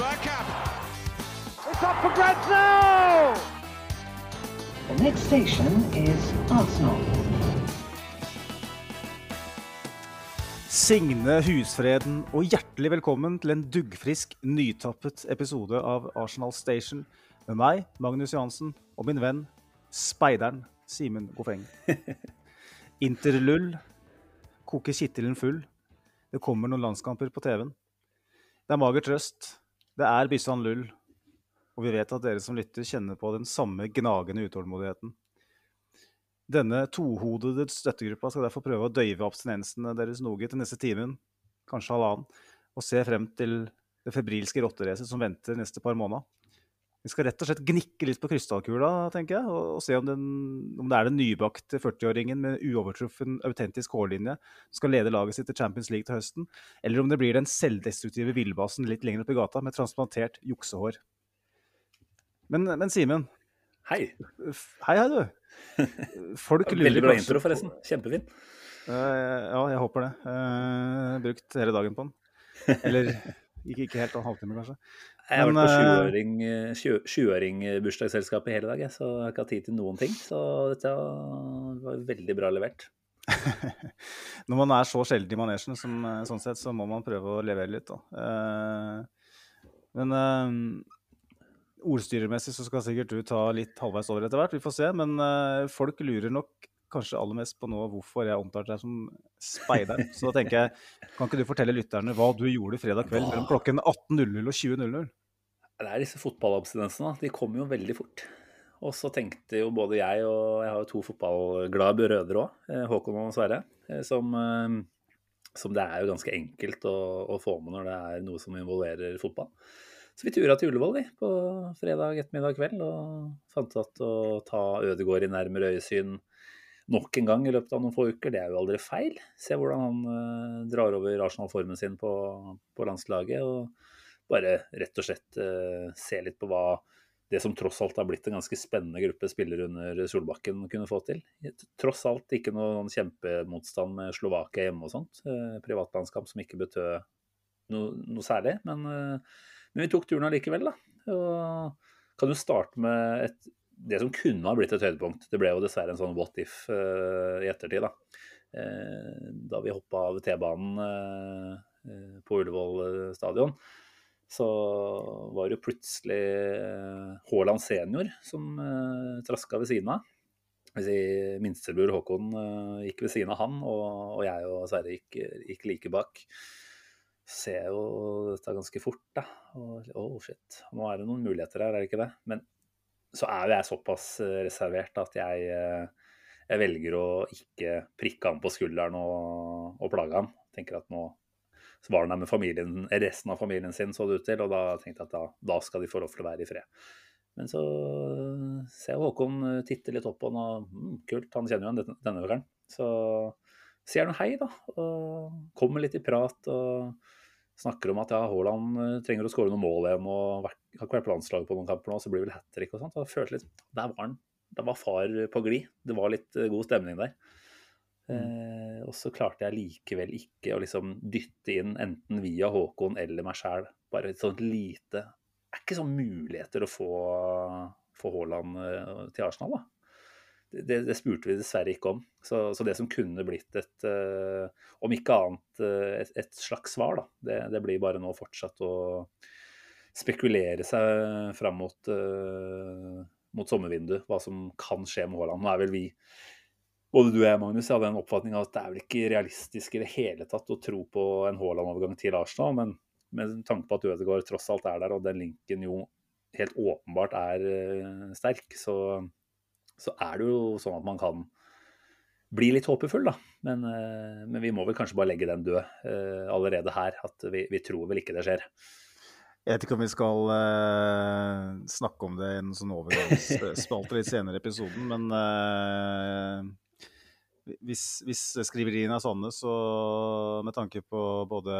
Bergkamp. It's up for grabs now! The next station is Arsenal. Signe husfreden og hjertelig velkommen til en duggfrisk, nytappet episode av Arsenal Station med meg, Magnus Johansen, og min venn, speideren Simen Gofeng. Interlull koker kittelen full. Det kommer noen landskamper på TV-en. Det er mager trøst. Det er Byssan Lull. Og vi vet at dere som lytter, kjenner på den samme gnagende utålmodigheten. Denne tohodede støttegruppa skal derfor prøve å døyve abstinensene deres noe til neste timen, kanskje halvannen, og se frem til det febrilske rotteracet som venter neste par måneder. Vi skal rett og slett gnikke litt på krystallkula, tenker jeg, og, og se om, den, om, det er den nybakte 40-åringen med uovertruffen autentisk hårlinje som skal lede laget sitt til Champions League til høsten, eller om det blir den selvdestruktive villbasen litt lenger opp i gata med transplantert juksehår. Men, men Simen Hei. Hei, hei, du. Folk lurer Veldig bra intro, forresten. Kjempefin. Uh, ja, jeg håper det. Uh, brukt hele dagen på den. Eller ikke, ikke helt en halvtime, kanskje. Jeg har vært på 20-åring-bursdagsselskap i hele dag, så jeg har ikke hatt tid til noen ting. Så dette var veldig bra levert. Når man er så sjelden i manesjen, som, sånn sett, så må man prøve å levere litt, da. Uh, men Ordstyrermessig så skal sikkert du ta litt halvveis over etter hvert, vi får se. Men folk lurer nok kanskje aller mest på nå hvorfor jeg omtalte deg som speideren. Så da tenker jeg, kan ikke du fortelle lytterne hva du gjorde fredag kveld mellom klokken 18.00 og 20.00? Det er disse fotballabstinensene. De kommer jo veldig fort. Og så tenkte jo både jeg og jeg har jo to fotballglade brødre òg, eh, Håkon og Sverre, eh, som, som, det er jo ganske enkelt å, å få med når det er noe som involverer fotball. Så vi tura til Ullevål vi, på fredag ettermiddag kveld og fant ut å ta Ødegård i nærmere øyesyn nok en gang i løpet av noen få uker. Det er jo aldri feil. Se hvordan han uh, drar over Arsenal-formen sin på, på, landslaget. Og bare rett og slett uh, se litt på hva det som tross alt har blitt en ganske spennende gruppe spillere under Solbakken kunne få til. Tross alt ikke noen kjempemotstand med Slovakia hjemme og sånt. Uh, privatlandskap som ikke betød noe, noe særlig. Men men vi tok turen allikevel, da. Og kan jo starte med et, det som kunne ha blitt et høydepunkt. Det ble jo dessverre en sånn what if uh, i ettertid, da. Uh, da vi hoppa av T-banen uh, på Ullevål stadion, så var det jo plutselig Haaland senior som traska ved siden av. Si, Minstebror Håkon gikk ved siden av han, og, og jeg og Sverre gikk, gikk like bak ser jo dette ganske fort, da. Og oh shit, nå er det noen muligheter her, er det ikke det? Men så er jo jeg såpass eh, reservert at jeg, eh, jeg velger å ikke prikke han på skulderen og, og plage han. Tenker at nå så var han der med familien, resten av familien sin, så det ut til, og da tenkte jeg at da, da skal de få lov til å være i fred. Men så ser jeg Håkon eh, titte litt opp på han, og mm, kult, han kjenner jo han denne økeren. Så sier han hei, da, og kommer litt i prat. og snakker om at ja, Haaland eh, trenger å skåre noen mål igjen og har ikke vært på landslaget på noen kamper nå, så blir det vel hat trick og sånt. Og jeg følte litt, Der var han. Der var far på glid. Det var litt eh, god stemning der. Mm. Eh, og så klarte jeg likevel ikke å liksom dytte inn enten via Håkon eller meg sjæl bare et sånt lite Det er ikke sånn muligheter å få, få Haaland eh, til Arsenal, da det, det, spurte vi dessverre ikke om. Så, så det som kunne blitt et, uh, om ikke annet, uh, et, et, slags svar, da, det, det, blir bare nå fortsatt å spekulere seg fram mot, uh, mot sommervinduet, hva som kan skje med Haaland. Nå er vel vi, både du og jeg, Magnus, hadde en oppfatning av at det er vel ikke realistisk i det hele tatt å tro på en Haaland-overgang til Arsenal, men med tanke på at Ødegaard tross alt er der, og den linken jo helt åpenbart er sterk, så så er det jo sånn at man kan bli litt håpefull, da. Men, eh, men vi må vel kanskje bare legge den død uh, allerede her. At vi, vi, tror vel ikke det skjer. Jeg vet ikke om vi skal uh, snakke om det i en sånn overgangsspalte litt senere i episoden, men uh, hvis, hvis skriveriene er sånne, så med tanke på både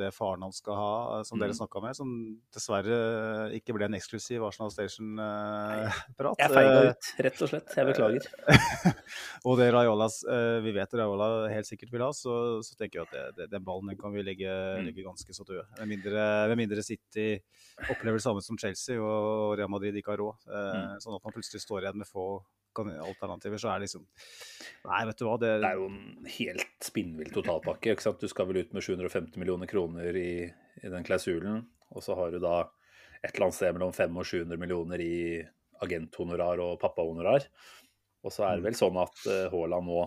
det faren hans skal ha, som som dere Mm. snakka med, som dessverre ikke ble en eksklusiv Arsenal Station-prat Jeg feiga ut, rett og slett. Jeg beklager. og det Raiolas, eh, vi vet Raiola helt sikkert vil ha, så, så tenker jeg at det, det, den ballen den kan vi legge, Mm. legge ganske så død. Med mindre, med mindre City opplever det samme som Chelsea og Real Madrid ikke har råd. Eh, Mm. Sånn at man plutselig står igjen med få alternativer, så er det liksom Nei, vet du hva, det, Det er jo en helt spinnvill totalpakke. ikke sant? Du skal vel ut med 750 millioner kroner i, i den klausulen. Og så har du da et eller annet sted mellom 500 og 700 millioner i agenthonorar og pappahonorar. Og så er det vel sånn at eh, Haaland nå,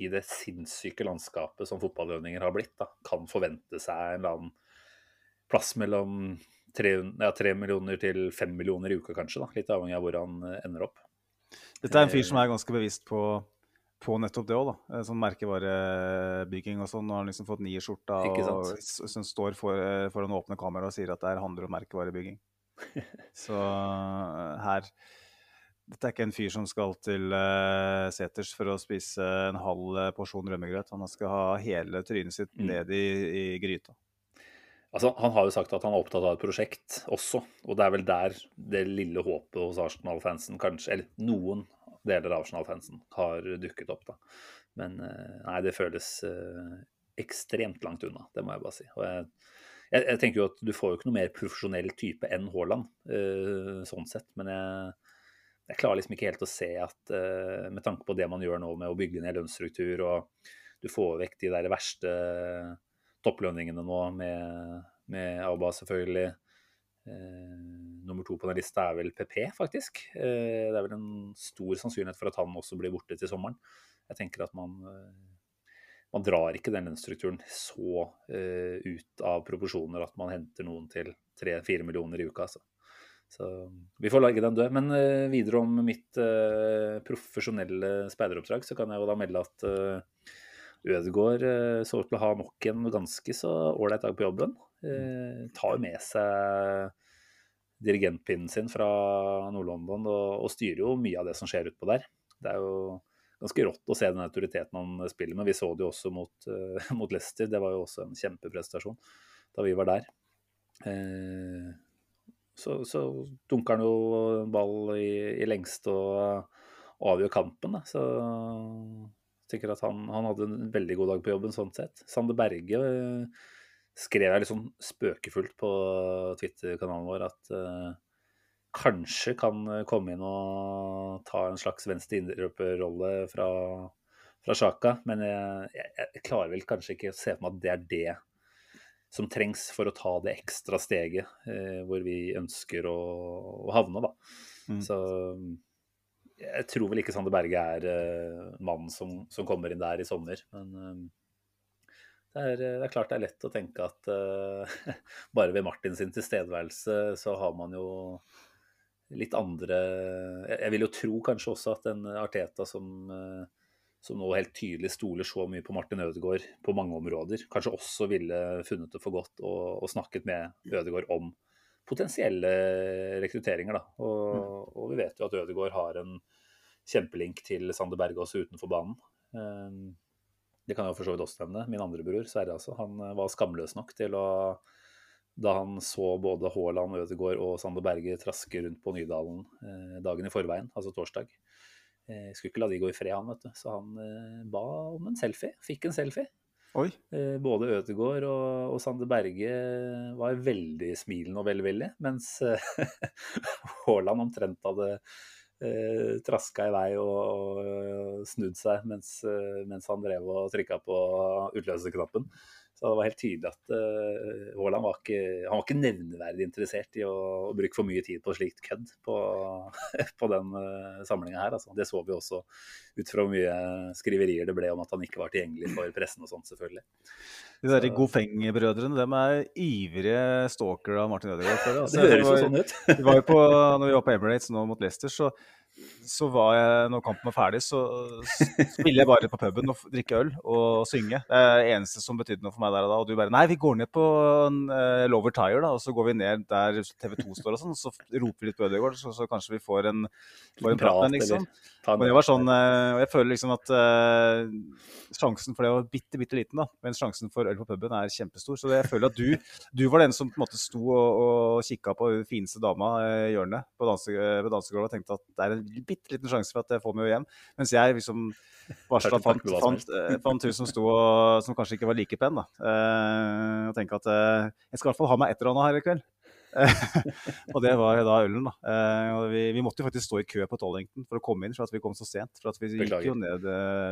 i det sinnssyke landskapet som fotballønninger har blitt, da, kan forvente seg en eller annen plass mellom 3, ja, 3 millioner til 5 millioner i uka, kanskje. da, Litt avhengig av hvor han eh, ender opp. Dette er en fyr som er ganske bevisst på, på nettopp det òg, da. Eh, Sånn merkevarebygging og sånn. Nå har han liksom fått nye-skjorta og som står for, eh, foran åpne kamera og sier at det her handler om merkevarebygging. Så eh, her Dette er ikke en fyr som skal til uh, seters for å spise en halv eh, porsjon rømmegrøt. Han skal ha hele trynet sitt Mm. ned i, i gryta. Altså, Han har jo sagt at han er opptatt av et prosjekt også, og det er vel der det lille håpet hos Arsenal-fansen kanskje, eller noen deler av Arsenal-fansen, har dukket opp. da. Men eh, nei, det føles eh, ekstremt langt unna, det må jeg bare si. Og jeg, jeg, jeg tenker jo at du får jo ikke noe mer profesjonell type enn Haaland, eh, sånn sett. Men jeg, jeg klarer liksom ikke helt å se at med tanke på det man gjør nå med å bygge ned lønnsstruktur, og du får vekk de der verste topplønningene nå med, med Auba, selvfølgelig. Eh, nummer to på den lista er vel PP, faktisk. Eh, det er vel en stor sannsynlighet for at han også blir borte til sommeren. Jeg tenker at man, eh, man drar ikke den lønnsstrukturen så eh, ut av proporsjoner at man henter noen til tre-fire millioner i uka. Altså. Så vi får legge den død. Men eh, videre om mitt eh, profesjonelle speideroppdrag, så kan jeg jo da melde at Ødegaard eh, så ut til å ha nok en ganske så ålreit dag på jobben. Eh, tar jo med seg dirigentpinnen sin fra Nord-London og, og styrer jo mye av det som skjer utpå der. Det er jo ganske rått å se den autoriteten han spiller med. Vi så det jo også mot, uh, mot Leicester. Det var jo også en kjempeprestasjon da vi var der. Eh, så, så dunker han jo ball i, i lengste og, avgjør kampen. Da. Så tenker at han, han hadde en veldig god dag på jobben sånn sett. Sander Berge eh, skrev jeg sånn spøkefullt på Twitter-kanalen vår at uh, kanskje kan komme inn og ta en slags venstre indreløperrolle fra, fra Sjaka. Men jeg, jeg, jeg klarer vel kanskje ikke å se for meg at det er det som trengs for å ta det ekstra steget uh, hvor vi ønsker å, å havne, da. Mm. Så jeg tror vel ikke Sander Berge er uh, mannen som, som kommer inn der i sommer. Men uh, det, er, det er klart det er lett å tenke at uh, bare ved Martin sin tilstedeværelse så har man jo litt andre Jeg vil jo tro kanskje også at en Arteta som, som nå helt tydelig stoler så mye på Martin Ødegaard på mange områder, kanskje også ville funnet det for godt å snakket med Ødegaard om potensielle rekrutteringer. Da. Og, og vi vet jo at Ødegaard har en kjempelink til Sander Berge også utenfor banen. Eh, Det kan jeg for så vidt også nevne. Min andre bror, Sverre, altså, han eh, var skamløs nok til å Da han så både Haaland, Ødegaard og Sander Berge traske rundt på Nydalen eh, dagen i forveien, altså torsdag. Jeg skulle ikke la de gå i fred, han, vet du. Så han eh, ba om en selfie. Fikk en selfie. Oi. Eh, både Ødegaard og, og Sander Berge var veldig smilende og velvillig, mens eh, Haaland omtrent hadde eh, traska i vei og, og snudd seg mens, eh, mens han drev og trykka på utløserknappen. Så det var helt tydelig at eh, Haaland var ikke, han var ikke nevneverdig interessert i å, å bruke for mye tid på slikt kødd på, på den uh, samlinga her. Altså. Det så vi også ut fra hvor mye skriverier det ble om at han ikke var tilgjengelig for pressen og sånt, selvfølgelig. De der Gofeng-brødrene de er ivrige stalkere av Martin Ødegaard. Altså, Det høres jo sånn ut. Vi var jo på, når vi var på Emirates nå mot Leicester, så så var jeg, når kampen var ferdig, så spiller jeg bare på puben og drikker øl og synge. Det er det eneste som betydde noe for meg der og da. Og du bare Nei, vi går ned på uh, Lover Tire, da, og så går vi ned der TV2 står og sånn, så roper vi litt på Ødegaard, så, så kanskje vi får en, får en prat med liksom. Og det var sånn, uh, og jeg føler liksom at uh, sjansen for det var bitte, bitte liten, da, mens sjansen for øl på puben er kjempestor. Så jeg føler at du, du var den som på en måte sto og, og kikka på den fineste dama i hjørnet på, danse, på dansegulvet og tenkte at det er en bitte liten sjanse for at jeg får meg hjem. Mens jeg liksom varsla fant, fant, fant hun som sto og som kanskje ikke var like pen, da. og tenke at jeg skal i hvert fall ha meg et eller annet her i kveld. og det var da ølen, da. Uh, vi, vi, måtte jo faktisk stå i kø på Tollington for å komme inn, for at vi kom så sent. For at vi Beklager. gikk jo ned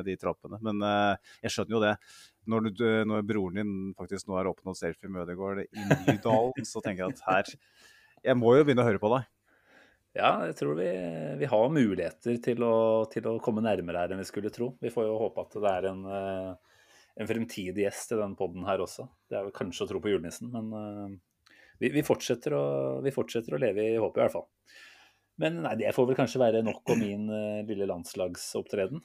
de trappene. Men uh, jeg skjønner jo det. Når, du, når, broren din faktisk nå har oppnådd selfie med Ødegaard i Nydalen, så tenker jeg at her Jeg må jo begynne å høre på deg. Ja, jeg tror vi, vi har muligheter til å, til å, komme nærmere her enn vi skulle tro. Vi får jo håpe at det er en, en fremtidig gjest i den poden her også. Det er vel kanskje å tro på julenissen, men vi, vi, fortsetter å, vi, fortsetter å, leve i håpet, i hvert fall. Men nei, det får vel kanskje være nok om min uh, lille landslagsopptreden.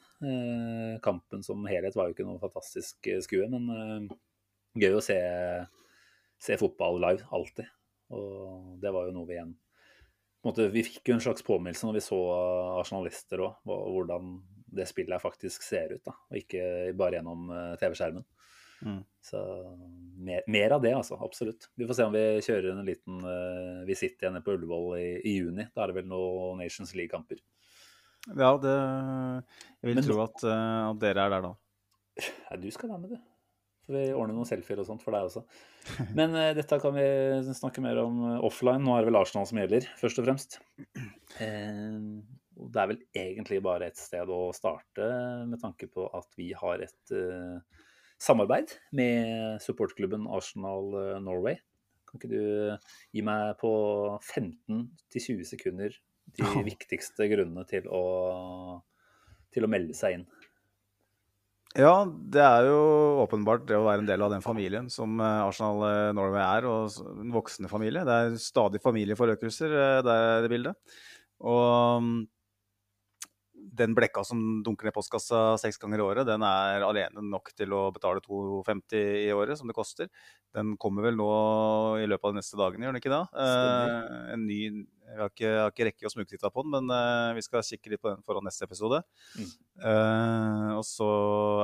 Kampen som helhet var jo ikke noe fantastisk skue, men gøy å se, se, fotball live, alltid. Og det var jo noe vi igjen måte, Vi fikk jo en slags påminnelse når vi så arsenalister òg, hvordan det spillet faktisk ser ut. da, Og ikke bare gjennom TV-skjermen. Mm. Så mer, mer, av det, altså. Absolutt. Vi får se om vi kjører en liten uh, visitt igjen på Ullevål i, i, juni. Da er det vel noen Nations League-kamper. Ja, det Jeg vil Men, tro at, uh, at, dere er der da. Nei, du skal være med, du. Får vi ordne noen selfier og sånt for deg også. Men uh, dette kan vi snakke mer om offline. Nå er det vel Arsenal som gjelder, først og fremst. det er vel egentlig bare et sted å starte, med tanke på at vi har et samarbeid med supportklubben Arsenal Norway. Kan ikke du gi meg på 15-20 sekunder de viktigste grunnene til å, til å melde seg inn? Ja, det er jo åpenbart det å være en del av den familien som eh, Arsenal eh, Norway er, og en voksende familie. Det er stadig familieforøkelser, det er det bildet. Og mm, den blekka som dunker ned postkassa seks ganger i året, den er alene nok til å betale 2,50 i året, som det koster. Den kommer vel nå i løpet av de neste dagene, gjør den ikke da? Eh, en ny Jeg har ikke, jeg har ikke rekke å smugtitte på den, men eh, vi skal kikke litt på den foran neste episode. Mm. Eh, og så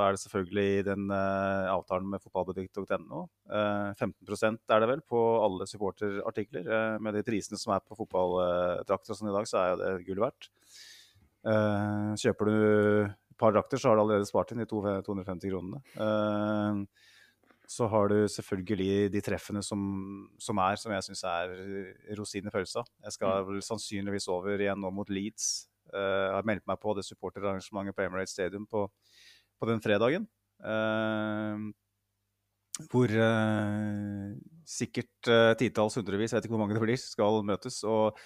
er det selvfølgelig den eh, avtalen med fotballbutikk.no. 15% er det vel på alle supporterartikler. Eh, med de prisene som er på fotballdrakter sånn i dag, så er det gull verdt. Uh, kjøper du et par drakter, så har du allerede spart inn de 250 kronene. Uh, så har du selvfølgelig de treffene som, som er, som jeg syns er rosinen i pølsa. Jeg skal mm. vel sannsynligvis over igjen nå mot Leeds. Uh, har meldt meg på det supporterarrangementet på Emirates Stadium på, på den fredagen. Uh, hvor uh, sikkert uh, titalls, hundrevis, jeg vet ikke hvor mange det blir, skal møtes. og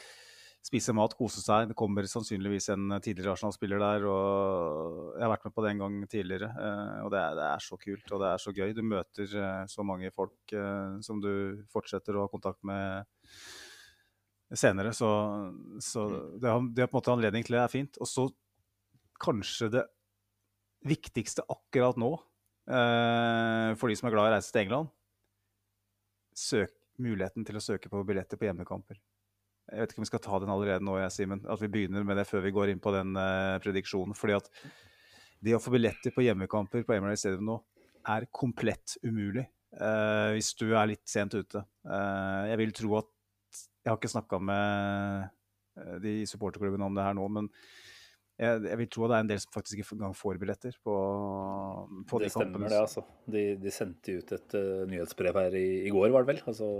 spise mat, kose seg. Det kommer sannsynligvis en tidligere Arsenal-spiller der. og Jeg har vært med på det en gang tidligere. Eh, og det er, det er, så kult og det er så gøy. Du møter eh, så mange folk eh, som du fortsetter å ha kontakt med senere. Så, så mm. det, har, det har på en måte anledning til det er fint. Og så kanskje det viktigste akkurat nå, for de som er glad i å reise til England, søk muligheten til å søke på billetter på hjemmekamper. Jeg vet ikke om vi skal ta den allerede nå, jeg, Simen. At vi begynner med det før vi går inn på den uh, prediksjonen. fordi at det å få billetter på hjemmekamper på Emirates Stadium nå er komplett umulig uh, hvis du er litt sent ute. Uh, jeg vil tro at Jeg har ikke snakka med de supporterklubbene om det her nå, men jeg, jeg, vil tro at det er en del som faktisk ikke engang får billetter på, på det de kampene. Det stemmer, det. altså. De, de sendte ut et nyhetsbrev her i, i, går, var det vel? Altså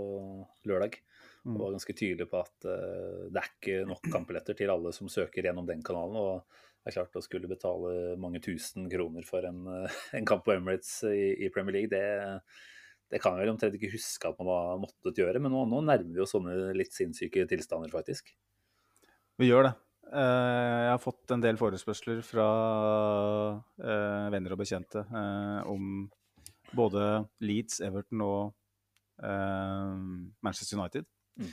lørdag. Og var ganske tydelig på at uh, det er ikke nok kampbilletter til alle som søker gjennom den kanalen. Og det er klart å skulle betale mange tusen kroner for en, uh, en kamp på Emirates i, i Premier League, det, det kan jeg vel omtrent ikke huske at man har måttet gjøre. Men nå, nå nærmer vi oss sånne litt sinnssyke tilstander, faktisk. Vi gjør det. Uh, jeg har fått en del forespørsler fra venner og bekjente om både Leeds, Everton og Manchester United. Mm.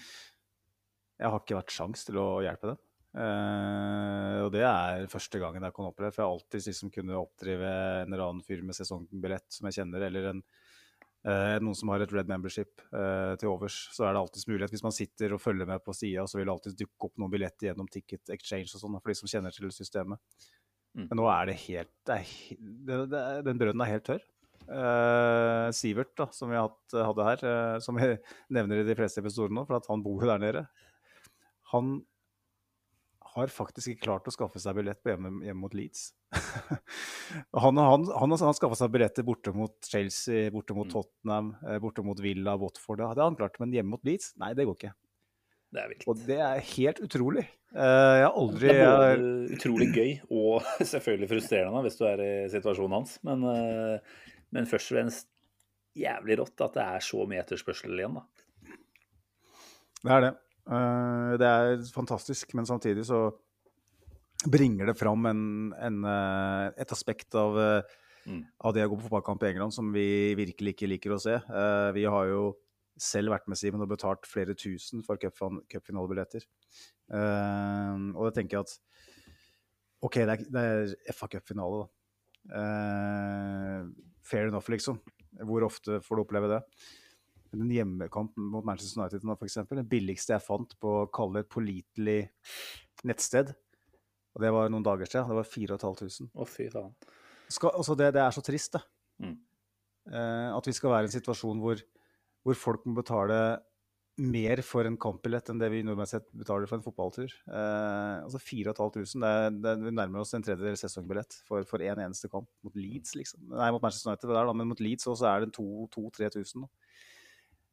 Jeg har ikke vært sjans til å hjelpe dem. Uh, og det er første gangen jeg kan oppleve. For jeg har alltid liksom kunnet oppdrive en eller annen fyr med sesongbillett som jeg kjenner, eller en, uh, noen som har et red membership uh, til overs. Så er det alltids mulighet. Hvis man sitter og følger med på sida, så vil det alltid dukke opp noen billetter gjennom Ticket Exchange og sånn, for de som kjenner til systemet. Mm. Men nå er det helt det er, det, det, Den brønnen er helt tørr. Eh, Sivert, da, som vi hatt, hadde her, uh, som jeg nevner i de fleste episodene nå, for at han bor jo der nede, han har faktisk ikke klart å skaffe seg billett på hjemme, hjemme mot Leeds. han, han, han, har- han skaffa seg billetter borte mot Chelsea, borte mot Mm. Tottenham, eh, borte mot Villa, Watford. Det hadde han klart, men hjemme mot Leeds? Nei, det går ikke. Det er vilt. Og det er helt utrolig. Eh, jeg har aldri Det er både utrolig gøy og selvfølgelig frustrerende hvis du er i situasjonen hans. Men, eh, men først og fremst jævlig rått at det er så mye etterspørsel igjen. da. Det er det. Eh, det er fantastisk, men samtidig så bringer det fram en, en, eh, et aspekt av, eh, Mm. av det å gå på fotballkamp i England som vi virkelig ikke liker å se. Vi har jo selv vært med Simen og betalt flere tusen for cupfinalebilletter. Eh, og da tenker jeg at OK, det er, det er FA Cup-finale, da. Eh, fair enough, liksom. Hvor ofte får du oppleve det? Men en hjemmekamp mot Manchester United nå, for eksempel, det billigste jeg fant på å kalle et pålitelig nettsted, og det var noen dager siden, det var 4500. Å, fy faen. Skal, altså det, det er så trist, det. Mm. Eh, at vi skal være i en situasjon hvor, hvor folk må betale mer for en kampbillett enn det vi nordmenn sett betaler for en fotballtur. Eh, altså 4500, det, er- det, vi nærmer oss en tredjedel sesongbillett for, for en eneste kamp. Mot Leeds, liksom. Nei, mot Manchester United, der, da, men mot Leeds også er det 2000-3000.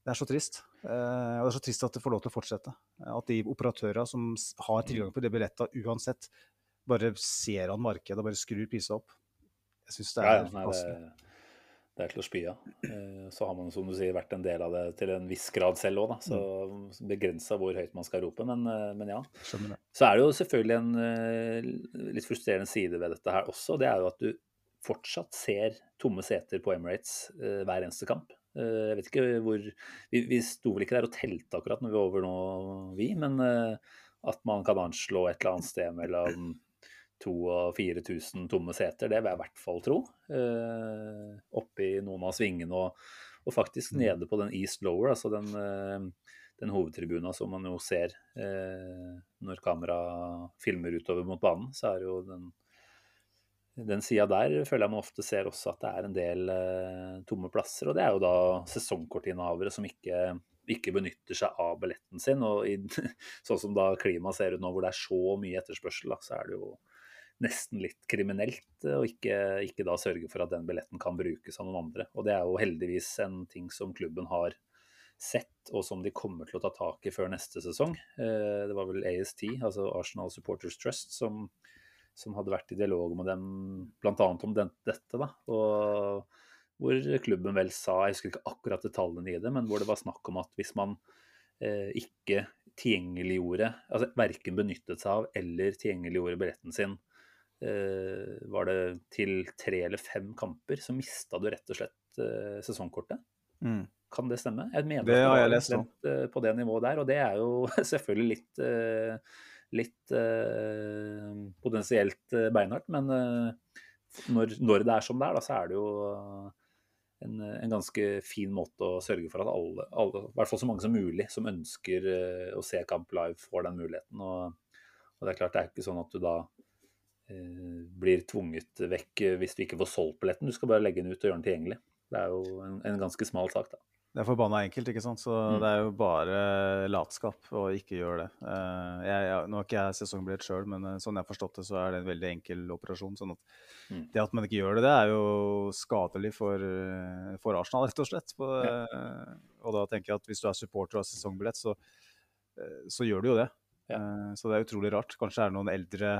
Det er så trist. Eh, og det er så trist at det får lov til å fortsette. At de operatørene som har tilgang på de billettene uansett, bare ser an markedet og bare skrur prisene opp. Jeg syns det er ja. Det, er til å spy av. Eh, Så har man som du sier, vært en del av det til en viss grad selv òg, så Mm. begrensa hvor høyt man skal rope. Men, eh, men ja. Så er det jo selvfølgelig en eh, litt frustrerende side ved dette her også. Det er jo at du fortsatt ser tomme seter på Emirates hver eneste kamp. Jeg vet ikke hvor Vi, vi sto vel ikke der og telte akkurat når vi var over nå, vi. Men at man kan anslå et eller annet sted mellom 2000 og 4000 tomme seter, det vil jeg i hvert fall tro. Eh, oppi noen av svingene og, og faktisk Mm. nede på den East Lower, altså den, eh, den hovedtribuna som man jo ser eh, når kamera filmer utover mot banen, så er jo den den sida der føler jeg man ofte ser også at det er en del eh, tomme plasser. Og det er jo da sesongkortinnehavere som ikke, ikke benytter seg av billetten sin. Og i, sånn som da klimaet ser ut nå, hvor det er så mye etterspørsel, da, så er det jo nesten litt kriminelt Og å ikke, ikke da sørge for at den billetten kan brukes av noen andre. Og det er jo heldigvis en ting som klubben har sett, og som de kommer til å ta tak i før neste sesong. Eh, Det var vel AST, altså Arsenal Supporters Trust, som som hadde vært i dialog med dem bl.a. om den, dette. da, og Hvor klubben vel sa, jeg husker ikke akkurat detaljene i det, men hvor det var snakk om at hvis man eh, ikke tilgjengeliggjorde, altså verken benyttet seg av eller tilgjengeliggjorde billetten sin, eh, var det til tre eller fem kamper, så mista du rett og slett eh, sesongkortet. Mm. Kan det stemme? Jeg mener Det har jeg lest om. eh, på det nivået der, og det er jo selvfølgelig litt eh, litt eh, potensielt eh, beinhardt, men eh, når, når det er som det er, da, så er det jo eh, en, en ganske fin måte å sørge for at alle, alle, i hvert fall så mange som mulig, som ønsker eh, å se kamp live, får den muligheten. Og, og det er klart, det er ikke sånn at du da eh, blir tvunget vekk eh, hvis du ikke får solgt billetten. Du skal bare legge den ut og gjøre den tilgjengelig. Det er jo en, en ganske smal sak, da. Det er forbanna enkelt, ikke sant. Så Mm. det er jo bare latskap å ikke gjøre det. Eh, jeg, jeg, nå har ikke jeg sesongbillett sjøl, men eh, sånn jeg har forstått det, så er det en veldig enkel operasjon. sånn at Mm. det at man ikke gjør det, det er jo skadelig for, eh, for Arsenal, rett og slett. På, ja. og da tenker jeg at hvis du er supporter og har sesongbillett, så, eh, så gjør du jo det. Eh, så det er utrolig rart. Kanskje er det noen eldre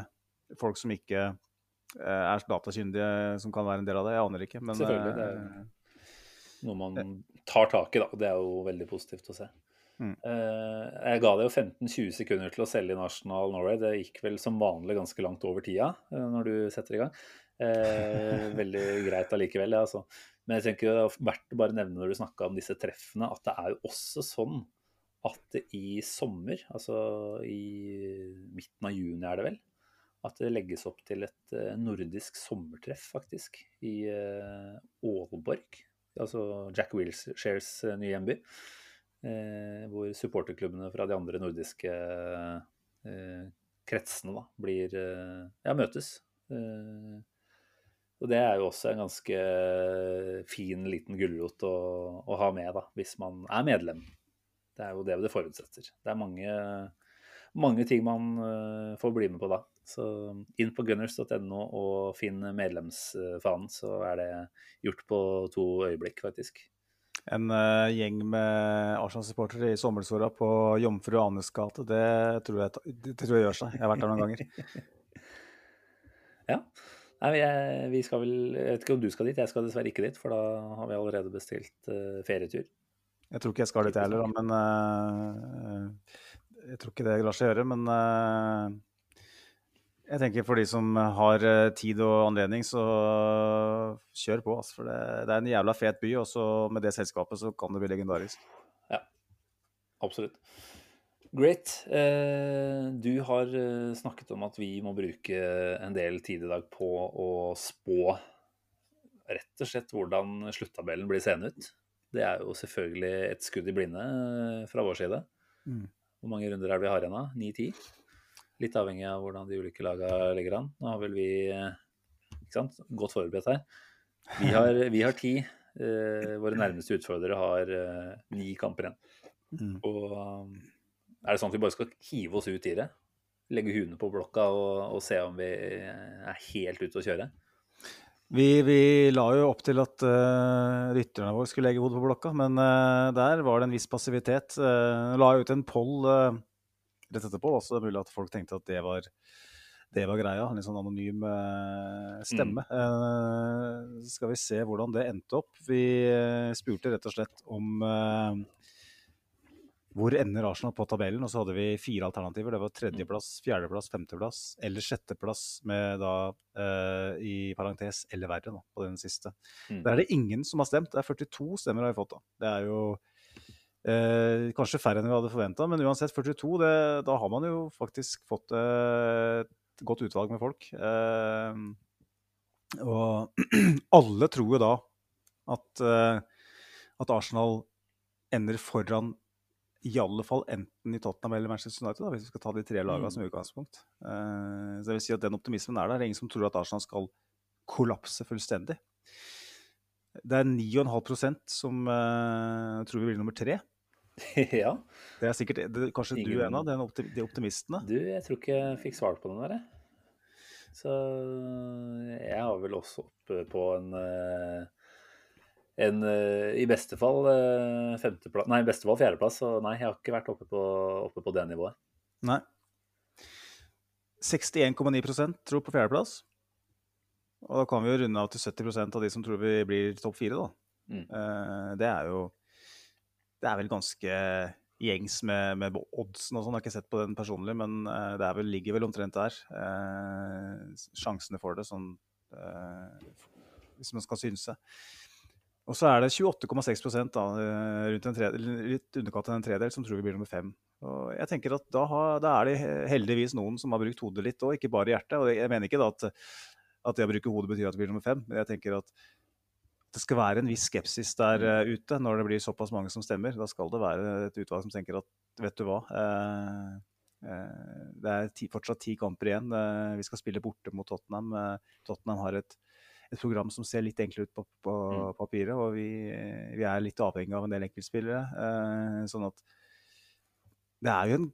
folk som ikke eh, er datakyndige, som kan være en del av det. Jeg aner ikke. Men Selvfølgelig, det er- eh, noe man tar tak i, da. og Det er jo veldig positivt å se. Mm. Eh, jeg ga det jo 15-20 sekunder til å selge i National Norway. Det gikk vel som vanlig ganske langt over tida eh, når du setter i gang. Veldig greit allikevel, ja, altså. Men jeg tenker det er verdt å bare nevne når du snakka om disse treffene, at det er jo også sånn at i sommer, altså i midten av juni er det vel, at det legges opp til et eh, nordisk sommertreff, faktisk, i eh, Aalborg. Altså Jack Wilshares eh, nye hjemby. Hvor supporterklubbene fra de andre nordiske kretsene da, blir Ja, møtes. og det er jo også en ganske fin liten gulrot å, å ha med, da, hvis man er medlem. Det er jo det det forutsetter. Det er mange, mange ting man får bli med på da. Så inn på gunners.no og finn medlemsfanen, så er det gjort på to øyeblikk, faktisk. En uh, gjeng med Arsenal-supportere i sommersola på Jomfru Anes gate, det tror, jeg, det tror jeg gjør seg. Jeg har vært der noen ganger. ja. Nei, jeg, vi skal vel, jeg vet ikke om du skal dit, jeg skal dessverre ikke dit, for da har vi allerede bestilt uh, ferietur. Jeg tror ikke jeg skal dit heller, men uh, Jeg tror ikke det lar seg gjøre, men jeg tenker for de som har eh, tid og anledning, så kjør på. Altså, for det, det, er en jævla fet by, og så med det selskapet så kan det bli legendarisk. Ja, absolutt. Great. Eh, du har eh, snakket om at vi må bruke en del tid i dag på å spå rett og slett hvordan sluttabellen blir seende ut. Det er jo selvfølgelig et skudd i blinde fra vår side. Mm. Hvor mange runder er det vi har igjen da? Ni-ti? Litt avhengig av hvordan de ulike lagene legger an. Nå har vel vi ikke sant, godt forberedt her. Vi har, vi har ti. Eh, våre nærmeste utfordrere har eh, ni kamper igjen. Mm. Og er det sånn at vi bare skal hive oss ut i det? Legge huene på blokka og, og, se om vi er helt ute å kjøre? Vi, vi la jo opp til at uh, rytterne våre skulle legge hodet på blokka, men uh, der var det en viss passivitet. Uh, la ut en poll rett etterpå. Også mulig at folk tenkte at det var, det var greia. En litt sånn anonym uh, stemme. Mm. Uh, skal vi se hvordan det endte opp. Vi uh, spurte rett og slett om hvor ender Arsenal på tabellen? Og så hadde vi fire alternativer. Det var tredjeplass, fjerdeplass, femteplass eller sjetteplass med da i parentes eller verre da, på den siste. Mm. Der er det ingen som har stemt. Det er 42 stemmer har vi fått. da. Det er jo Eh, kanskje færre enn vi hadde forventa, men uansett 42, det, da har man jo faktisk fått eh, et godt utvalg med folk. Eh, og alle tror jo da at, eh, at, Arsenal ender foran i alle fall enten i Tottenham eller Manchester United, da, hvis vi skal ta de tre lagene mm. som utgangspunkt. Eh, så jeg vil si at Den optimismen er der. Det er ingen som tror at Arsenal skal kollapse fullstendig. Det er 9,5% som uh, tror vi blir nummer tre. ja. Det er sikkert det, Kanskje Ingen... du er en av de, optim, de optimistene? Du, jeg tror ikke jeg fikk svar på den der, jeg. Så jeg har vel også oppe på en, eh, en eh, I beste fall femteplass Nei, i beste fall fjerdeplass. Så nei, jeg har ikke vært oppe på, oppe på det nivået. Nei. 61,9% tror på fjerdeplass. Og da kan vi jo runde av til 70% av de som tror vi blir topp fire, da. Mm. Det er jo Det er vel ganske gjengs med, med oddsen og sånn. Jeg har ikke sett på den personlig, men uh, det vel, ligger vel omtrent der. Uh, sjansene for det, sånn Hvis man skal synse. Og så er det 28,6 da, rundt en tredel, litt underkant av en tredel, som tror vi blir nummer fem. Og jeg tenker at da, har, da, er det heldigvis noen som har brukt hodet litt òg, ikke bare hjertet. Og jeg mener ikke da at at det å bruke hodet betyr at vi blir nummer fem. Men jeg tenker at det skal være en viss skepsis der uh, ute når det blir såpass mange som stemmer. Da skal det være et utvalg som tenker at vet du hva, uh, uh, det er ti, fortsatt ti kamper igjen. vi skal spille borte mot Tottenham. Tottenham har et, et, program som ser litt enklere ut på, på mm. papiret, og vi, vi, er litt avhengig av en del enkeltspillere. sånn at det er jo en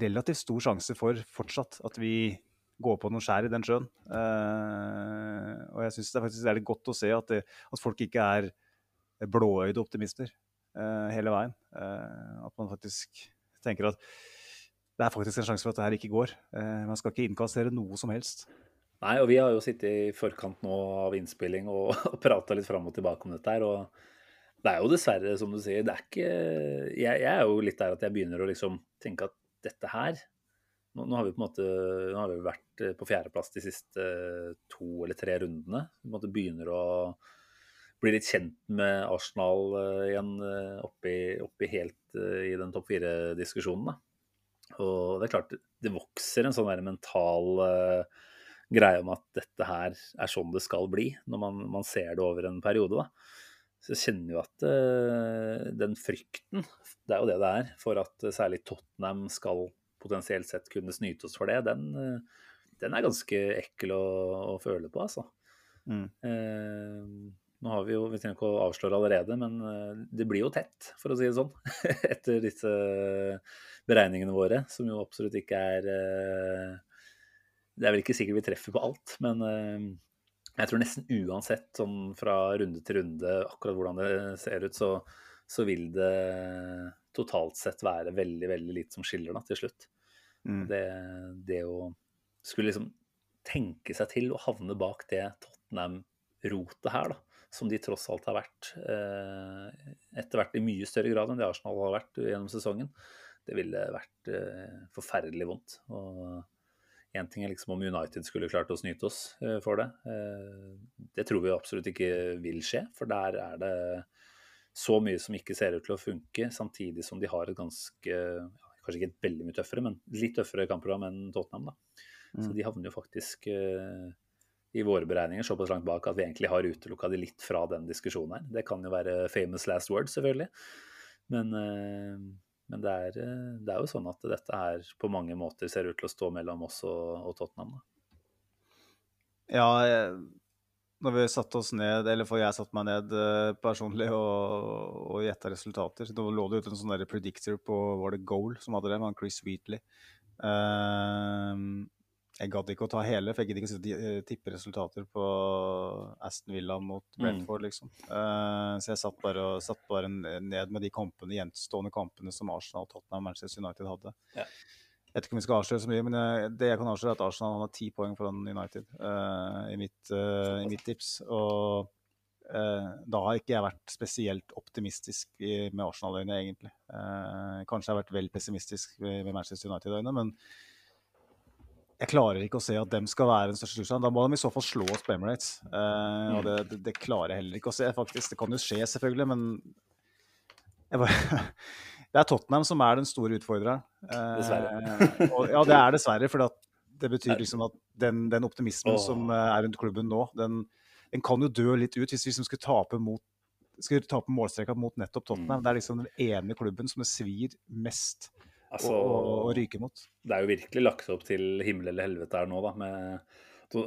relativt stor sjanse for fortsatt at vi gå på noen skjær i den sjøen. Uh, og jeg syns det er faktisk er godt å se at, det, at folk ikke er blåøyde optimister uh, hele veien. Uh, at man faktisk tenker at det er faktisk en sjanse for at det her ikke går. man skal ikke innkassere noe som helst. Nei, og vi har jo sittet i forkant nå av innspilling og, og prata litt fram og tilbake om dette her. og det er jo dessverre, som du sier, det er ikke jeg, jeg, er jo litt der at jeg begynner å liksom tenke at dette her nå, nå, har vi på en måte vi vært eh, på fjerdeplass de siste eh, to eller tre rundene. Vi begynner å, bli litt kjent med Arsenal igjen oppi, oppi helt i den topp fire-diskusjonen. Og det er klart, det vokser en sånn mental greie om at dette her er sånn det skal bli, når man, man ser det over en periode. da. Så jeg kjenner jo at uh, den frykten, det er jo det det er, for at uh, særlig Tottenham skal potensielt sett kunne snyte oss for det, den, uh, den er ganske ekkel å, å føle på, altså. Mm. nå har vi jo, Vi trenger ikke å avsløre allerede, men det blir jo tett, for å si det sånn, etter disse beregningene våre, som jo absolutt ikke er Det er vel ikke sikkert vi treffer på alt, men jeg tror nesten uansett, sånn fra runde til runde, akkurat hvordan det ser ut, så, så vil det totalt sett være veldig, veldig lite som skiller da, til slutt. Mm. Det, det, å skulle liksom tenke seg til å havne bak det Tottenham-rotet her, da, som de tross alt har vært, eh, etter hvert i mye større grad enn det Arsenal har vært gjennom sesongen, det ville vært eh, forferdelig vondt. Og Én ting er liksom om United skulle klart å snyte oss eh, for det. Eh, det tror vi absolutt ikke vil skje, for der er det så mye som ikke ser ut til å funke, samtidig som de har et ganske Kanskje ikke et veldig mye tøffere, men litt tøffere kampprogram enn Tottenham. da. Så mm. de havner jo faktisk eh, i våre beregninger såpass langt bak at vi egentlig har utelukka de litt fra den diskusjonen her. Det kan jo være famous last word, selvfølgelig. Men men det er, eh, det er, jo sånn at dette her på mange måter ser ut til å stå mellom oss og, og Tottenham. Da. Ja, når vi satte oss ned, eller for jeg satte meg ned eh, personlig og, og gjetta resultater Da lå det ute en sånn predictor på var det Goal som hadde det, med Chris Wheatley. Uh, jeg gadd ikke å ta hele, for jeg gidder ikke å eh, tippe resultater på Aston Villa mot mm. Brentford, liksom. Uh, så jeg satt bare, og, satt bare, ned med de kampene, gjenstående kampene som Arsenal, Tottenham og Manchester United hadde. Ja. Jeg vet ikke om vi skal avsløre så mye, men jeg, det jeg kan avsløre, er at Arsenal har ti poeng foran United uh, i, mitt, uh, i, mitt, tips. Og da har ikke jeg vært spesielt optimistisk i, med Arsenal-øyne, egentlig. kanskje jeg har vært vel pessimistisk med Manchester United-øyne, men jeg klarer ikke å se at dem skal være den største trusselen. Da må de i så fall slå oss på Emirates. Uh, og det, det, det, klarer jeg heller ikke å se, faktisk. Det kan jo skje, selvfølgelig, men jeg bare... Det er Tottenham som er den store utfordreren. Uh, dessverre. og, ja, det er dessverre. For det betyr liksom at den, den optimismen oh. som eh, er rundt klubben nå, den, den, kan jo dø litt ut hvis vi liksom skulle tape mot skulle tape målstreka mot nettopp Tottenham. Mm. Det er liksom den ene klubben som det svir mest altså, å, ryke mot. Det er jo virkelig lagt opp til himmel eller helvete her nå, da. Med,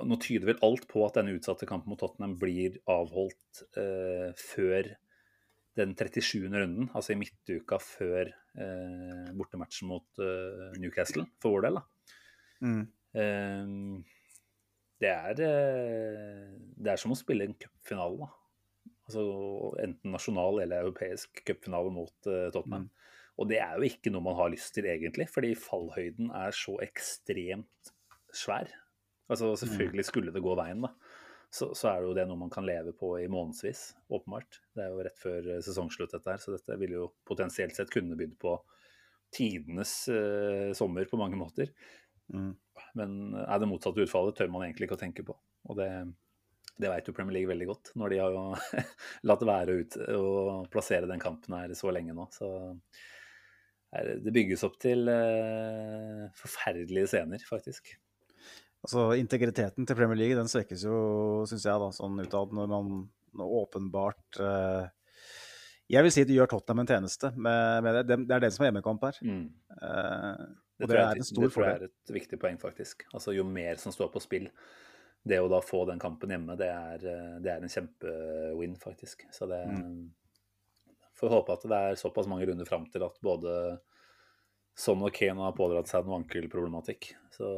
nå tyder vel alt på at denne utsatte kampen mot Tottenham blir avholdt eh, før den 37. runden, altså i midtuka før eh, bortematchen mot eh, Newcastle, for vår del. da. Mm. Eh, det, er, eh, det er som å spille en cupfinale, da. Altså enten nasjonal eller europeisk cupfinale mot uh, Tottenham. Mm. Og det er jo ikke noe man har lyst til, egentlig, fordi fallhøyden er så ekstremt svær. Altså Selvfølgelig skulle det gå veien, da. Så, så er det jo det noe man kan leve på i månedsvis, åpenbart. Det er jo rett før eh, sesongslutt, dette her, så dette ville jo potensielt sett kunne bydd på tidenes uh, sommer på mange måter. Mm. Men er det motsatte utfallet, tør man egentlig ikke å tenke på. Og det, det vet jo Premier League veldig godt, når de har jo latt være å plassere den kampen her så lenge nå. Så det bygges opp til uh, forferdelige scener, faktisk. Altså, Integriteten til Premier League den svekkes jo, syns jeg, da, sånn utad, når man når åpenbart uh, Jeg vil si at du gjør Tottenham en tjeneste med, med det. det. er den som er hjemmekamp her. Mm. Uh, det, det er en stor fordel. det tror jeg er et viktig poeng, faktisk. Altså, Jo mer som står på spill, det å da få den kampen hjemme, det er, det er en kjempewin, faktisk. Så det mm. Får håpe at det er såpass mange runder fram til at både Son og Kane har pådratt seg noe ankelproblematikk. Så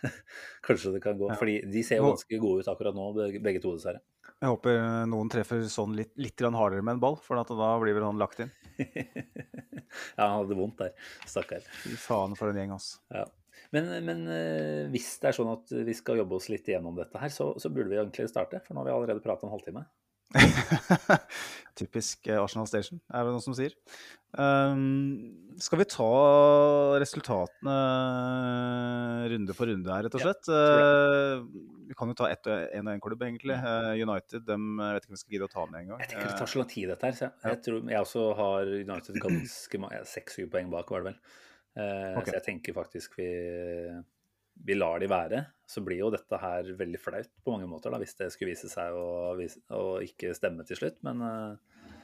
kanskje det kan gå. Ja. Fordi de ser jo ganske gode ut akkurat nå, begge to, dessverre. Jeg håper noen treffer sånn litt, litt hardere med en ball, for da blir vel han lagt inn. ja, han hadde vondt der. Stakkar. Fy faen for en gjeng, altså. Ja. Men, men, eh, hvis det er sånn at vi skal jobbe oss litt gjennom dette her, så, så burde vi egentlig starte. For nå har vi allerede prata en halvtime. typisk eh, Arsenal Station, er det noen som sier. Um, skal vi ta resultatene runde for runde her, rett og Ja, slett? Uh, vi kan jo ta ett og en og en klubb, egentlig. Uh, United, dem jeg vet ikke om vi skal gidde å ta med en gang. Jeg tenker det tar så lang tid, dette her. Så jeg, jeg tror jeg også har United ganske mange Seks-syv poeng bak, var det vel. Uh, okay. Så jeg tenker faktisk vi, vi lar de være. Så blir jo dette her veldig flaut på mange måter, da, hvis det skulle vise seg å, å ikke stemme til slutt. Men, eh,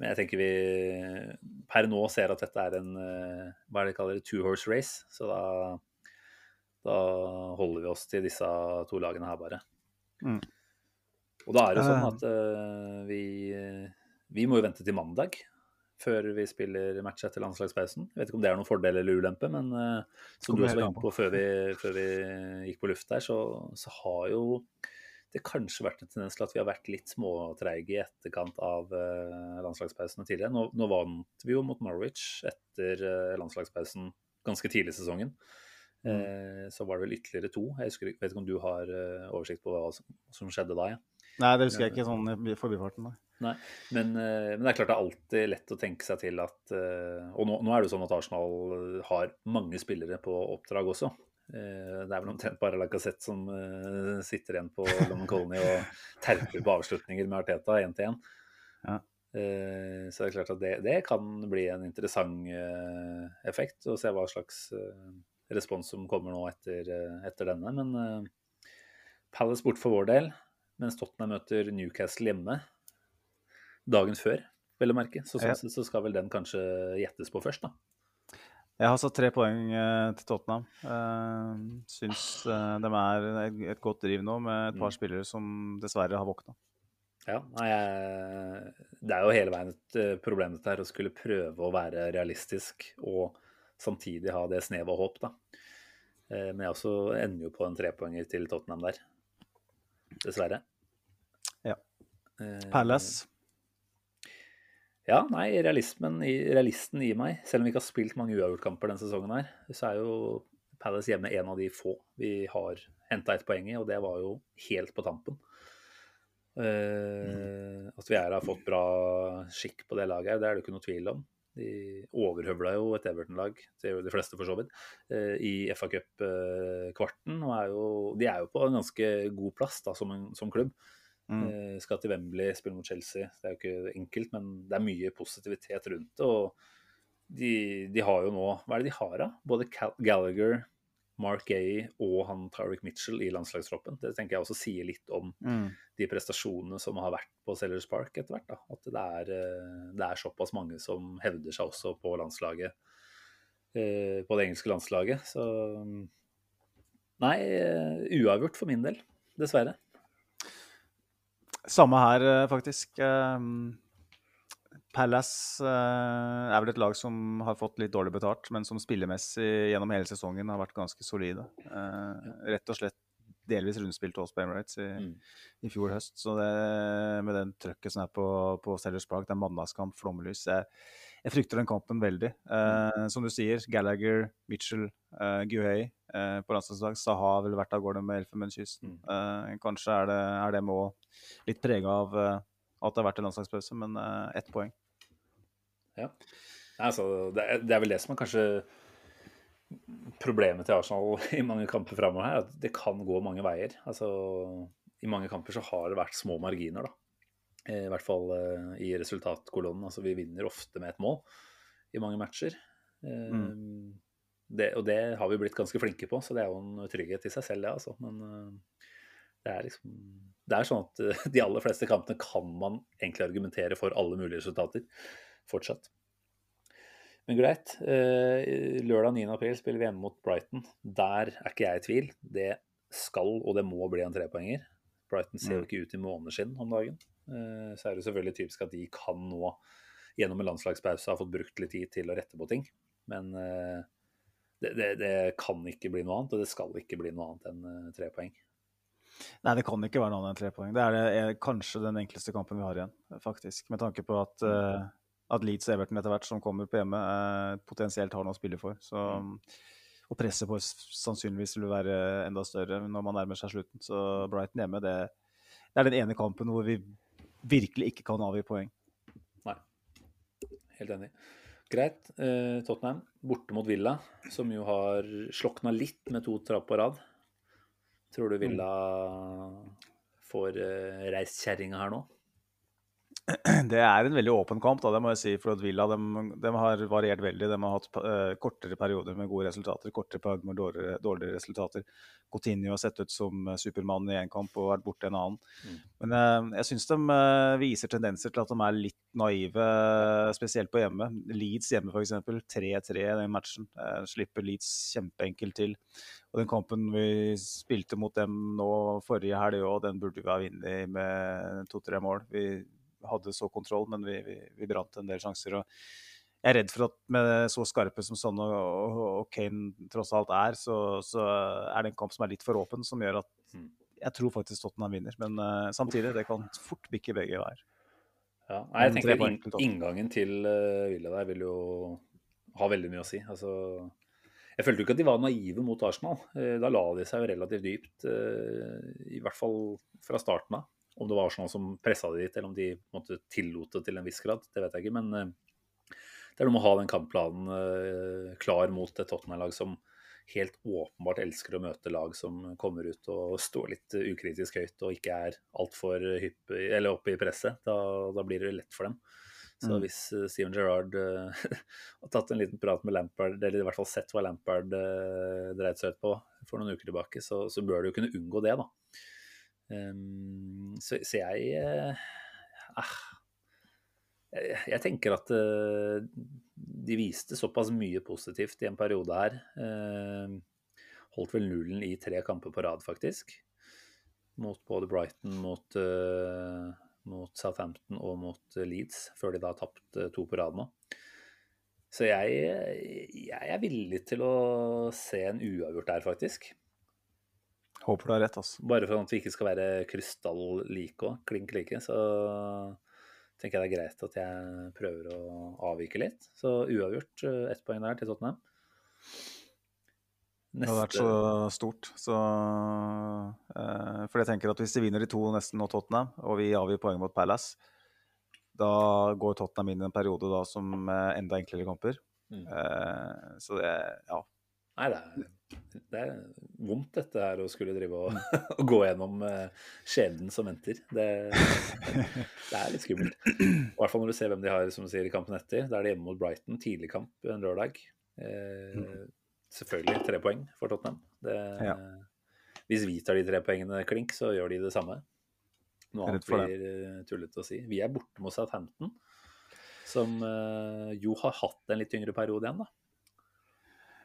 men jeg tenker vi per nå ser at dette er en eh, hva er det de kaller det, two horse race. Så da, da holder vi oss til disse to lagene her, bare. Mm. Og da er det sånn Eh. at uh, vi, vi må jo vente til mandag før vi spiller match etter landslagspausen. Jeg vet ikke om det er noen fordel eller ulempe, men uh, som du også var inne på før vi, før vi gikk på luft der, så, så har jo det kanskje vært en tendens til at vi har vært litt småtreige i etterkant av uh, landslagspausene tidligere. Nå, nå vant vi jo mot Norwich etter uh, landslagspausen ganske tidlig i sesongen. Mm. så var det vel ytterligere to. Jeg husker, vet ikke om du har oversikt på hva som, som skjedde da? Ja. Nei, det husker jeg ikke sånn i forbifarten. Nei. Men, eh, men det er klart det er alltid lett å tenke seg til at eh, Og nå, nå er det jo sånn at Arsenal har mange spillere på oppdrag også. Eh, Det er vel omtrent bare Lacassette som eh, sitter igjen på London Colony og terper på avslutninger med Arteta én til én. Ja. Eh, Så det er klart at det, det kan bli en interessant eh, effekt, å se hva slags eh, respons som kommer nå etter, eh, etter denne. Men eh, Palace bort for vår del, mens Tottenham møter Newcastle hjemme dagen før, vel å merke. Så sånn sett så skal vel den kanskje gjettes på først, da. Jeg har satt tre poeng eh, til Tottenham. Uh, syns eh, de er et, godt driv nå, med et par Mm. spillere som dessverre har våkna. Ja, nei, jeg, Det er jo hele veien et problem dette her, å skulle prøve å være realistisk og samtidig ha det snevet av håp, da. Men jeg også ender jo på en trepoenger til Tottenham der. Dessverre. Ja. Palace. Ja, nei, realismen realisten i meg, selv om vi ikke har spilt mange uavgjortkamper denne sesongen her, så er jo Palace hjemme en av de få vi har henta ett poeng i, og det var jo helt på tampen. Uh, At vi her har fått bra skikk på det laget her, det er det ikke noe tvil om. De overhøvla jo et Everton-lag, det gjør de fleste for så vidt, uh, i FA Cup-kvarten. og er jo- De er jo på en ganske god plass da, som, en, som klubb. Mm. Eh, skal til Wembley, spille mot Chelsea. Det er jo ikke enkelt, men det er mye positivitet rundt det. Og de, de har jo nå Hva er det de har, da? Både Gallagher, Mark Gay og han Tariq Mitchell i landslagstroppen. Det tenker jeg også sier litt om Mm. de prestasjonene som har vært på Sellers Park etter hvert. Da. At det er, eh, det er såpass mange som hevder seg også på landslaget. eh, På det engelske landslaget. Så Nei, eh, uavgjort for min del. Dessverre. Samme her, eh, faktisk. Um, Palace eh, er vel et lag som har fått litt dårlig betalt, men som spillemessig gjennom hele sesongen har vært ganske solide. Eh, rett og slett delvis rundspilt oss på Emirates i, Mm. i fjor høst. Så det, med den trøkket som er på, på Sellers Park, det er mandagskamp, flomlys jeg, jeg frykter den kampen veldig. Eh, som du sier, Gallagher, Mitchell, uh, Guhei eh, på landslagsdag. Saha har vel vært av gårde med Elfenbenskysten. Eh, kanskje er det, er det med litt prega av eh, at det har vært en landslagspause, men eh, ett poeng. Ja. Altså, det, er, det er vel det som er kanskje problemet til Arsenal i mange kamper framover her. At det kan gå mange veier. Altså, I mange kamper så har det vært små marginer, da. Eh, I hvert fall eh, i resultatkolonnen. Altså, vi vinner ofte med et mål i mange matcher. Mm. det, og det har vi blitt ganske flinke på, så det er jo en trygghet i seg selv, det, altså. Men eh, det er liksom Det er sånn at eh, de aller fleste kampene kan man egentlig argumentere for alle mulige resultater fortsatt. Men greit. Eh, lørdag 9. april spiller vi hjemme mot Brighton. Der er ikke jeg i tvil. Det skal og det må bli en trepoenger. Brighton ser jo Mm. ikke ut i måneskinn om dagen. Eh, så er det selvfølgelig typisk at de kan nå, gjennom en landslagspause, ha fått brukt litt tid til å rette på ting. Men eh, det, det, det kan ikke bli noe annet, og det skal ikke bli noe annet enn eh, tre poeng. Nei, det kan ikke være noe annet enn tre poeng. Det er, det, er kanskje den enkleste kampen vi har igjen, faktisk. Med tanke på at, eh, at Leeds Everton etter hvert som kommer på hjemme, potensielt har noe å spille for. Så, og presset på sannsynligvis vil være enda større når man nærmer seg slutten. Så Brighton hjemme, det, det er den ene kampen hvor vi virkelig ikke kan avgi poeng. Nei, helt enig. Greit. Eh, Tottenham borte mot Villa, som jo har slokna litt med to tap på rad. Tror du Villa mm. får eh, reist kjerringa her nå? Det er en veldig åpen kamp, da, det må jeg si. For at Villa de, de har variert veldig. De har hatt uh, kortere perioder med gode resultater, kortere perioder med dårligere, dårligere resultater. Coutinho har sett ut som uh, supermann i én kamp og vært borte i en annen. Mm. Men uh, jeg syns de viser tendenser til at de er litt naive, spesielt på hjemme. Leeds hjemme, f.eks. 3-3 i den matchen. slipper Leeds kjempeenkelt til. Og den kampen vi spilte mot dem nå forrige helg òg, den burde vi ha vunnet med to-tre mål. Vi hadde så kontroll, men vi, vi, vi, brant en del sjanser. og jeg er redd for at med så skarpe som sånn og, og, og Kane tross alt er, så, så, er det en kamp som er litt for åpen, som gjør at mm. jeg tror faktisk Tottenham vinner. Men uh, samtidig, det kan fort bikke begge veier. Ja, nei, jeg tenker inn, Inngangen til uh, Villa der vil jo ha veldig mye å si. Altså, jeg følte jo ikke at de var naive mot Arsenal. Uh, da la de seg jo relativt dypt, i hvert fall fra starten av. Om det var Arsenal som pressa det dit, eller om de måtte tillot det til en viss grad, det vet jeg ikke. Men eh, det er noe med å ha den kampplanen eh, klar mot et Tottenham-lag som helt åpenbart elsker å møte lag som kommer ut og står litt ukritisk høyt og ikke er altfor oppe i presset. Da, da, blir det lett for dem. Så mm. hvis Steven Gerrard uh, har tatt en liten prat med Lampard, eller i hvert fall sett hva Lampard uh, dreit seg ut på for noen uker tilbake, så, så bør du kunne unngå det, da. Um, så, så, jeg uh, ah, jeg, jeg, tenker at uh, de viste såpass mye positivt i en periode her. Uh, holdt vel nullen i tre kamper på rad, faktisk. Mot både Brighton, mot, mot Southampton og mot Leeds, før de da har tapt to på rad nå. Så jeg, jeg er villig til å se en uavgjort der, faktisk. Håper du har rett, altså. Bare for at vi ikke skal være krystall-like òg, klink like, så tenker jeg det er greit at jeg prøver å avvike litt. Så uavgjort eh, ett poeng der til Tottenham. Neste... Det hadde vært så stort. Så, eh, for jeg tenker at hvis de vinner de to nesten nå, Tottenham, og vi avgir poeng mot Palace, da går Tottenham inn i en periode da som eh, enda enklere kamper. Mm. Eh, så det, ja. Nei, det er det er vondt dette her å skulle drive og, og gå gjennom uh, skjebnen som venter. Det, det, er litt skummelt. I hvert fall når du ser hvem de har som sier, i kampen etter. Da er det hjemme mot Brighton, tidlig kamp en lørdag. Eh, selvfølgelig tre poeng for Tottenham. Det, ja. Hvis vi tar de tre poengene klink, så gjør de det samme. Noe annet blir eh, tullete å si. Vi er borte mot Southampton, som jo har hatt en litt yngre periode igjen, da.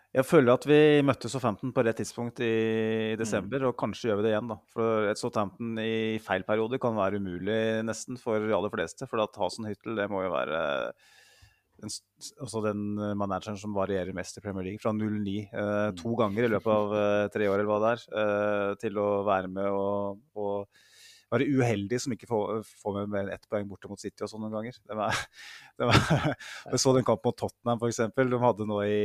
Jeg føler at vi møtte Southampton på rett tidspunkt i desember, mm. og kanskje gjør vi det igjen. da. For et Southampton i feil periode kan være umulig nesten for de aller fleste. For at Hasenhyttel det må jo være den, altså den manageren som varierer mest i Premier League. Fra 0-9 eh, mm. to ganger i løpet av eh, tre år eller hva det er, eh, til å være med og, og være uheldig som ikke får, får med mer enn ett poeng borte mot City og sånn noen ganger. Det var, det var, jeg så den kampen mot Tottenham f.eks. De hadde nå i,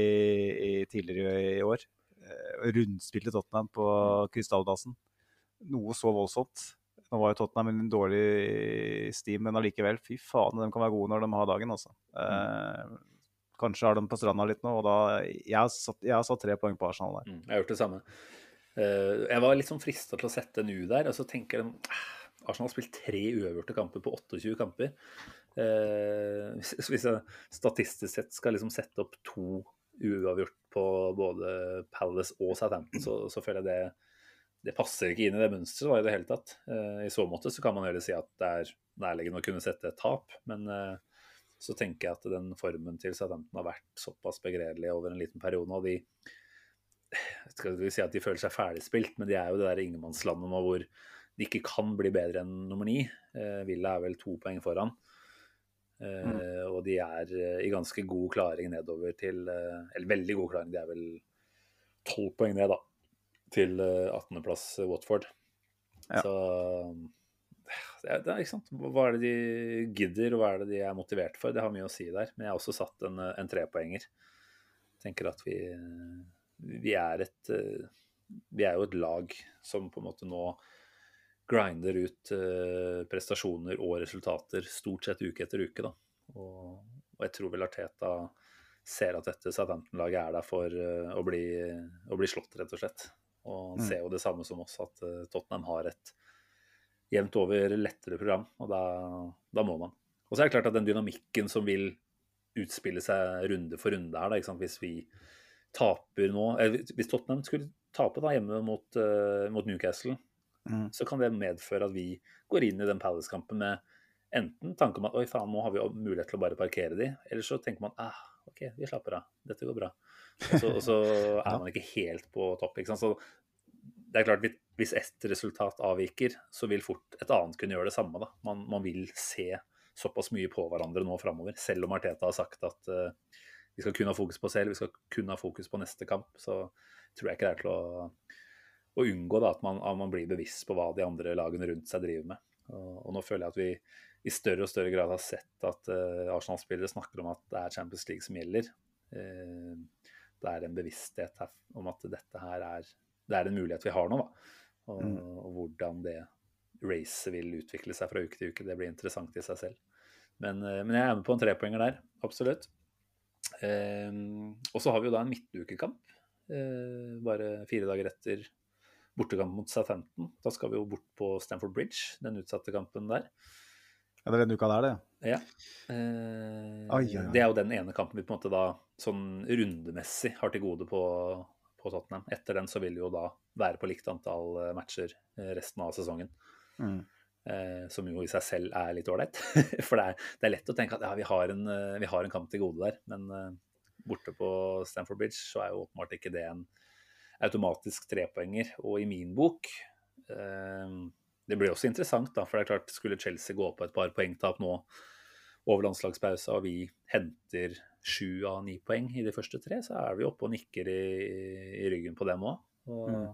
i, tidligere i år. Eh, rundspilte Tottenham på mm. Krystalldassen. Noe så voldsomt. Nå var jo Tottenham en dårlig steam, men allikevel, fy faen, de kan være gode når de har dagen, altså. Mm. Eh, kanskje har de på stranda litt nå, og da Jeg har satt, jeg har satt tre poeng på Arsenal der. Mm, jeg har gjort det samme. Eh, jeg var litt sånn frista til å sette en U der, og så tenker jeg ah, Arsenal har spilt tre uavgjorte kamper på 28 kamper. Eh, hvis jeg statistisk sett skal liksom sette opp to uavgjort på både Palace og Southampton, så, så føler jeg det det passer ikke inn i det mønsteret i det hele tatt. Eh, I så måte så kan man heller si at det er nærliggende å kunne sette et tap, men så tenker jeg at den formen til Southampton har vært såpass begredelig over en liten periode Og De, skal vi si at de føler seg ferdigspilt, men de er jo det der ingenmannslandet nå hvor de ikke kan bli bedre enn nummer ni. Eh, Villa er vel to poeng foran. Eh, mm. Og de er eh, i ganske god klaring nedover til eh, Eller veldig god klaring, de er vel tolv poeng ned, da. Til 18.-plass eh, Watford. Ja. Så det er, det er, ikke sant? Hva er det de gidder, og hva er det de er motivert for? Det har mye å si der. Men jeg har også satt en, en trepoenger. Tenker at vi vi er et eh, Vi er jo et lag som på en måte nå grinder ut eh, prestasjoner og resultater stort sett uke etter uke. da. Og, og jeg tror vel Arteta ser at dette Southampton-laget er der for uh, å, bli, å, bli, slått, rett og slett. Og han mm. ser jo det samme som oss, at Tottenham har et jevnt over lettere program, og da, da, må man. Og så er det klart at den dynamikken som vil utspille seg runde for runde her, da, hvis vi taper nå Hvis Tottenham skulle tape da hjemme mot, uh, mot Newcastle, mm. så kan det medføre at vi går inn i den Palace-kampen med enten tanke om at oi faen, nå har vi mulighet til å bare parkere de, eller så tenker man ah, OK, vi slapper av, dette går bra. Og så, og så er man ikke helt på topp. ikke sant? Så det er klart, hvis ett resultat avviker, så vil fort et annet kunne gjøre det samme. da. Man, man vil se såpass mye på hverandre nå framover, selv om Arteta har sagt at uh, vi skal kun ha fokus på selv, vi skal kun ha fokus på neste kamp. Så tror jeg ikke det er til å, å unngå da, at, man, at, man, blir bevisst på hva de andre lagene rundt seg driver med. Og, og nå føler jeg at vi i større og større grad har sett at uh, Arsenal-spillere snakker om at det er Champions League som gjelder. Uh, det er en bevissthet her, om at dette her er, det er en mulighet vi har nå. Og, mm. og hvordan det racet vil utvikle seg fra uke til uke, det blir interessant i seg selv. Men, uh, men jeg er med på en trepoenger der, absolutt. Og så har vi jo da en midtukekamp, bare fire dager etter bortekamp mot Southampton. Da skal vi jo bort på Stamford Bridge, den utsatte kampen der. Ja, det er den uka der, det? Ja. Eh, ai, oi, oi. Det er jo den ene kampen vi på en måte da sånn rundemessig har til gode på, på Tottenham. Etter den så vil det jo da være på likt antall eh, matcher eh, resten av sesongen. Mm. Eh, som jo i seg selv er litt ålreit. For det er, det er, lett å tenke at ja, vi har, en, eh, vi har en kamp til gode der. Men uh, borte på Stamford Bridge så er jo åpenbart ikke det en automatisk trepoenger. Og i min bok det blir også interessant, da, for det er klart, skulle Chelsea gå på et par poengtap nå over landslagspausa, og vi henter sju av ni poeng i de første tre, så er vi oppe og nikker i, i ryggen på dem òg. Og mm.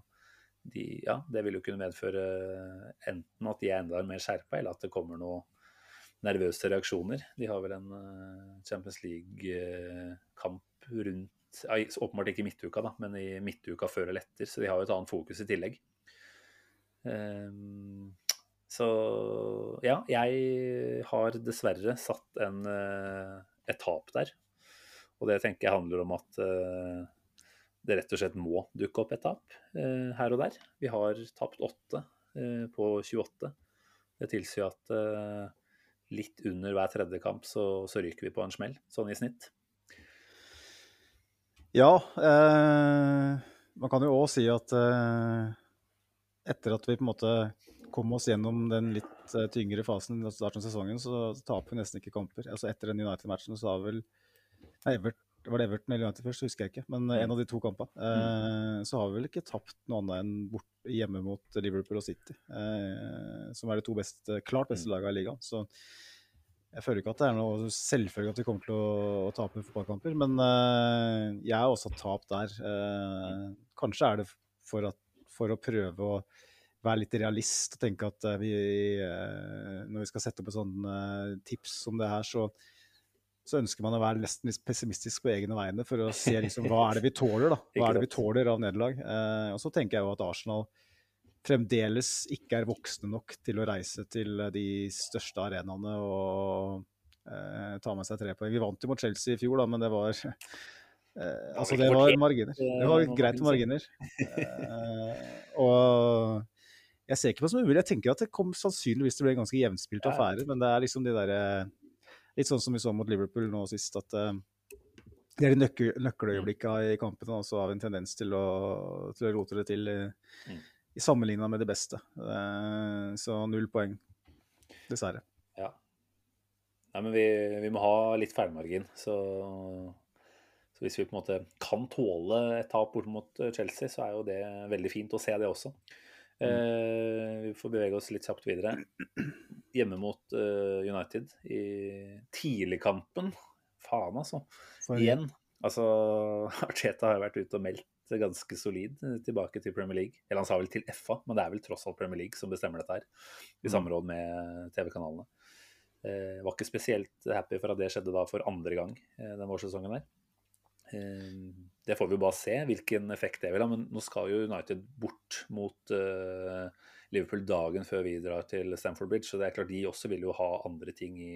De, ja, det vil jo kunne medføre enten at de er enda mer skjerpa, eller at det kommer noen nervøse reaksjoner. De har vel en uh, Champions League-kamp rundt Åpenbart ikke i midtuka, da, men i midtuka før eller etter, så de har jo et annet fokus i tillegg. Ehm, så ja, jeg har dessverre satt en, eh, et tap der. Og det tenker jeg handler om at eh, det rett og slett må dukke opp et tap eh, her og der. Vi har tapt åtte på 28. Det tilsier at litt under hver tredje kamp så, så, ryker vi på en smell, sånn i snitt. Ja, eh, man kan jo òg si at eh, etter at vi på en måte kom oss gjennom den litt tyngre fasen i starten av sesongen, så taper vi nesten ikke kamper. Altså Etter den United-matchen så har vel nei, Evert, Var det Everton eller United først, husker jeg ikke. Men en av de to kampene. Eh, så har vi vel ikke tapt noe annet enn bort, hjemme mot Liverpool og City. som er de to beste, klart beste mm. lagene i ligaen. Så jeg føler ikke at det er noe selvfølgelig at vi kommer til å, å tape fotballkamper. Men jeg har også tap der. kanskje er det for at for å prøve å være litt realist og tenke at eh, vi, eh, når vi skal sette opp et sånt eh, tips som det her, så, så ønsker man å være nesten litt pessimistisk på egne vegne for å se liksom, hva er det vi tåler da, hva er det vi tåler av nederlag. Eh, og så tenker jeg jo at Arsenal fremdeles ikke er voksne nok til å reise til de største arenaene og eh, ta med seg tre poeng. Vi vant jo mot Chelsea i fjor, da, men det var Eh, altså, det var marginer. Det var greit med marginer. Eh, og jeg ser ikke på det som umulig. Jeg tenker at det kom sannsynligvis til å bli en ganske jevnspilt affære, men det er liksom de derre Litt sånn som vi så mot Liverpool nå sist, at uh, det er de nøkkel, nøkkeløyeblikkene i kampene, og så har vi en tendens til å, til å rote det til i, mm. sammenligna med det beste. Uh, så null poeng, dessverre. Ja. Nei, men vi, vi må ha litt feilmargin, så så hvis vi på en måte kan tåle et tap bort mot eh, Chelsea, så er jo det veldig fint å se det også. Eh, vi får bevege oss litt kjapt videre. Hjemme mot uh, United i tidligkampen. Faen, altså. Igjen. Altså, Arteta har vært ute og meldt ganske solid tilbake til Premier League. Eller han sa vel til FA, men det er vel tross alt Premier League som bestemmer dette her. I mm. samråd med TV-kanalene. Eh, var ikke spesielt happy for at det skjedde da for andre gang eh, den vårsesongen der. Eh, det får vi bare se hvilken effekt det vil ha. Men nå skal jo United bort mot uh, Liverpool dagen før vi drar til Stamford Bridge. Så det er klart de også vil jo ha andre ting i,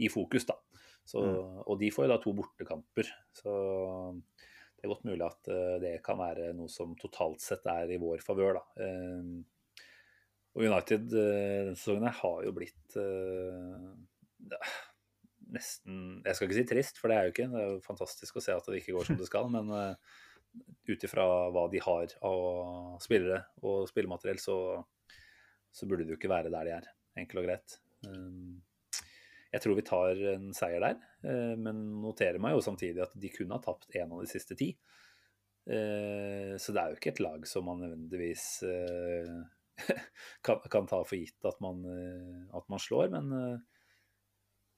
i fokus, da. Så, og de får jo da to bortekamper. Så det er godt mulig at eh, det kan være noe som totalt sett er i vår favør, da. Eh, og United eh, denne sesongen har jo blitt eh, nesten Jeg skal ikke si trist, for det er jo ikke. Det er jo fantastisk å se at det ikke går som det skal. Men uh, ut ifra hva de har av spillere og spillemateriell, så, så burde det jo ikke være der de er. Enkelt og greit. Um, jeg tror vi tar en seier der, uh, men noterer meg jo samtidig at de kunne ha tapt én av de siste ti. Uh, så det er jo ikke et lag som man nødvendigvis kan, kan, ta for gitt at man, at man slår, men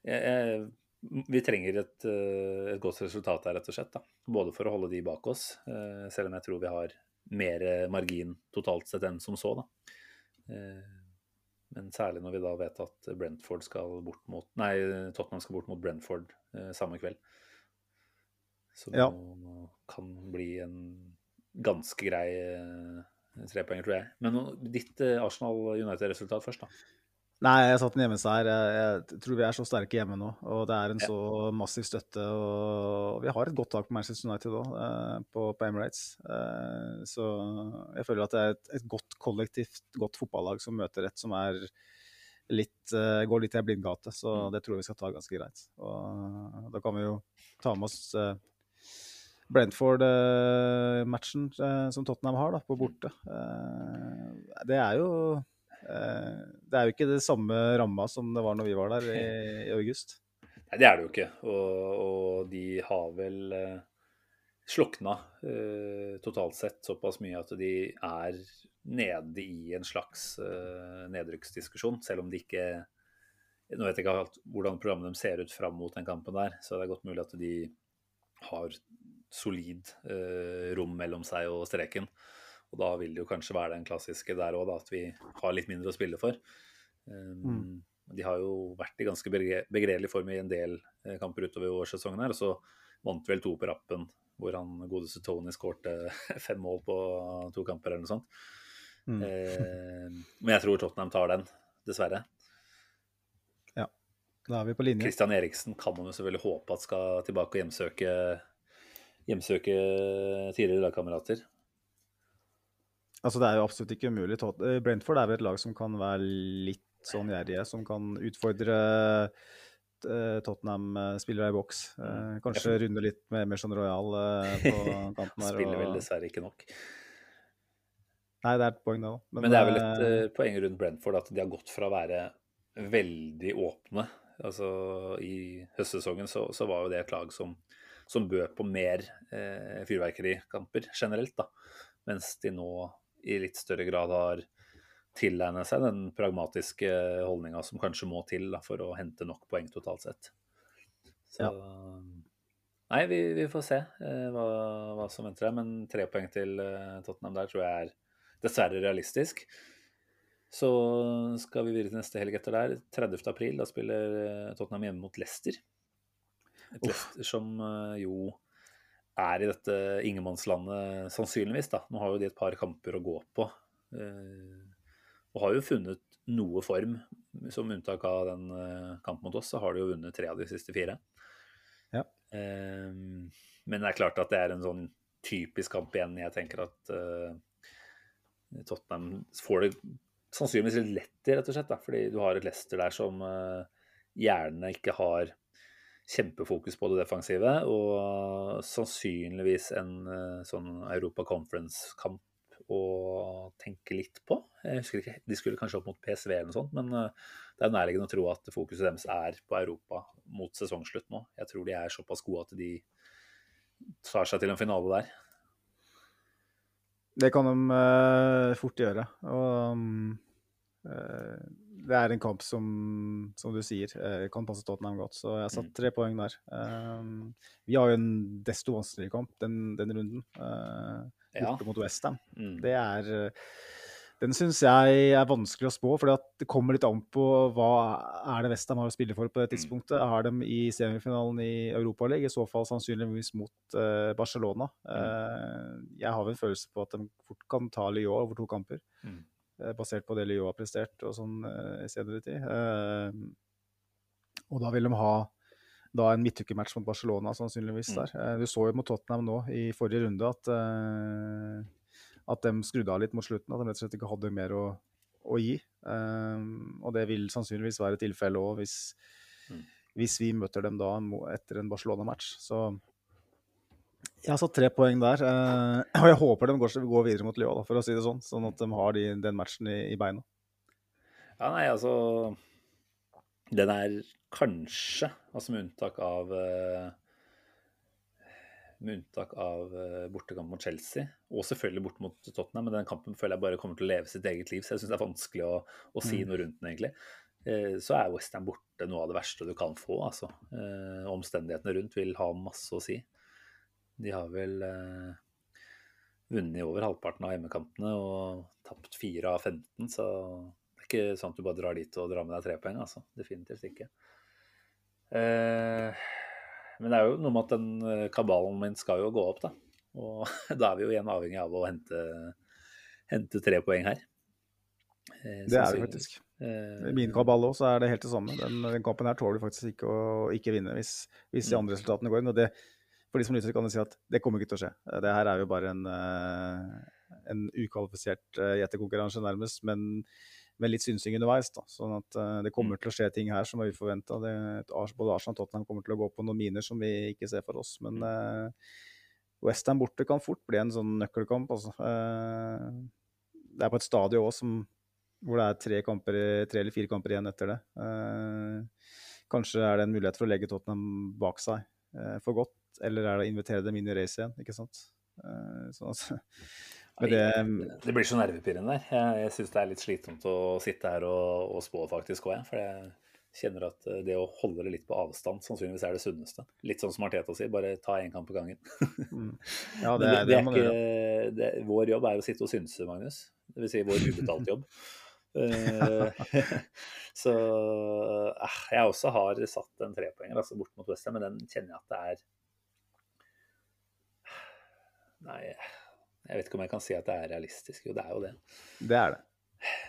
jeg, vi trenger et, eh, et, godt resultat der, rett og slett. Da. Både for å holde de bak oss, eh, selv om jeg tror vi har mer margin totalt sett enn som så. Da. Eh, men særlig når vi da vet at Brentford skal bort mot Nei, Tottenham skal bort mot Brentford samme kveld. Så ja. kan bli en ganske grei trepoenger, tror jeg. Men ditt Arsenal United-resultat først, da. Nei, jeg satt en hjemmeseier. Jeg, jeg tror vi er så sterke hjemme nå. Og det er en så massiv støtte. Og vi har et godt tak på Manchester United òg, eh, på, på, Emirates. Eh, så jeg føler at det er et, et, godt kollektivt, godt fotballag som møter et som er litt eh, går litt i ei blindgate. Så mm. det tror jeg vi skal ta ganske greit. Og da kan vi jo ta med oss Brentford-matchen som Tottenham har da, på borte. Eh, det er jo det er jo ikke det samme ramma som det var når vi var der i, i august. Nei, det er det jo ikke. Og, og de har vel eh, slukna eh, totalt sett såpass mye at de er nede i en slags eh, nedrykksdiskusjon, selv om de ikke Nå vet jeg ikke alt, hvordan programmet de ser ut fram mot den kampen der, så det er godt mulig at de har solid eh, rom mellom seg og streken. Og da vil det jo kanskje være den klassiske der òg, at vi har litt mindre å spille for. Um, mm. De har jo vært i ganske begredelig form i en del eh, kamper utover årssesongen her. Og så vant vel to på rappen, hvor han godeste Tony skårte fem mål på to kamper eller noe sånt. Mm. Eh, men jeg tror Tottenham tar den, dessverre. Ja, da er vi på linje. Christian Eriksen kan man jo selvfølgelig håpe at skal tilbake og hjemsøke, hjemsøke tidligere lagkamerater. Altså, det er jo absolutt ikke umulig. Eh, Brentford er vel et lag som kan være litt sånn gjerrige, som kan utfordre eh, Tottenham-spillere i boks. Eh, kanskje runde litt med Merson Royal på kanten der. Spiller vel dessverre ikke nok. Nei, det er et poeng, det òg. Men, Men, det er vel et uh, poeng rundt Brentford at de har gått fra å være veldig åpne. Altså I høstsesongen så, så var jo det et lag som, som bød på mer eh, fyrverkerikamper generelt, da. Mens de nå i litt større grad har tilegnet seg den pragmatiske holdninga som kanskje må til da, for å hente nok poeng totalt sett. Så ja. Nei, vi, vi, får se eh, hva, hva, som venter deg. Men tre poeng til eh, Tottenham der tror jeg er dessverre realistisk. Så skal vi videre til neste helg etter der. 30. april, da spiller eh, Tottenham hjemme mot Leicester. Et Leicester som eh, jo er i dette ingenmannslandet, sannsynligvis. da. Nå har jo de et par kamper å gå på. Eh, og har jo funnet noe form. Som unntak av den eh, kampen mot oss, så har de jo vunnet tre av de siste fire. Ja. Eh, men det er klart at det er en sånn typisk kamp igjen. Jeg tenker at Tottenham får det sannsynligvis litt lett i, rett og slett. Da, fordi du har et Leicester der som gjerne ikke har kjempefokus på det defensive, og sannsynligvis en eh, sånn Europa Conference-kamp å tenke litt på. Jeg husker ikke, De skulle kanskje opp mot PSV eller noe sånt, men eh, det er nærliggende å tro at fokuset deres er på Europa mot sesongslutt nå. Jeg tror de er såpass gode at de tar seg til en finale der. Det kan de uh, fort gjøre. Og um, det er en kamp som, som du sier, eh, kan passe Tottenham godt. Så jeg har satt mm. tre poeng der. Um, vi har jo en desto vanskeligere kamp den, den runden, borte mot Westham. Mm. Det er Den syns jeg er vanskelig å spå, for det kommer litt an på hva er det Westham har å spille for på det mm. tidspunktet. Har de i semifinalen i Europaligaen, i så fall sannsynligvis mot Barcelona. Uh, jeg har en følelse på at de fort kan ta Lyon over to kamper. Eh, basert på det Lyon har prestert og sånn eh, i senere tid. Eh, og da vil de ha da en midtukematch mot Barcelona, sannsynligvis. Mm. der. Du så jo mot Tottenham nå i forrige runde at, at de skrudde av litt mot slutten. At de rett og slett ikke hadde mer å, å gi. Og det vil sannsynligvis være tilfellet òg hvis, Mm. hvis vi møter dem da etter en Barcelona-match. Så jeg har satt tre poeng der. eh, og jeg håper de går, går videre mot Lyon, da, for å si det sånn. Sånn at de har de, den matchen i, i beina. Ja, nei, altså Den er kanskje, altså med unntak av eh, Med unntak av eh, bortekamp mot Chelsea, og selvfølgelig borte mot Tottenham, men den kampen føler jeg bare kommer til å leve sitt eget liv, så jeg syns det er vanskelig å, å si Mm. noe rundt den, egentlig. Eh, Så er Westham borte noe av det verste du kan få, altså. Eh, Omstendighetene rundt vil ha masse å si. De har vel eh, vunnet over halvparten av hjemmekampene og tapt fire av 15, så det er ikke sånn at du bare drar dit og drar med deg tre poeng, altså. Definitivt ikke. Eh, men det er jo noe med at den eh, kabalen min skal jo gå opp, da. Og da er vi jo igjen avhengig av å hente, hente tre poeng her. Eh, Det er vi faktisk. I min kabal òg er det helt det samme. Den, den kampen her tåler du faktisk ikke å ikke vinne hvis, hvis de Mm. andre resultatene går inn. Og det, for de som lytter, kan de si at det kommer ikke til å skje. Det her er jo bare en, eh, en ukvalifisert eh, gjettekonkurranse, nærmest, men med litt synsing underveis. da, sånn at eh, Det kommer til å skje ting her som er uforventa. Både Arsenal og Tottenham kommer til å gå på noen miner som vi ikke ser for oss. Men uh, Westham borte kan fort bli en sånn nøkkelkamp. altså. Eh, det er på et stadion òg som hvor det er tre, kamper, tre eller fire kamper igjen etter det. Eh, kanskje er det en mulighet for å legge Tottenham bak seg eh, for godt, eller er det å invitere dem inn i racet igjen, ikke sant. Sånn altså. det, Det blir så nervepirrende. Jeg, jeg syns det er litt slitsomt å sitte her og, og spå, faktisk òg, jeg. For jeg kjenner at eh, det å holde det litt på avstand sannsynligvis er det sunneste. Litt sånn som Arteta sier, bare ta én kamp på gangen. mm, ja, det, det, er ikke, det, vår jobb er å sitte og synse, Magnus. Det vil si vår ubetalte jobb. Eh, så eh, jeg også har satt en trepoenger altså bort mot Westham, men den kjenner jeg at det er Nei, jeg vet ikke om jeg kan si at det er realistisk. Jo, det er jo det. Det er det.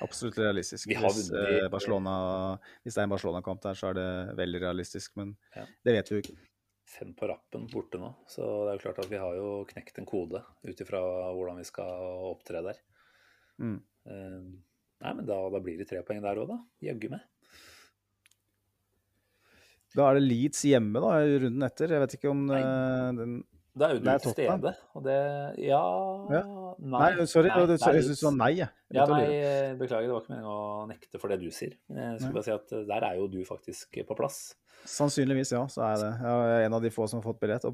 Absolutt realistisk. Hvis, eh, hvis det er en Barcelona-kamp der, så er det veldig realistisk. Men Ja. det vet vi jo ikke. Fem på rappen borte nå, så det er jo klart at vi har jo knekt en kode ut ifra hvordan vi skal opptre der. Mm. Eh, Nei, men da, da blir det tre poeng der òg, da. Jaggu meg. Da er det Leeds hjemme da, i runden etter. Jeg vet ikke om eh, den Da er jo du Det til stede, og det Ja, Ja. Nei, Nei, sorry. nei, nei det jeg syns du sa nei. jeg. Ja, nei, beklager, det var ikke meningen å nekte for det du sier. Jeg skulle bare si at eh, der er jo du faktisk på plass. Sannsynligvis, ja. Så er det. Jeg er en av de få som har fått billett.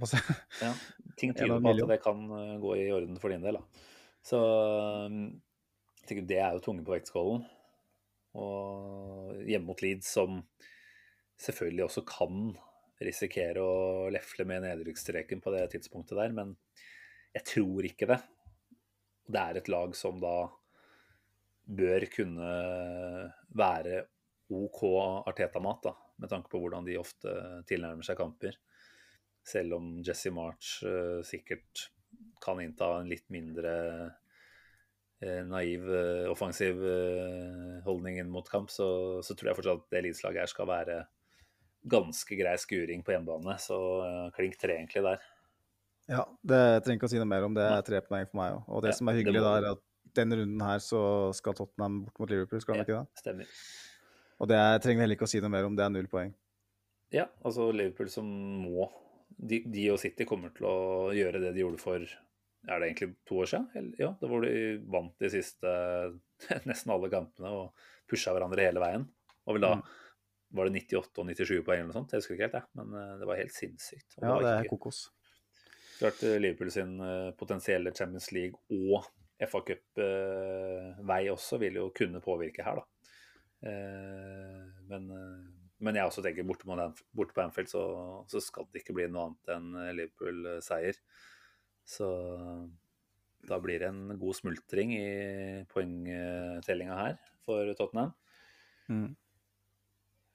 Ja, ting tyder på at det kan eh, gå i orden for din del. Da. Så um, jeg tenker det er jo tunge på vektskålen. Og hjemme mot Leeds, som selvfølgelig også kan risikere å lefle med nedrykksstreken på det tidspunktet der, men jeg tror ikke det. Det er et lag som da bør kunne være OK Arteta-mat, da, med tanke på hvordan de ofte tilnærmer seg kamper. Selv om Jesse March uh, sikkert kan innta en litt mindre uh, naiv, uh, offensiv holdning inn mot kamp, så, så tror jeg fortsatt at det Leeds-laget her skal være ganske grei skuring på hjemmebane. Så eh, klink tre egentlig der. Ja, det jeg trenger ikke å si noe mer om det. er tre poeng for meg òg. Og det Ja, som er hyggelig, da, er at denne runden her så skal Tottenham bort mot Liverpool, skal de Ja. ikke det? Stemmer. Og det er, trenger heller ikke å si noe mer om, det er null poeng. Ja, altså Liverpool som må de, de og City kommer til å gjøre det de gjorde for er det egentlig to år siden? Eller- Ja, da hvor de vant de siste nesten alle kampene og pusha hverandre hele veien. Og vel da Mm. Var det 98 og 97 poeng eller noe sånt. Jeg husker ikke helt, jeg. Men eh, det var helt sinnssykt. Og Ja, det er ikke, kokos. klart eh, Liverpool sin eh, potensielle Champions League og FA Cup-vei også vil jo kunne påvirke her, da. Eh, Men, eh, men jeg også tenker borte, borte på Anfield så, så skal det ikke bli noe annet enn eh, Liverpool-seier. Så da blir det en god smultring i poengtellinga her for Tottenham. Mm.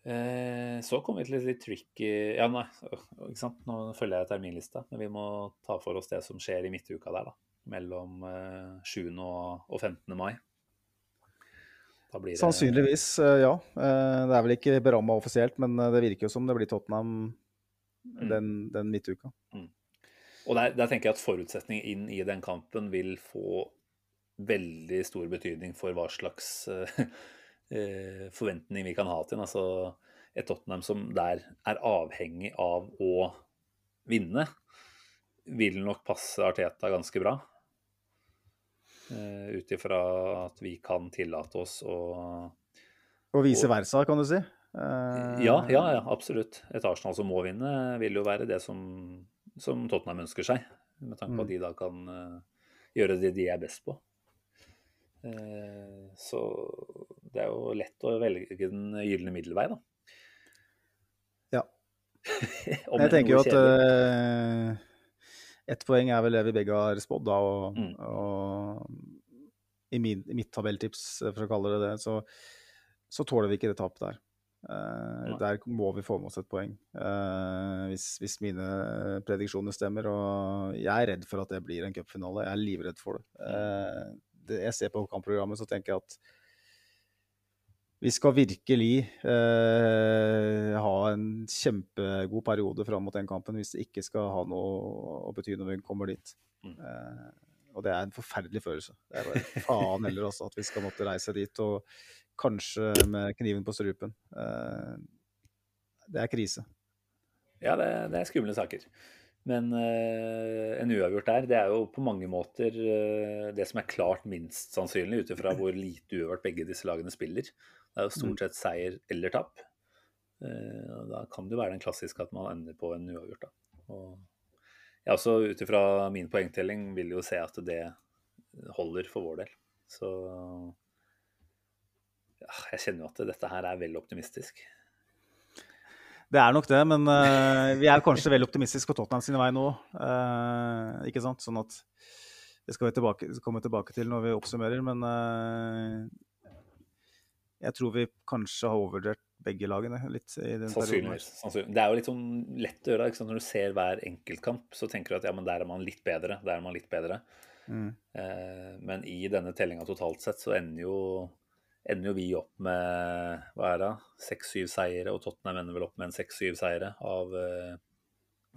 Eh, Så kommer vi til et litt tricky Ja, nei, ikke sant. Nå følger jeg terminlista, men vi må ta for oss det som skjer i midtuka der, da. Mellom eh, 7. og og 15. mai. Det Sannsynligvis, eh, ja. Eh, Det er vel ikke beramma offisielt, men eh, det virker jo som det blir Tottenham den, den midtuka. Og der, der, tenker jeg at forutsetning inn i den kampen vil få veldig stor betydning for hva slags forventning vi kan ha til en. Altså et Tottenham som der er avhengig av å vinne, vil nok passe Arteta ganske bra. Uh, Ut ifra at vi kan tillate oss å Og vice versa, kan du si? Uh, ja, ja, ja, absolutt. Et Arsenal som må vinne, vil jo være det som, som Tottenham ønsker seg. Med tanke på at mm. de da kan uh, gjøre det de er best på. Så det er jo lett å velge den gylne middelvei, da. Ja. jeg tenker jo at ett poeng er vel det vi begge har spådd, da. Og, mm. og i, min, i, mitt tabelltips, for å kalle det det, så, så tåler vi ikke det tapet der. Uh, der må vi få med oss et poeng, uh, hvis, hvis, mine prediksjoner stemmer. Og jeg er redd for at det blir en cupfinale. Jeg er livredd for det. Uh, det. Jeg ser på kampprogrammet, så tenker jeg at vi skal virkelig eh, ha en kjempegod periode fram mot den kampen hvis det ikke skal ha noe å bety når vi kommer dit. Mm. Eh, og det er en forferdelig følelse. Det er bare faen heller også at vi skal måtte reise dit, og kanskje med kniven på strupen. Eh, det er krise. Ja, det, det er skumle saker. Men uh, en uavgjort der, det er jo på mange måter uh, det som er klart minst sannsynlig, ut ifra hvor lite uavgjort begge disse lagene spiller. Det er jo stort mm. sett seier eller tap. Eh, da kan det jo være den klassiske at man ender på en uavgjort. Jeg også ut ifra min poengtelling vil jo se at det holder for vår del. Så ja, jeg kjenner jo at dette her er vel optimistisk. Det er nok det, men uh, vi er kanskje vel optimistiske på Tottenham sin vei nå. Uh, ikke sant? Sånn at det skal vi tilbake, komme tilbake til når vi oppsummerer. Men uh, jeg tror vi kanskje har overvurdert begge lagene litt. i den Sannsynligvis. Sannsynlig. Det er jo litt sånn lett å gjøre. Ikke sant? Når du ser hver enkeltkamp, så tenker du at ja, men der er man litt bedre. Der er man litt bedre. Mm. Eh, men i denne tellinga totalt sett så ender jo, ender jo vi opp med hva er det, seks-syv seire, og Tottenham ender vel opp med en seks-syv seire av eh,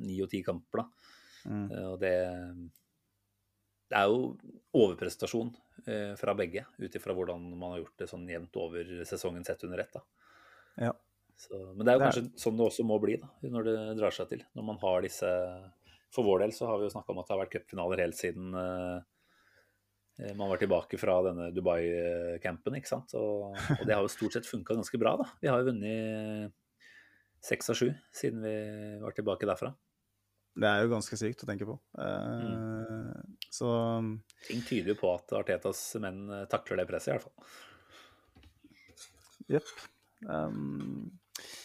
ni og ti kamper. da. Mm. Eh, og det, det er jo overprestasjon eh, fra begge, ut ifra hvordan man har gjort det sånn jevnt over sesongen sett under ett. Ja. Så, men det er jo kanskje det er... sånn det også må bli, da, når det drar seg til. Når man har disse For vår del så har vi jo snakka om at det har vært cupfinaler helt siden eh, eh man var tilbake fra denne Dubai-campen, ikke sant. Og, og, det har jo stort sett funka ganske bra, da. Vi har jo vunnet seks av sju siden vi var tilbake derfra. Det er jo ganske sykt å tenke på. Eh, mm. Så Ting tyder jo på at Artetas menn eh, takler det presset, i hvert fall. Jepp. Um,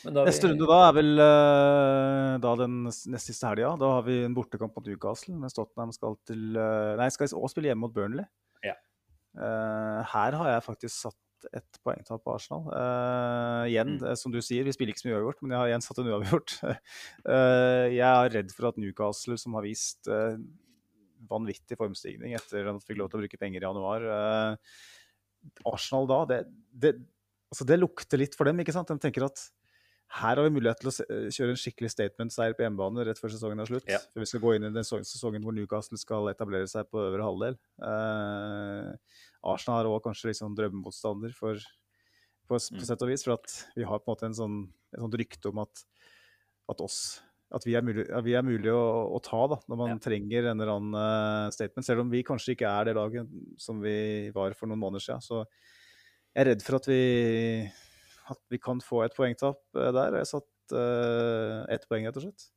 neste vi... runde da er vel uh, da den nest siste helga. Da har vi en bortekamp mot Newcastle, mens Tottenham skal til uh, Nei, skal også spille hjemme mot Burnley. Ja. her har jeg faktisk satt ett poengtap på Arsenal. Uh, igjen, mm. som du sier, vi spiller ikke så mye uavgjort, men jeg har igjen satt en uavgjort. uh, jeg er redd for at Newcastle, som har vist uh, vanvittig formstigning etter at de fikk lov til å bruke penger i januar Arsenal da, det, det, altså det, lukter litt for dem, ikke sant? De tenker at her har vi mulighet til å kjøre en skikkelig statement-seier på hjemmebane rett før sesongen er slutt. Ja. For vi skal gå inn i den sesongen hvor Newcastle skal etablere seg på øvre halvdel. Eh, Arsenal er òg kanskje liksom drømmemotstander for, på, på mm. sett og vis. For at vi har på en måte en sånn, et sånt rykte om at, at, oss, at vi er mulig, vi er mulig å, å, ta da, når man ja. trenger en eller annen uh, statement. Selv om vi kanskje ikke er det laget som vi var for noen måneder siden. Så jeg er redd for at vi, at vi kan få et poengtap uh, der. Jeg satt uh, ett poeng, rett og slett.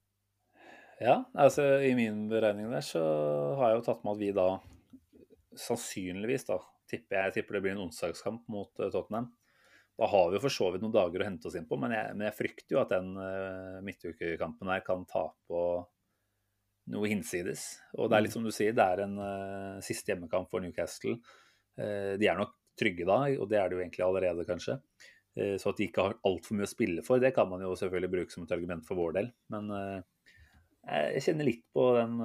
Ja, altså i min beregning der så har jeg jo tatt med at vi da sannsynligvis da tipper jeg, tipper det blir en onsdagskamp mot Tottenham. Da har vi jo for så vidt noen dager å hente oss inn på, men jeg, men jeg frykter jo at den uh, midtukekampen her kan ta på noe hinsides. Og det er litt mm. som du sier, det er en uh, siste hjemmekamp for Newcastle. Uh, de er nok trygge da, og det er de jo egentlig allerede, kanskje. så at de ikke har altfor mye å spille for, det kan man jo selvfølgelig bruke som et argument for vår del. Men jeg kjenner litt på den,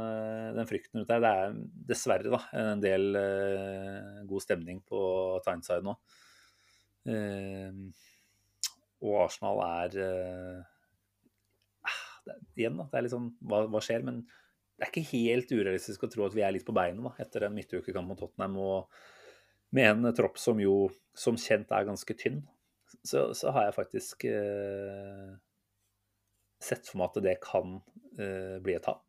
den frykten rundt der. Det er dessverre da, en del god stemning på Tyneside nå. Uh, og Arsenal er uh, det, igjen, da. Det er litt sånn hva, hva skjer? Men det er ikke helt urealistisk å tro at vi er litt på beinet etter en midtukekamp mot Tottenham. Og med en tropp som jo som kjent er ganske tynn, så, så har jeg faktisk eh, sett for meg at det kan eh, bli et tap.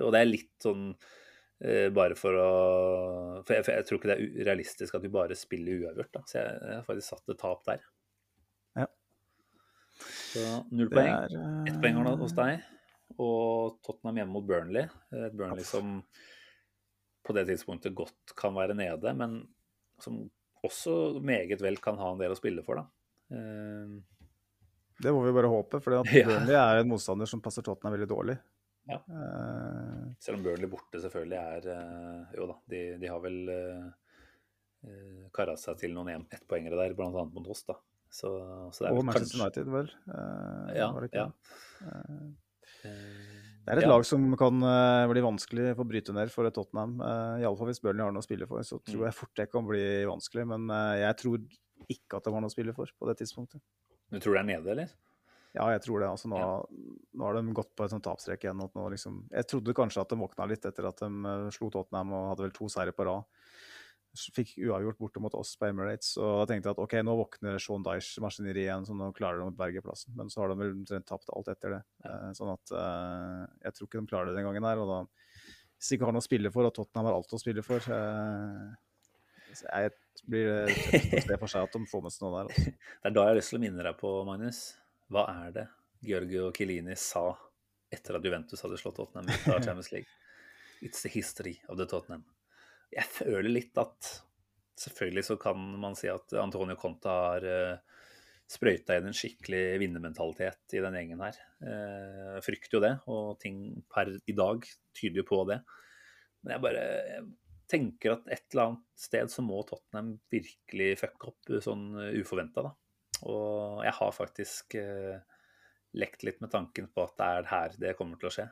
Og det er litt sånn eh, bare for å for jeg, for jeg, tror ikke det er realistisk at vi bare spiller uavgjort. da, Så jeg, jeg har faktisk satt et tap der. Ja. Så null poeng. Ett poeng hos deg. Og Tottenham hjemme mot Burnley. Et Burnley som på det tidspunktet godt kan være nede, men som også meget vel kan ha en del å spille for, da. Uh, det må vi bare håpe, for ja. Burnley er en motstander som passer Tottenham veldig dårlig. Ja. Uh, Selv om Burnley borte selvfølgelig er uh, Jo da, de, de har vel uh, uh kara seg til noen ettpoengere der, bl.a. mot oss. da. Så, så og Manchester kanskje... United, vel. ja. ja. det er et ja. lag som kan bli vanskelig for å bryte ned for Tottenham. Uh, Iallfall hvis Burnley har noe å spille for, så tror mm. jeg fort det kan bli vanskelig. Men jeg tror ikke at de har noe å spille for på det tidspunktet. Du tror det er nede, eller? Ja, jeg tror det. Altså, nå, ja. nå har de gått på et sånt tapstrekk igjen. Liksom, jeg trodde kanskje at de våkna litt etter at de uh, slo Tottenham og hadde vel to seire på rad. Fikk uavgjort borte mot oss på Emirates. Og da tenkte jeg at ok, nå våkner Sean Dyche maskineriet igjen, så nå klarer de å berge plassen. Men så har de vel omtrent tapt alt etter det. Ja. Uh, sånn at uh, jeg tror ikke de klarer det den gangen her. Og da, hvis de ikke har noe å spille for, og Tottenham har alt å spille for jeg blir se for seg at de får med seg noe der. Altså. Det er da jeg har lyst til å minne deg på, Magnus. Hva er det Georgio Kilini sa etter at Juventus hadde slått Tottenham ut av Champions League? It's the history of the Tottenham. Jeg føler litt at Selvfølgelig så kan man si at Antonio Conte har uh, sprøyta inn en skikkelig vinnermentalitet i den gjengen her. Jeg frykter jo det, og ting per i dag tyder jo på det. Men jeg bare jeg tenker at et eller annet sted så må Tottenham virkelig fucke opp sånn eh, uforventa, da. Og jeg har faktisk eh, lekt litt med tanken på at det er her det kommer til å skje.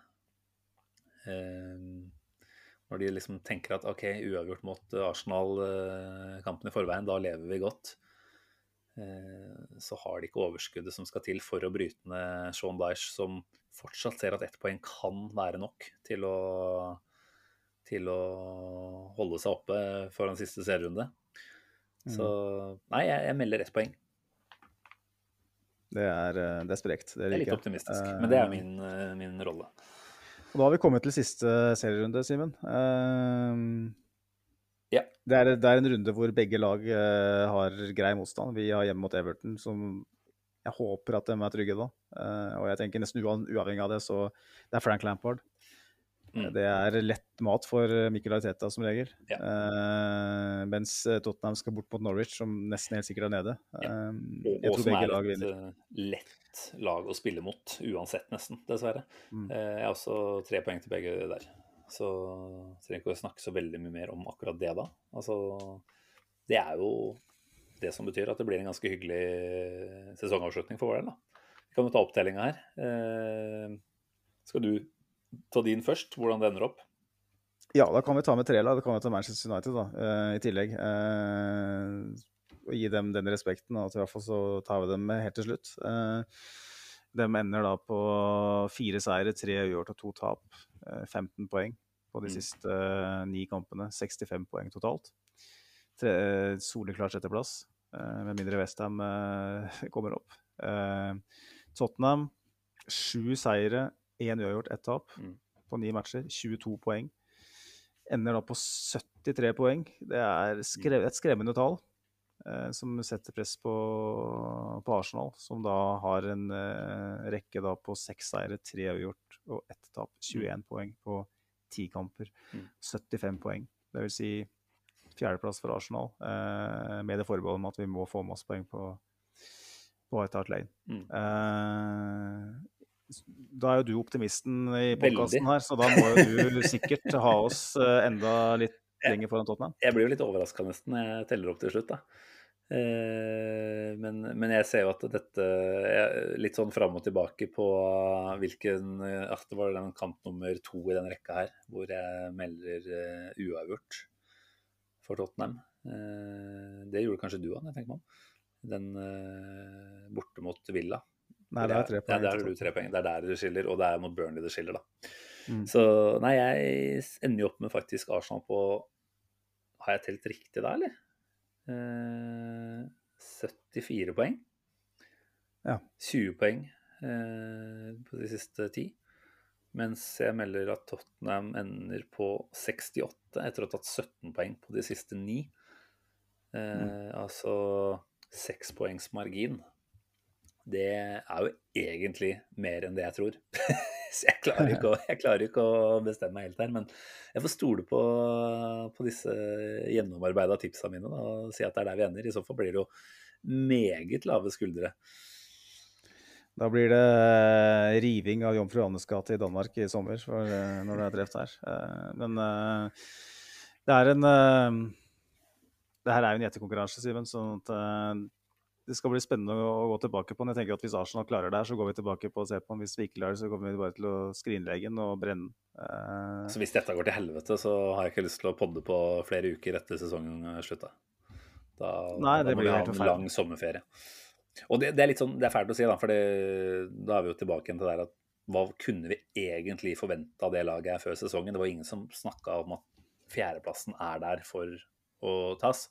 Eh, når de liksom tenker at OK, uavgjort mot Arsenal eh, kampen i forveien, da lever vi godt. Så har de ikke overskuddet som skal til for å bryte ned Sean Dyche, som fortsatt ser at ett poeng kan være nok til å til å holde seg oppe foran siste serierunde. Så mm. nei, jeg, jeg melder ett poeng. Det er, eh, det er sprekt. Det, det, er litt optimistisk, uh, men det er min, uh, min, rolle. Og da har vi kommet til siste serierunde, Simen. Uh, ja. Det er, det, er, en runde hvor begge lag har grei motstand. Vi har hjemme mot Everton, som jeg håper at de er trygge da. og jeg tenker nesten uavhengig av det, så det er Frank Lampard. Mm. Det er lett mat for eh, Mikkel Arteta som regel. Ja. Uh, mens eh, Tottenham skal bort mot Norwich, som nesten helt sikkert er nede. Ja. Og, og som er et lett lag å spille mot, uansett nesten, dessverre. Mm. Uh, jeg har også tre poeng til begge der. Så trenger ikke å snakke så veldig mye mer om akkurat det da. Altså, det er jo det som betyr at det blir en ganske hyggelig sesongavslutning for vår del. da. Vi kan jo ta opptellinga her. skal du ta din først, hvordan det ender opp? Ja, da kan vi ta med tre lag. Da kan vi ta Manchester United da, uh, i tillegg. Uh, og gi dem den respekten. Og i hvert fall så tar vi dem med helt til slutt. Uh, de ender da på fire seire, tre uavgjort og to tap. 15 poeng på de mm. siste ni kampene. 65 poeng totalt. Tre, soleklart sjetteplass, med mindre Westham kommer opp. Tottenham, sju seire, Én uavgjort, ett tap mm. på ni matcher. 22 poeng. Ender da på 73 poeng. Det er skrev, et skremmende tall eh, som setter press på, på, Arsenal, som da har en eh, rekke da på seks seire, tre uavgjort og ett tap. 21 mm. poeng på ti kamper. Mm. 75 poeng. Det vil si fjerdeplass for Arsenal, eh, med det forbeholdet om at vi må få oss poeng på, på White Hart Lane. Mm. Eh, da er jo du optimisten i podkasten her, så da må jo du sikkert ha oss eh, enda litt lenger foran Tottenham. Jeg blir jo litt overraska nesten når jeg teller opp til slutt, da. Eh, men, men, jeg ser jo at dette litt sånn fram og tilbake på hvilken At det var den kamp nummer to i den rekka her hvor jeg melder eh, uavgjort for Tottenham. Det gjorde kanskje du når jeg tenker meg om. Den borte mot Villa Nei, det er tre poeng. Ja, har du tre poeng. Det er der det skiller, og det er mot Burnley det skiller, da. Mm. Så nei, jeg ender jo opp med faktisk Arsenal på Har jeg telt riktig da, eller? Eh, 74 poeng. Ja. 20 poeng eh, på de siste ti. Mens jeg melder at Tottenham ender på 68 etter å ha tatt 17 poeng på de siste ni. Eh, Altså seks poengs margin. Det er jo egentlig mer enn det jeg tror. Så jeg klarer, ikke å, jeg klarer ikke å bestemme meg helt her. Men jeg får stole på, på disse gjennomarbeida tipsa mine da, og si at det er der vi ender. I så fall blir det jo meget lave skuldre. Da blir det eh, riving av Jomfru Johannes gate i Danmark i sommer for, eh, når det er drept der. Eh, Men det er en Det her er jo en gjettekonkurranse, Simen, sånn at det skal bli spennende å gå tilbake på den. Jeg tenker at Hvis Arsenal klarer det her, så går vi tilbake på å se på den. Hvis vi ikke klarer det, så kommer vi bare til å skrinlegge den og brenne den. Eh, Så hvis dette går til helvete, så har jeg ikke lyst til å podde på flere uker etter sesongen slutta. Da, Nei, det da må vi ha en lang sommerferie. Og det, det er litt sånn, det er fælt å si, da, for det, da er vi jo tilbake igjen til der at hva kunne vi egentlig forvente av det laget her før sesongen? Det var ingen som snakka om at fjerdeplassen er der for å tas.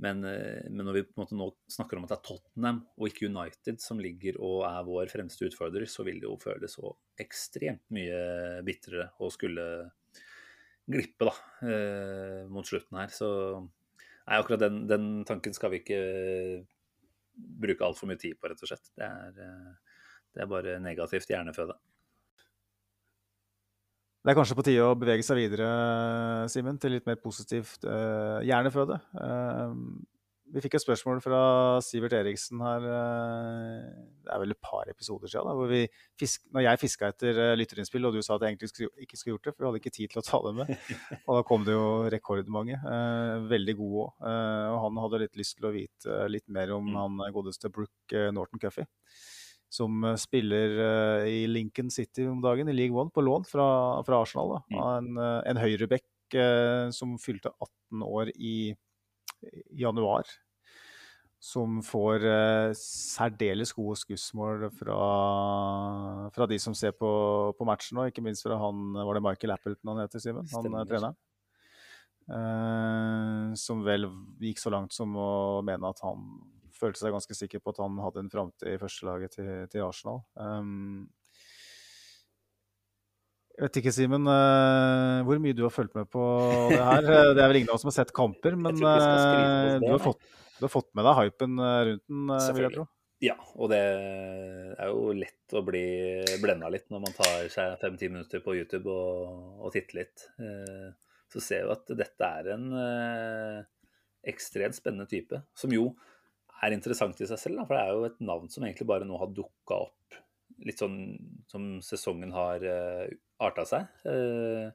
Men, eh, men når vi på en måte nå snakker om at det er Tottenham og ikke United som ligger og er vår fremste utfordrer, så vil det jo føles så ekstremt mye bitrere å skulle glippe da, eh, mot slutten her. Så nei, akkurat den, den tanken skal vi ikke bruke altfor mye tid på, rett og slett. Det er, eh, det er bare negativt hjerneføde. Det er kanskje på tide å bevege seg videre, Simen, til litt mer positivt uh, hjerneføde. Uh, vi fikk et spørsmål fra Sivert Eriksen her, uh, det er vel et par episoder siden, da, hvor vi fisk, når jeg fiska etter lytterinnspill, og du sa at jeg egentlig skulle, ikke skulle gjort det, for vi hadde ikke tid til å ta det med. og da kom det jo rekordmange. eh, veldig gode òg. og han hadde litt lyst til å vite litt mer om Mm. han godeste Brooke Norton Cuffey som eh, spiller uh, i Lincoln City om dagen, i League One, på lån fra, fra Arsenal. Da. Mm. En, eh, en høyreback uh, som fylte 18 år i, i januar. Som får særdeles gode skussmål fra, fra de som ser på, på matchen nå. Ikke minst fra han Var det Michael Appleton han heter, Simen? Han Stemmer. treneren. Som vel gikk så langt som å mene at han følte seg ganske sikker på at han hadde en framtid i førstelaget til, til Arsenal. Um, jeg vet ikke, Simen, uh, hvor mye du har fulgt med på det her. Det er vel ingen av oss som har sett kamper, men det, du, har fått, du har fått med deg hypen eh, rundt den, vil jeg tro. Ja, og det er jo lett å bli blenda litt når man tar seg fem-ti minutter på YouTube og, og titter litt. Uh, Så ser vi at dette er en ekstremt spennende type, som jo er interessant i seg selv. Da, for det er jo et navn som egentlig bare nå har dukka opp litt sånn som sesongen har uh, arta seg. Uh,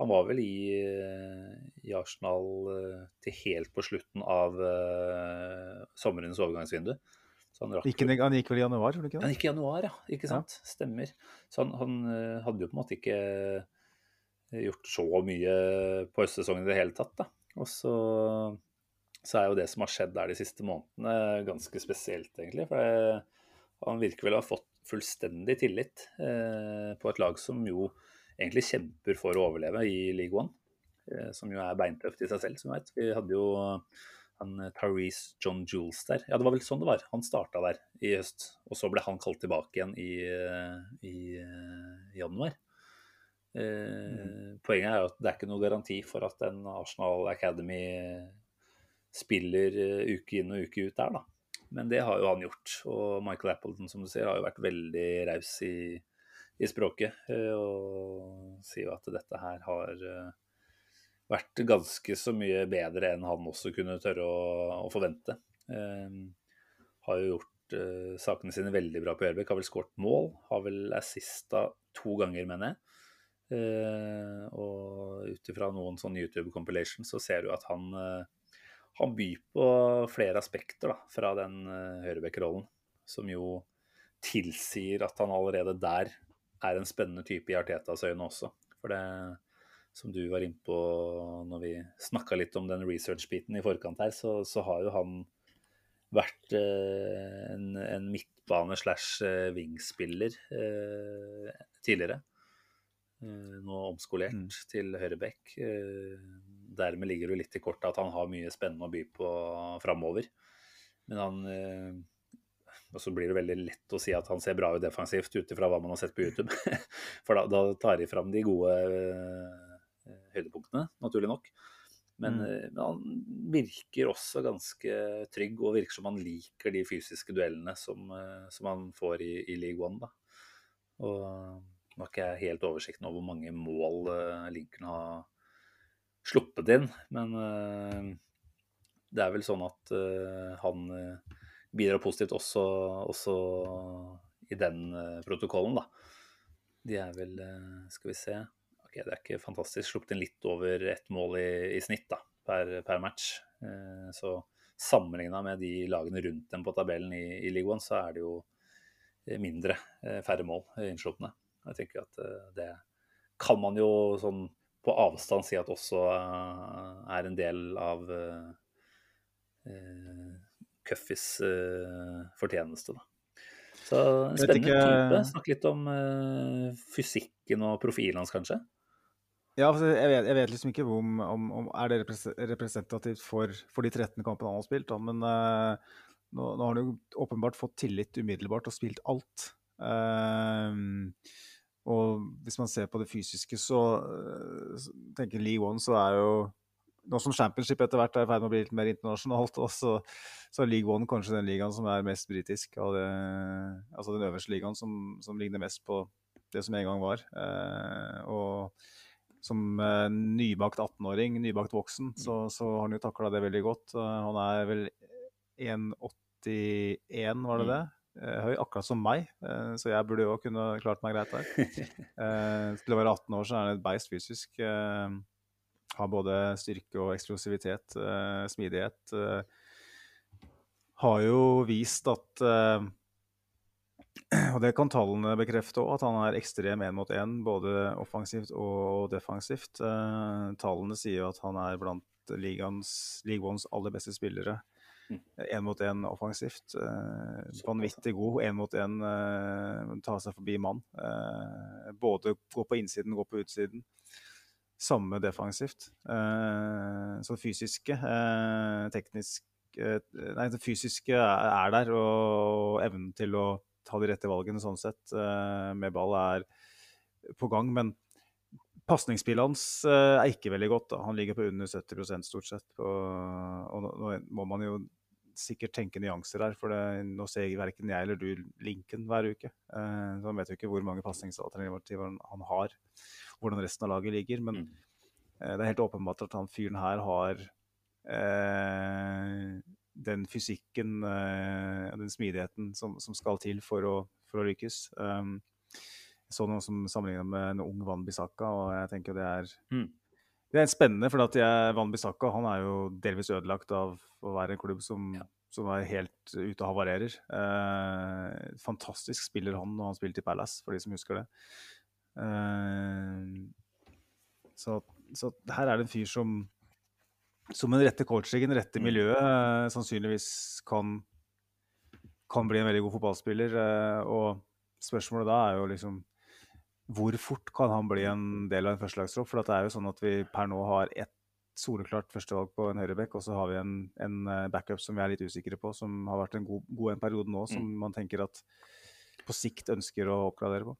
han var vel i, uh, i Arsenal uh, til helt på slutten av eh, sommerens overgangsvindu. Så han Gikk han, gikk vel i januar, tror han ikke det? han gikk i januar, ja. Ikke sant? Stemmer. Så han, han eh, hadde jo på en måte ikke eh, gjort så mye på høstsesongen i det hele tatt, da. Og så, så er jo det som har skjedd der de siste månedene, ganske spesielt, egentlig. For det, han virker vel å ha fått fullstendig tillit eh, på et lag som jo egentlig kjemper for å overleve i League One. Eh, som jo er beintøft i seg selv, som vi vet. Vi hadde jo han eh, John Jules der. Ja, det var vel sånn det var. Han starta der i høst, og så ble han kalt tilbake igjen i, i, i januar. Eh, Poenget er jo at det er ikke noe garanti for at en Arsenal Academy spiller eh, uke inn og uke ut der, da. Men det har jo han gjort. Og Michael Appleton, som du sier, har jo vært veldig raus i, i språket. eh, Og sier jo at dette her har eh, vært ganske så mye bedre enn han også kunne tørre å, å forvente. Eh, har jo gjort sakene sine veldig bra på Gjørbekk. Har vel skåret mål. Har vel assista to ganger, mener jeg. Uh, og ut ifra noen sånne YouTube-compilation så ser du at han, eh, han byr på flere aspekter da, fra den uh, høyrebekk-rollen, som jo tilsier at han allerede der er en spennende type i Artetas øyne også. For det, som du var inne på når vi snakka litt om den research-biten i forkant her, så, så har jo han vært eh, en, en midtbane-slash-vingspiller eh, tidligere. Eh, nå omskolert Mm. til høyreback. Eh, dermed ligger det litt i kortet at han har mye spennende å by på framover. Men han eh, Og så blir det veldig lett å si at han ser bra ut defensivt ut ifra hva man har sett på YouTube. For da, da tar de fram de gode høydepunktene, naturlig nok. Men, Mm. men han virker også ganske trygg, og virker som han liker de fysiske duellene som, som han får i, i League One. Da. Og nå har ikke jeg helt oversikten over hvor mange mål eh, Lincoln har sluppet inn, men eh, det er vel sånn at eh, han bidrar positivt også, også i den protokollen, da. De er vel, skal vi se Ok, det er ikke fantastisk. Sluppet inn litt over ett mål i, i snitt da, per, per match. Så sammenligna med de lagene rundt dem på tabellen i, i One, så er det jo mindre, færre mål innslupne. Jeg tenker at eh, det kan man jo sånn på avstand si at også eh, er en del av eh, Cuffys fortjeneste, da. Så en spennende ikke- type. Snakke litt om fysikken og profilen hans, kanskje. Ja, altså, jeg, vet, jeg vet liksom ikke om, om, om Er det repres- representativt for, for de 13 kampene han har spilt, da. Men uh, nå, nå har han jo åpenbart fått tillit umiddelbart og spilt alt. Ehm, og hvis man ser på det fysiske, så så tenker League One så er jo Nå som Championship etter hvert er i ferd med å bli litt mer internasjonalt, også, så er League One kanskje den ligaen som er mest britisk. Det, altså den øverste ligaen som, som ligner mest på det som en gang var. Eh, og som eh, nybakt 18-åring, nybakt voksen, så, så har han jo takla det veldig godt. Eh, han er vel 1,81, var det det? Eh, høy, akkurat som meg, eh, så jeg burde jo kunne klart meg greit der. Eh, til å være 18 år så er han et beist fysisk. Har både styrke og eksplosivitet, smidighet. Har jo vist at og det kan tallene bekrefte òg, at han er ekstrem én mot én, både offensivt og defensivt. Tallene sier jo at han er blant ligaens, League Ones aller beste spillere. Mm. Én mot én offensivt. Eh, vanvittig god. Én mot én eh, ta seg forbi mann. Eh, både gå på innsiden, gå på utsiden. Samme defensivt. Så det fysiske, teknisk Nei, det fysiske er, er der, og evnen til å ta de rette valgene sånn sett med ball er på gang. Men pasningsspillet hans er ikke veldig godt. Da. Han ligger på under 70% stort sett. Og nå må man jo sikkert tenke nyanser her, for det, nå ser verken jeg eller du linken hver uke. Eh, så man vet jo ikke hvor mange pasningsalternativer han, har, hvordan resten av laget ligger. Men Mm. eh, det er helt åpenbart at han fyren her har eh, den fysikken eh, og den smidigheten som, som skal til for å, for å lykkes. Um, jeg så noen som sammenlignet med en ung Van Bissaka, og jeg tenker det er Mm. Det er spennende, for at jeg, Van Bissaka han er jo delvis ødelagt av å være en klubb som, Ja. som er helt ute og havarerer. Eh, fantastisk spiller han når han spilte i Palace, for de som husker det. Eh, så, så her er det en fyr som som med den rette coachingen, rette miljø, miljøet, eh, sannsynligvis kan, kan bli en veldig god fotballspiller. eh, og spørsmålet da er jo liksom hvor fort kan han bli en del av en førstelagstropp? For det er jo sånn at vi per nå har ett soleklart førstevalg på en høyrebekk, og så har vi en, en eh, backup som vi er litt usikre på, som har vært en god, god en periode nå, som man tenker at på sikt ønsker å oppgradere på.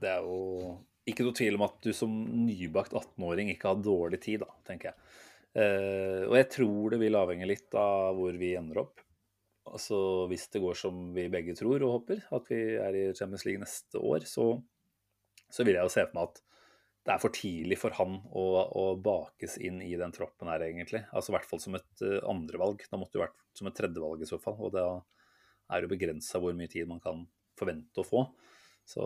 Det er jo ikke noe tvil om at du som nybakt 18-åring ikke har dårlig tid, da, tenker jeg. Eh, og jeg tror det vil avhenge litt av hvor vi ender opp. Altså Hvis det går som vi begge tror og håper, at vi er i Champions League neste år, så, så vil jeg jo se for meg at det er for tidlig for han å, å bakes inn i den troppen her, egentlig. Altså I hvert fall som et uh, andrevalg. Da måtte det vært som et tredjevalg i så fall. Og det er jo begrensa hvor mye tid man kan forvente å få. Så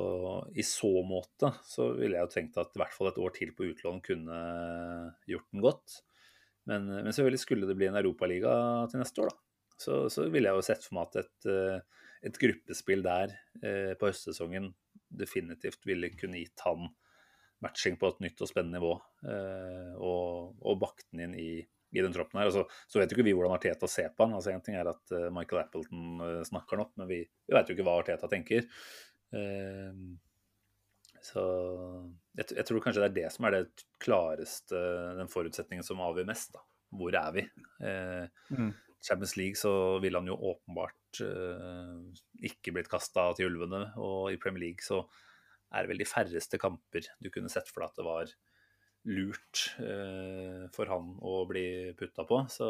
i så måte så ville jeg jo tenkt at i hvert fall et år til på utlån kunne gjort den godt. Men, men selvfølgelig skulle det bli en europaliga til neste år, da. Så, så ville jeg jo sett for meg at et, eh, et gruppespill der eh, på høstsesongen definitivt ville kunne gitt han matching på et nytt og spennende nivå. eh, Og, og bakt den inn i, i den troppen her. Altså, så vet jo ikke vi hvordan Arteta ser på han. Altså, en ting er at uh, Michael Appleton uh, snakker han opp, men vi, vi vet jo ikke hva Arteta tenker. Så jeg, jeg, tror kanskje det er det som er det klareste, den forutsetningen som avgjør mest. da. Hvor er vi? Mm. Champions League så ville han jo åpenbart ikke blitt kasta til ulvene, og i Premier League så er det vel de færreste kamper du kunne sett for deg at det var lurt eh, for han å bli putta på. Så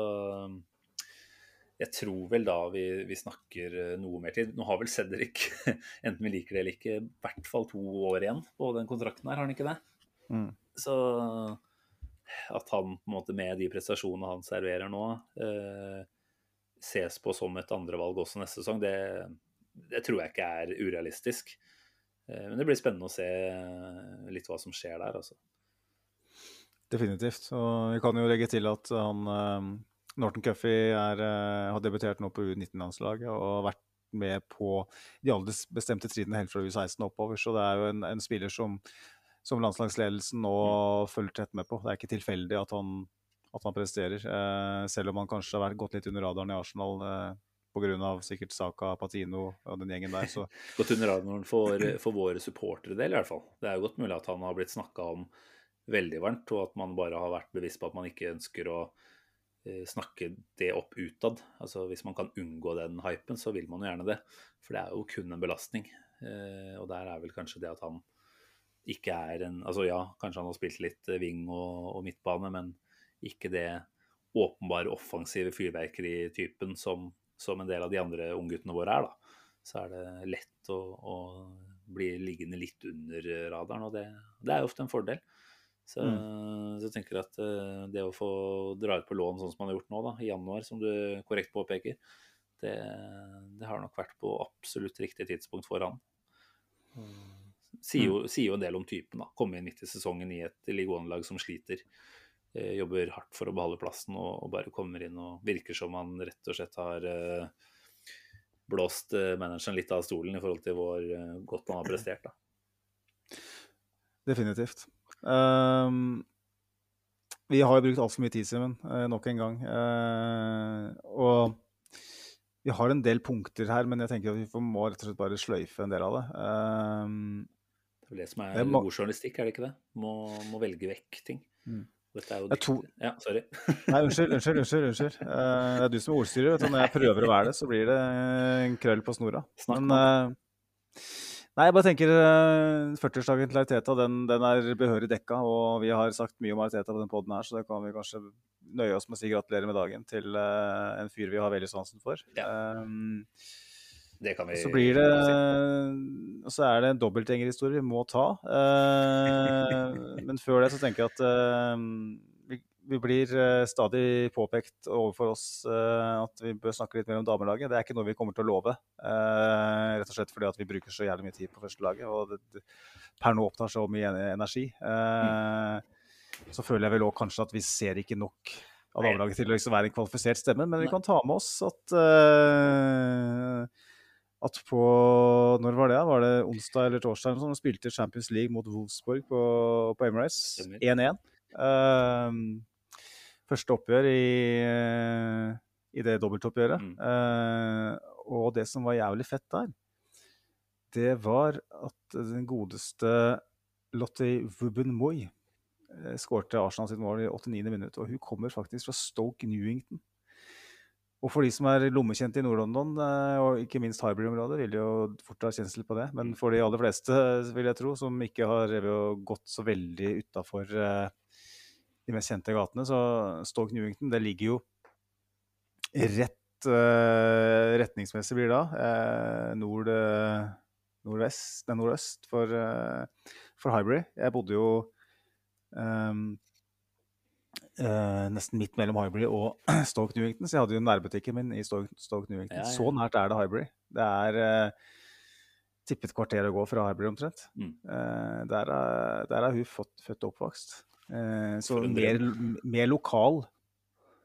jeg tror vel da vi, vi, snakker eh, noe mer tid. Nå har vel Cedric, enten vi liker det eller ikke, i hvert fall to år igjen på den kontrakten her, har han ikke det? Mm. Så at han på en måte med de prestasjonene han serverer nå, eh, ses på som et andrevalg også neste sesong, det, det, tror jeg ikke er urealistisk. Eh, men det blir spennende å se litt hva som skjer der, altså. Definitivt. Og vi kan jo legge til at han uh, Norton Cuffey har debutert nå på U19-landslaget og har vært med på de aldersbestemte trinnene helt fra U16 oppover. Så det er jo en, en spiller som, som, landslagsledelsen nå mm. følger tett med på. Det er ikke tilfeldig at han, at han presterer, uh, selv om han kanskje har gått litt under radaren i Arsenal. Uh, Pga. sikkert Saka, Patino og den gjengen der. Gått under radaren for, for våre supportere del, i hvert fall. Det er jo godt mulig at han har blitt snakka om veldig varmt, og at man bare har vært bevisst på at man ikke ønsker å eh, snakke det opp utad. Altså Hvis man kan unngå den hypen, så vil man jo gjerne det. For det er jo kun en belastning. Eh, og der er vel kanskje det at han ikke er en Altså ja, kanskje han har spilt litt wing og, og midtbane, men ikke det åpenbare offensive fyrverkeritypen som, som en del av de andre ungguttene våre er, da. Så er det lett å, å bli liggende litt under radaren, og det, det er ofte en fordel. Så, mm. så jeg tenker at uh, det å få dra ut på lån sånn som man har gjort nå, da, i januar, som du korrekt påpeker, det, det har nok vært på absolutt riktig tidspunkt for han. Sier jo, mm. sier jo en del om typen. da, Komme inn midt i sesongen i et League One-lag som sliter. Eh, jobber hardt for å beholde plassen og, og, bare kommer inn og virker som han rett og slett har eh, blåst eh, manageren litt av stolen i forhold til hvor eh, godt han har prestert. da. Definitivt. Um, vi har jo brukt altfor mye tid, Simen, uh, nok en gang. Uh, og vi har en del punkter her, men jeg tenker at vi må rett og slett bare sløyfe en del av det. Um, det er vel det som er må... god journalistikk, er det ikke det? Må, må velge vekk ting. Mm. Dette er jo to... Ja, sorry. Nei, unnskyld, unnskyld. unnskyld, unnskyld. Uh, det er du som er ordstyrer. Når jeg prøver å være det, så blir det en krøll på snora. Men, uh, Nei, jeg bare tenker uh, 40-årsdagen til Ariteta den, den, er behørig dekka. Og vi har sagt mye om Ariteta på den poden her, så det kan vi kanskje nøye oss med å si gratulerer med dagen til en fyr vi har veldig sansen for. Ja. Um, det kan vi Så blir det Og så er det en dobbeltgjengerhistorie vi må ta. Uh, men før det så tenker jeg at vi blir uh, stadig påpekt overfor oss uh, at vi bør snakke litt mer om damelaget. Det er ikke noe vi kommer til å love. Uh, rett og slett fordi at vi bruker så jævlig mye tid på førstelaget. Og det, det, per nå opptar så mye energi. Mm. Så føler jeg vel òg kanskje at vi ser ikke nok av damelaget til å liksom være en kvalifisert stemme. Men vi kan ta med oss at at på Når var det? Var det onsdag eller torsdag som spilte Champions League mot Wolfsburg på, på Emirates? 1-1. Uh, første oppgjør i, eh, i det dobbeltoppgjøret. Mm. Uh, og det som var jævlig fett der, det var at den godeste Lottie Wubben-Moi uh, skårte Arsenal sitt mål i 89. minutt. Og hun kommer faktisk fra Stoke Newington. Og for de som er lommekjente i Nord-London, og ikke minst Highbury-området, vil jo fort ha kjensel på det. Men for de aller fleste, vil jeg tro, som ikke har gått så veldig utafor de mest kjente gatene. Så Stoke Newington det ligger jo rett uh, retningsmessig blir det da. Nord, nordvest, nordøst for, for Highbury. Jeg bodde jo um, nesten midt mellom Highbury og Stoke Newington, så jeg hadde jo nærbutikken min i Stoke, Stoke Newington. Ja, ja. Så nært er det Highbury. Det er tippet kvarter å gå fra Highbury omtrent. Mm. der, er, der er hun fått, født og oppvokst. Eh, så mer, mer, lokal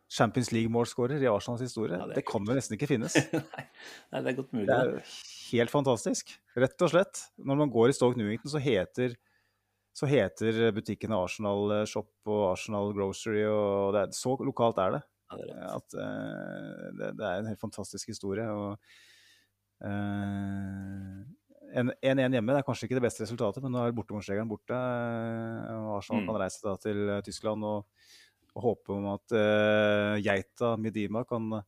Champions League-målskårer i Arsenals historie, ja, det, det kan jo nesten ikke finnes. Nei, det er godt mulig. Det er helt fantastisk, rett og slett. Når man går i Stoke Newington, så heter så heter butikkene Arsenal Shop og Arsenal Grocery, og det er, så lokalt er det. Ja, det er. At uh, det, det er en helt fantastisk historie. og uh, en 1-1 hjemme det er kanskje ikke det beste resultatet, men nå er bortemålsregelen borte. eh, og Arsenal Mm. kan reise til eh, Tyskland og, og håpe om at uh, geita Midima kan,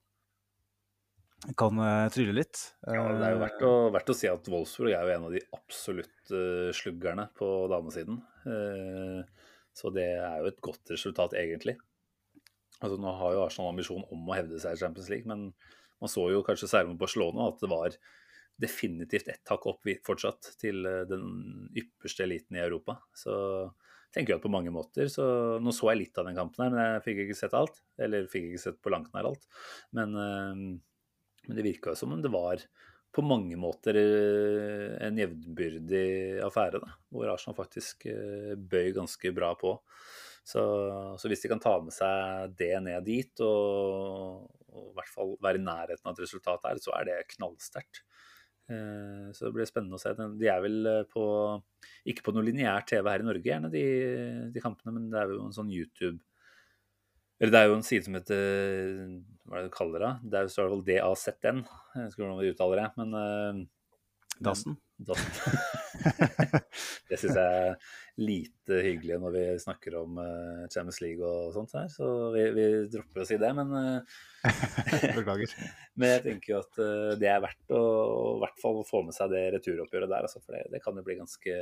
kan eh, trylle litt. Ja, det er jo verdt å, verdt å si at Wolfsburg er jo en av de absolutte sluggerne på damesiden. Eh, Så det er jo et godt resultat, egentlig. Altså, nå har jo Arsenal ambisjon om å hevde seg i Champions League, men man så jo kanskje særlig med Barcelona at det var definitivt ett hakk opp fortsatt til eh, den ypperste eliten i Europa. Så tenker jeg at på mange måter så Nå så jeg litt av den kampen her, men jeg fikk ikke sett alt. Eller fikk ikke sett på langt nær alt. Men, eh, men det virka som om det var på mange måter eh, en jevnbyrdig affære, da, hvor Arsenal faktisk eh, bøy ganske bra på. Så, så hvis de kan ta med seg det ned dit, og, og i hvert fall være i nærheten av et resultat der, så er det knallsterkt. Eh, Så det blir spennende å se. De er vel på Ikke på noe lineær TV her i Norge, gjerne, de, de kampene, men det er jo en sånn YouTube Eller det er jo en side som heter Hva er det du kaller det? Det er jo står vel DAZN. Jeg ikke hvordan vi uttaler det, men eh, Dassen. Dassen. det syns jeg er lite hyggelig når vi snakker om eh, Champions League og sånt her, så vi, vi dropper å si det. Men, eh, Beklager. men jeg tenker jo at det er verdt å i hvert fall få med seg det returoppgjøret der, altså, for det, det kan jo bli ganske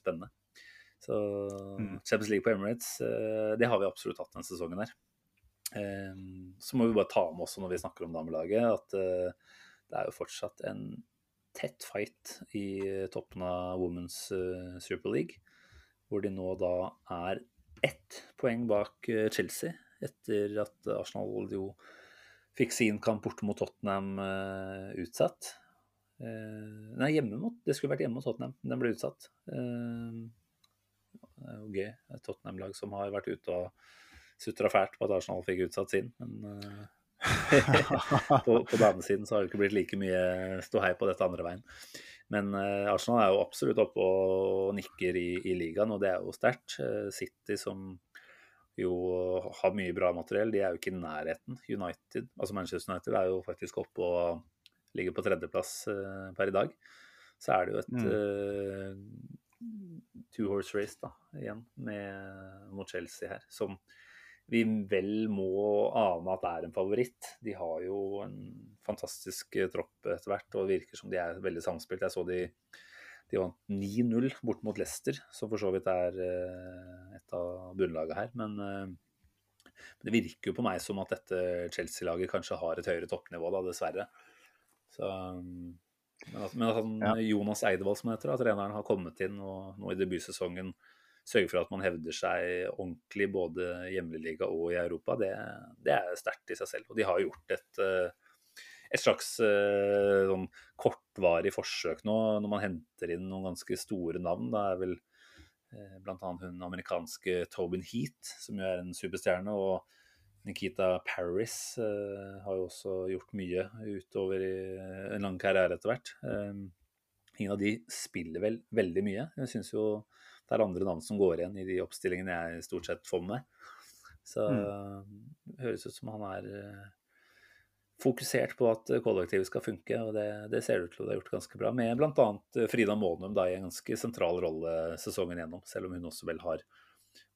spennende. Så Mm. Champions League på Emirates, eh, det har vi absolutt hatt denne sesongen her. Eh, Så må vi bare ta med også når vi snakker om damelaget, at eh, det er jo fortsatt en tett fight i toppen av Women's Super League, hvor de nå da er ett poeng bak Chelsea, etter at Arsenal jo fikk sin kamp borte mot Tottenham utsatt. Nei, hjemme mot, det skulle vært hjemme mot Tottenham, men den ble utsatt. Eh, jo gøy. Et Tottenham-lag som har vært ute og sutra fælt på at Arsenal fikk utsatt sin. Men eh, på, på damesiden så har det ikke blitt like mye ståhei på dette andre veien. Men eh, Arsenal er jo absolutt oppe og nikker i, i ligaen, og det er jo sterkt. Eh, City som jo har mye bra materiell, de er jo ikke i nærheten. United, altså Manchester United er jo faktisk oppe og ligger på tredjeplass eh, per i dag. Så er det jo et eh, two horse race da, igjen med, mot Chelsea her, som vi vel må ane at er en favoritt. De har jo en fantastisk eh, tropp etter hvert, og virker som de er veldig samspilt. Jeg så de, de vant 9-0 bort mot Leicester, som for så vidt er eh, et av bunnlagene her. Men eh, det virker jo på meg som at dette Chelsea-laget kanskje har et høyere toppnivå, da, dessverre. Så, um, men at, men at han, Ja. Jonas Eidevold, som heter, at treneren har kommet inn og nå i debutsesongen sørger for at man hevder seg ordentlig både i hjemligliga og i Europa, det, det er sterkt i seg selv. Og de har gjort et, eh, et slags eh, sånn kortvarig forsøk nå, når man henter inn noen ganske store navn. Da er vel eh, bl.a. hun amerikanske Tobin Heat, som jo er en superstjerne. og Nikita Paris eh, har jo også gjort mye utover i en lang karriere etter hvert. Eh, ingen av de spiller vel veldig mye. Jeg syns jo det er andre navn som går igjen i de oppstillingene jeg stort sett får med meg. Så det høres ut som han er eh, fokusert på at kollektivet skal funke, og det, det ser ut til å ha gjort ganske bra. Med bl.a. Frida Månum da, i en ganske sentral rolle sesongen gjennom, selv om hun også vel har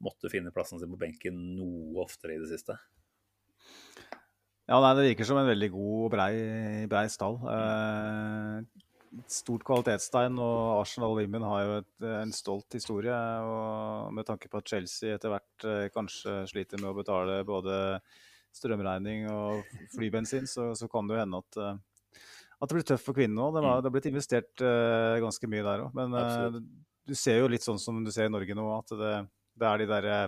måttet finne plassen sin på benken noe oftere i det siste. Ja, nei, Det virker som en veldig god og brei, brei stall. Eh, stort kvalitetstegn, og Arsenal Women har jo et, en stolt historie. og Med tanke på at Chelsea etter hvert eh, kanskje sliter med å betale både strømregning og flybensin, så, så kan det jo hende at, eh, at det blir tøft for kvinnene òg. Det, det har blitt investert eh, ganske mye der òg. Men eh, du ser jo litt sånn som du ser i Norge nå, at det, det er de derre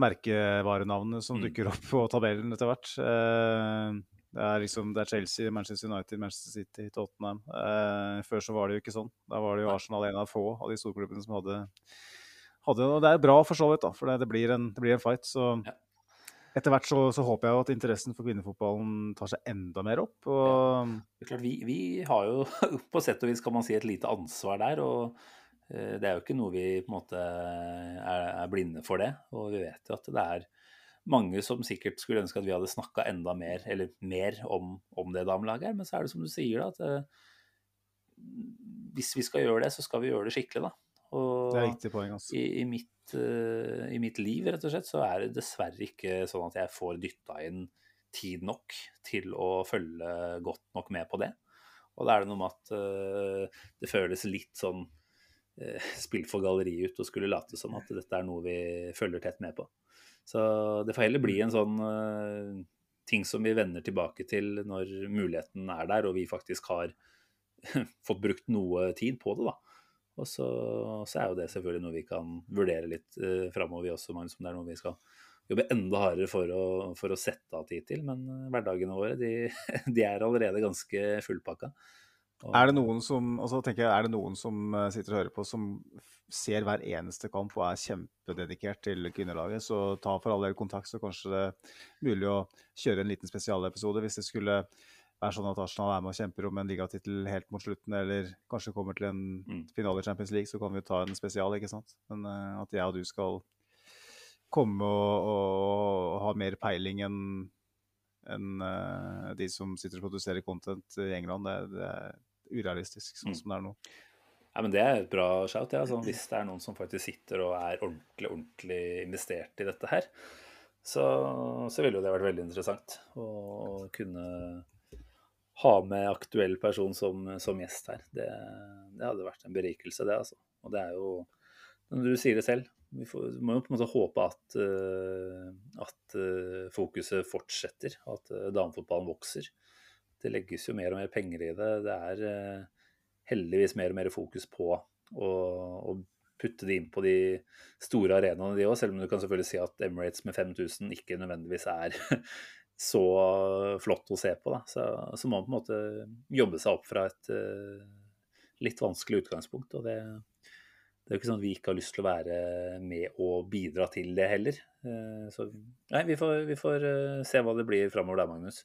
merkevarenavnene som Mm. dukker opp på tabellen etter hvert. Eh, det er liksom det er Chelsea, Manchester United, Manchester City, Tottenham. Eh, før så var det jo ikke sånn. Da var det jo Arsenal en av få av de storklubbene som hadde, hadde Og det er bra for så vidt, da, for det, det, blir, en, det blir en fight. Så etter hvert så, så håper jeg jo at interessen for kvinnefotballen tar seg enda mer opp. Og klart, vi, vi har jo på sett og vis kan man si et lite ansvar der. og det er jo ikke noe vi på en måte er, er blinde for det. Og vi vet jo at det er mange som sikkert skulle ønske at vi hadde snakka enda mer, eller mer om, om det damelaget her. Men så er det som du sier, da, at eh, hvis vi skal gjøre det, så skal vi gjøre det skikkelig, da. Og Det er riktig poeng. Altså. i, i, mitt, uh, i mitt liv, rett og slett, så er det dessverre ikke sånn at jeg får dytta inn tid nok til å følge godt nok med på det. Og da er det noe med at uh, det føles litt sånn uh, spill for galleriet ut og skulle late som at dette er noe vi følger tett med på. Så det får heller bli en sånn eh, ting som vi vender tilbake til når muligheten er der, og vi faktisk har fått brukt noe tid på det, da. Og så, så er jo det selvfølgelig noe vi kan vurdere litt uh, framover, vi også, Magnus, om det er noe vi skal jobbe enda hardere for å, for å sette av tid til. Men eh, hverdagene våre, de, de er allerede ganske fullpakka. Er det noen som, altså tenker jeg, er det noen som eh, sitter og hører på, som ser hver eneste kamp og er kjempededikert til kvinnelaget, så ta for all del kontakt, så kanskje det er mulig å kjøre en liten spesialepisode hvis det skulle være sånn at Arsenal er med og kjemper om en ligatittel helt mot slutten, eller kanskje kommer til en Mm. finale i Champions League, så kan vi jo ta en spesial, ikke sant? Men eh, at jeg og du skal komme og, og ha mer peiling enn enn eh, de som sitter og produserer content i England, det, det urealistisk sånn Mm. som det er nå. Ja, men Det er et bra shout. Ja. Altså, hvis det er noen som faktisk sitter og er ordentlig ordentlig investert i dette her, så, så ville jo det vært veldig interessant å kunne ha med aktuell person som, som gjest her. Det, det hadde vært en berikelse, det. altså. Og det er jo, når du sier det selv, vi får, må jo på en måte håpe at, eh, at eh, fokuset fortsetter, at uh, damefotballen vokser. Det legges jo mer og mer penger i det. Det er eh, heldigvis mer og mer fokus på å, å putte det inn på de store arenaene, de òg. Selv om du kan selvfølgelig si at Emirates med 5000 ikke nødvendigvis er så flott å se på. Da. Så, så må man på en måte jobbe seg opp fra et uh, litt vanskelig utgangspunkt. og det det er jo ikke sånn at vi ikke har lyst til å være med og bidra til det heller. Uh, Så nei, vi får, vi får uh, se hva det blir framover der, Magnus.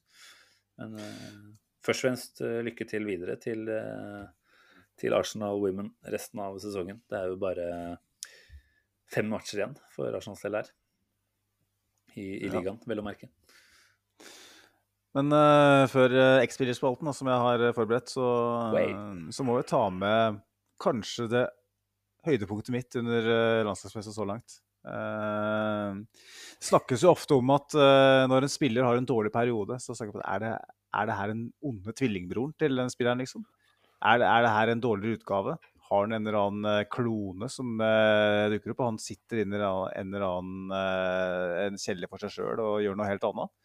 Men eh, først og fremst eh, lykke til videre til, eh, til Arsenal Women resten av sesongen. Det er jo bare fem matcher igjen for Arsenals del her. I, i Ja. ligaen, vel å merke. Men uh, før uh, X-Spillerspalten, som jeg har forberedt, så, uh, så må vi ta med kanskje det høydepunktet mitt under uh, landslagsmessa så langt. Eh, det snakkes jo ofte om at eh, når en spiller har en dårlig periode, så snakker man er det, er det her den onde tvillingbroren til den spilleren, liksom? Er det, er det her en dårligere utgave? Har han en eller annen eh, klone som dukker opp, og han sitter inne i en eller annen en kjeller for seg sjøl og gjør noe helt annet?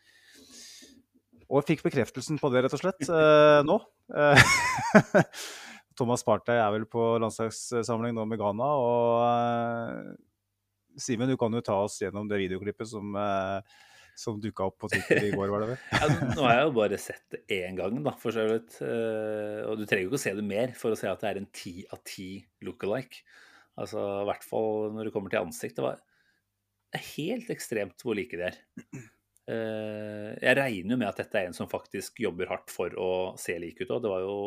Og jeg fikk bekreftelsen på det, rett og slett, nå. Thomas Partey er vel på landslagssamling nå med Ghana. Og Simen, du kan jo ta oss gjennom det videoklippet som, eh, som dukka opp på Twitter i går, var det vel? Ja, nå har jeg jo bare sett det én gang, da, for så vidt. Eh, Og du trenger jo ikke å se det mer for å se at det er en ti av ti look-alike. Altså, I hvert fall når det kommer til ansikt. Det var helt ekstremt hvor like de er. Eh, Jeg regner jo med at dette er en som faktisk jobber hardt for å se lik ut. òg. det var jo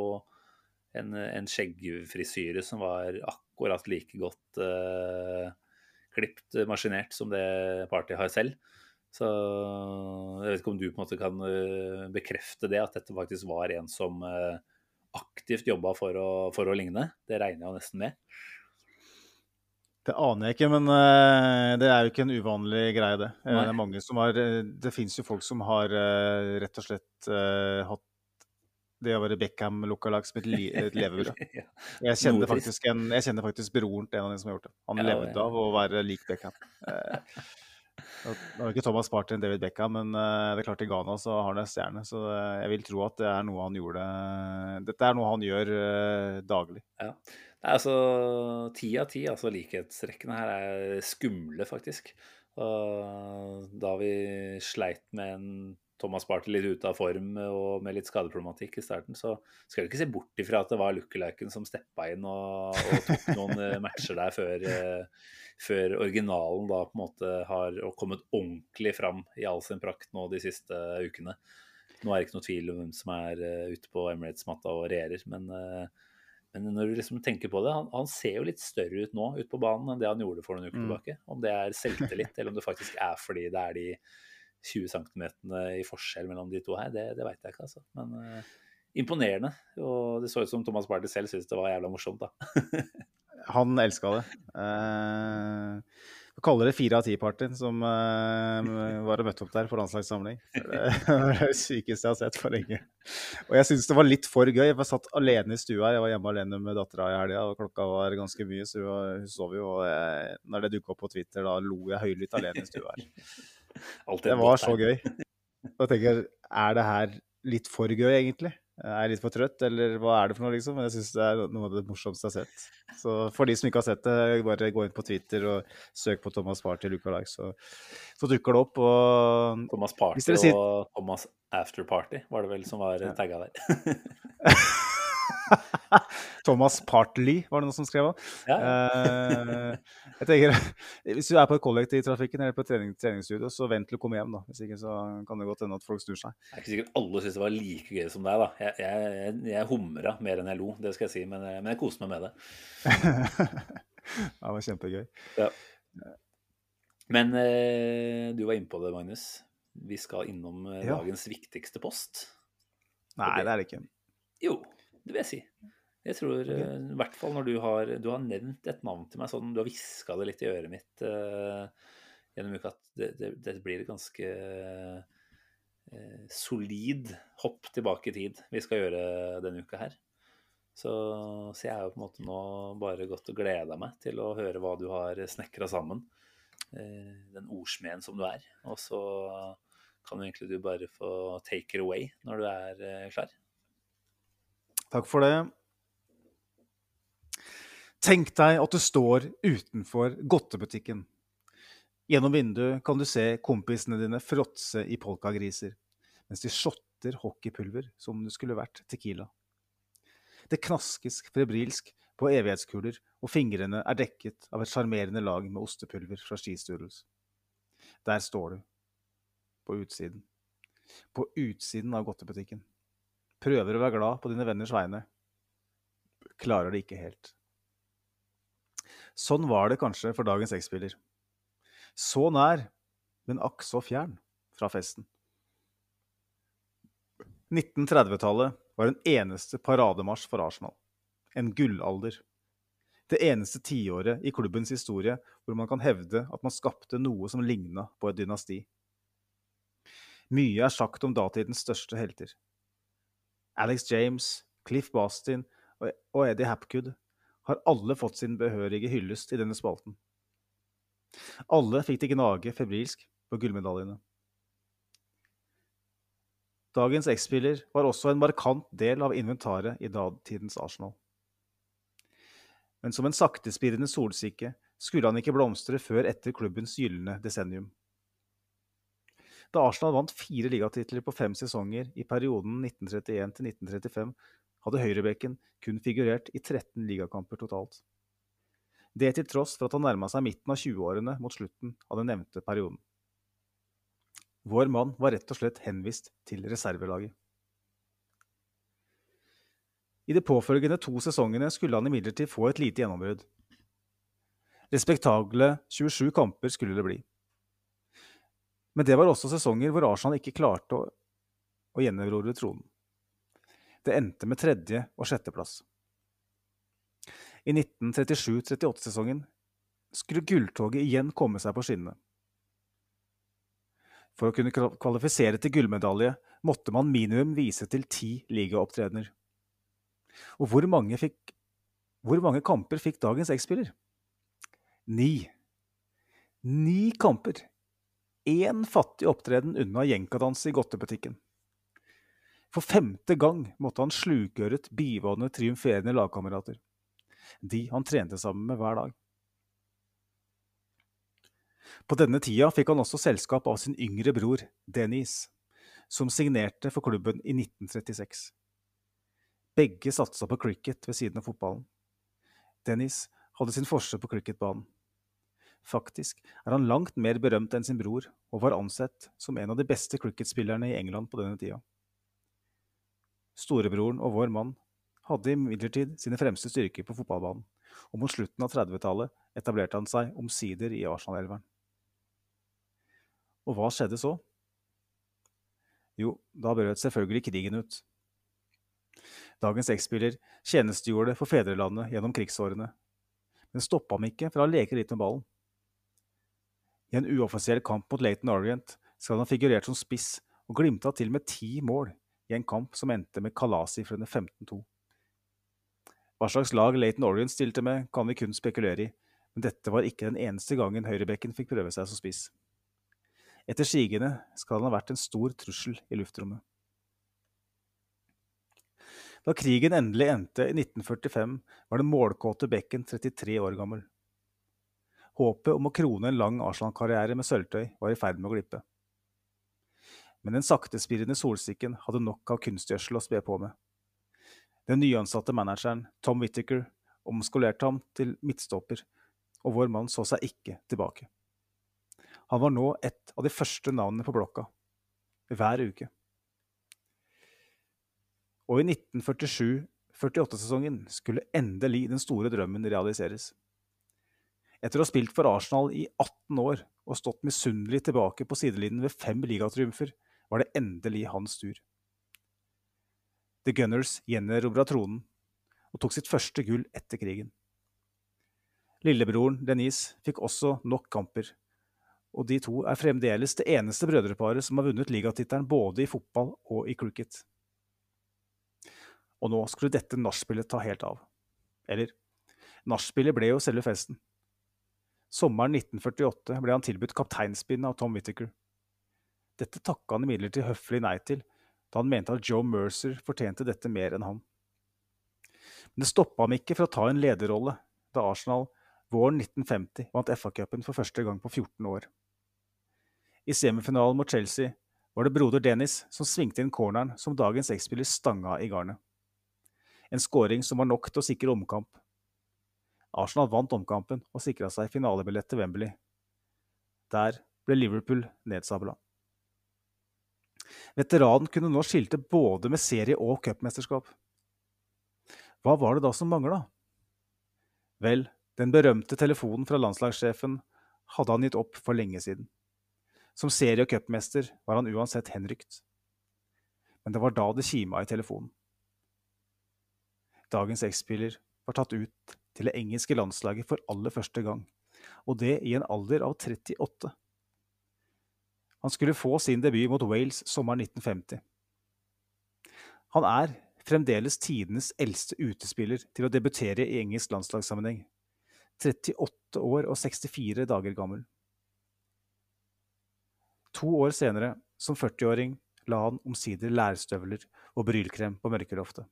en, en skjeggfrisyre som var akkurat like godt eh, klipt, maskinert, som det Party har selv. Så jeg vet ikke om du på en måte kan eh, bekrefte det, at dette faktisk var en som eh, aktivt jobba for for å ligne. Det regner jeg nesten med. Det aner jeg ikke, men eh, det er jo ikke en uvanlig greie, det. Eh, Nei. Det er mange som har eh, Det fins jo folk som har eh, rett og slett eh, hatt det å være Beckham lookalike som et, li et levebrød. Jeg kjenner, faktisk en, jeg kjenner faktisk broren til en av de som har gjort det. Han Ja, levde ja. av å være lik Beckham. Eh, Nå har ikke Thomas Party en David Beckham, men eh, det er klart i Ghana så har han en stjerne. Så eh, jeg vil tro at det er noe han gjorde Dette er noe han gjør daglig. daglig. Nei, altså Ti av ti, altså likhetsrekkene her er skumle, faktisk. Og da vi sleit med en Thomas Party litt ute av form og med litt skadeproblematikk i starten, så skal du ikke se bort ifra at det var lookaliken som steppa inn og, og tok noen eh, matcher der før, eh, før originalen da på en måte har kommet ordentlig fram i all sin prakt nå de siste ukene. Nå er det ikke noe tvil om hvem som er eh, ute på Emirates-matta og regjerer, men, eh, men når du liksom tenker på det, han, han, ser jo litt større ut nå ute på banen enn det han gjorde for noen uker mm. tilbake. Om det er selvtillit, eller om det faktisk er fordi det er de 20 cm i forskjell mellom de to her, det, det veit jeg ikke, altså. Men uh, imponerende. Og det så ut som Thomas Barty selv syntes det var jævla morsomt, da. han elska det. Uh, vi kaller det fire av ti-partyen som uh, var og møtte opp der på landslagssamling. Det var det sykeste jeg har sett for lenge. Og jeg syns det var litt for gøy. Jeg satt alene i stua. Jeg var hjemme alene med dattera i helga, og klokka var ganske mye, så hun sov jo. Og jeg, når det dukka opp på Twitter, da lo jeg høylytt alene i stua her. Det var så gøy. Da tenker jeg, er det her litt for gøy, egentlig? Er jeg litt for trøtt, eller hva er det for noe, liksom? Men jeg syns det er noe av det morsomste jeg har sett. Så for de som ikke har sett det, bare gå inn på Twitter og søk på Thomas Party Lookalike, så, så dukker det opp. Og Thomas Party sier... og Thomas After Party var det vel som var ja. tagga der. Thomas Partly, var det noen som skrev òg. Ja. Uh, jeg tenker, Hvis du er på et kollektivtrafikken eller på trening, treningsstudio, så vent til du kommer hjem. da. Hvis ikke så kan det godt hende at folk snur seg. Det er ikke sikkert alle syntes det var like gøy som deg. da. Jeg, jeg, jeg humra mer enn jeg lo, det skal jeg si, men, men jeg koste meg med det. det var kjempegøy. Ja. Men eh, du var inne på det, Magnus. Vi skal innom eh, ja. dagens viktigste post. Nei, det er det ikke. Jo, det vil jeg si. Jeg tror uh, i hvert fall når du har, du har nevnt et navn til meg, sånn du har hviska det litt i øret mitt uh, gjennom uka, at det, det, det blir et ganske uh, solid hopp tilbake i tid vi skal gjøre denne uka her. Så, så, jeg er jo på en måte nå bare gått og gleda meg til å høre hva du har snekra sammen. Den ordsmeden som du er. Og så kan jo egentlig du bare få take it away når du er klar. Takk for det. Tenk deg at du står utenfor godtebutikken. Gjennom vinduet kan du se kompisene dine fråtse i polkagriser, mens de shotter hockeypulver som om det skulle vært Tequila. Det knaskes febrilsk på evighetskuler, og fingrene er dekket av et sjarmerende lag med ostepulver fra Skistoodles. Der står du, på utsiden. På utsiden av godtebutikken. Prøver å være glad på dine venners vegne. Klarer det ikke helt. Sånn var det kanskje for dagens X-spiller. Så nær, men akk så fjern fra festen. 1930-tallet var en eneste parademarsj for Arsenal. En gullalder. Det eneste tiåret i klubbens historie hvor man kan hevde at man skapte noe som ligna på et dynasti. Mye er sagt om datidens største helter. Alex James, Cliff Bastin og Eddie Hapgood har alle fått sin behørige hyllest i denne spalten. Alle fikk det gnage febrilsk på gullmedaljene. Dagens X-spiller var også en markant del av inventaret i datidens Arsenal. Men som en saktespirrende solsikke skulle han ikke blomstre før etter klubbens gylne desennium. Da Arsenal vant fire ligatitler på fem sesonger i perioden 1931 til 1935, hadde høyrebekken kun figurert i 13 ligakamper totalt. Det til tross for at han nærma seg midten av 20-årene mot slutten av den nevnte perioden. Vår mann var rett og slett henvist til reservelaget. I de påfølgende to sesongene skulle han imidlertid få et lite gjennombrudd. Respektable 27 kamper skulle det bli. Men det var også sesonger hvor Arsenal ikke klarte å, å gjenerobre tronen. Det endte med tredje- og sjetteplass. I 1937-38-sesongen skulle gulltoget igjen komme seg på skinnene. For å kunne kvalifisere til gullmedalje måtte man minimum vise til ti ligaopptredener. Og hvor mange, fikk, hvor mange kamper fikk dagens X-spiller? Ni. Ni kamper! Én fattig opptreden unna jenkadans i godtebutikken. For femte gang måtte han slukøret bivåne triumferende lagkamerater. De han trente sammen med hver dag. På denne tida fikk han også selskap av sin yngre bror, Dennis, som signerte for klubben i 1936. Begge satsa på cricket ved siden av fotballen. Dennis hadde sin forse på cricketbanen. Faktisk er han langt mer berømt enn sin bror, og var ansett som en av de beste cricketspillerne i England på denne tida. Storebroren og vår mann hadde imidlertid sine fremste styrker på fotballbanen, og mot slutten av 30-tallet etablerte han seg omsider i Arsenal-elveren. Og hva skjedde så? Jo, da brøt selvfølgelig krigen ut. Dagens X-spiller tjenestegjorde for fedrelandet gjennom krigsårene, men stoppa ham ikke fra å leke litt med ballen. I en uoffisiell kamp mot Laton Orient skal han ha figurert som spiss og glimta til med ti mål i en kamp som endte med kalasifrene 15-2. Hva slags lag Laton Orient stilte med, kan vi kun spekulere i, men dette var ikke den eneste gangen høyrebekken fikk prøve seg som spiss. Etter sigende skal han ha vært en stor trussel i luftrommet. Da krigen endelig endte i 1945, var den målkåte Bekken 33 år gammel. Håpet om å krone en lang Arsenal-karriere med sølvtøy var i ferd med å glippe. Men den saktespirrende solsikken hadde nok av kunstgjødsel å spe på med. Den nyansatte manageren, Tom Whittaker, omskolerte ham til midtstopper, og vår mann så seg ikke tilbake. Han var nå et av de første navnene på blokka. Hver uke. Og i 1947-48-sesongen skulle endelig den store drømmen realiseres. Etter å ha spilt for Arsenal i 18 år og stått misunnelig tilbake på sidelinjen ved fem ligatriumfer, var det endelig hans tur. The Gunners gjenerobra tronen og tok sitt første gull etter krigen. Lillebroren Denise fikk også nok kamper, og de to er fremdeles det eneste brødreparet som har vunnet ligatittelen både i fotball og i cricket. Og nå skulle dette nachspielet ta helt av. Eller, nachspielet ble jo selve festen. Sommeren 1948 ble han tilbudt kapteinspinnet av Tom Whittaker. Dette takka han imidlertid høflig nei til, da han mente at Joe Mercer fortjente dette mer enn han. Men det stoppa ham ikke fra å ta en lederrolle da Arsenal våren 1950 vant FA-cupen for første gang på 14 år. I semifinalen mot Chelsea var det broder Dennis som svingte inn corneren som dagens X-spiller stanga i garnet. En skåring som var nok til å sikre omkamp. Arsenal vant omkampen og sikra seg finalebillett til Wembley. Der ble Liverpool nedsabla. Veteranen kunne nå skilte både med serie- og cupmesterskap. Hva var det da som mangla? Vel, den berømte telefonen fra landslagssjefen hadde han gitt opp for lenge siden. Som serie- og cupmester var han uansett henrykt. Men det var da det kima i telefonen. Dagens X-spiller var tatt ut til det engelske landslaget for aller første gang, og det i en alder av 38. Han skulle få sin debut mot Wales sommeren 1950. Han er fremdeles tidenes eldste utespiller til å debutere i engelsk landslagssammenheng. 38 år og 64 dager gammel. To år senere, som 40-åring, la han omsider lærstøvler og brylkrem på mørkeloftet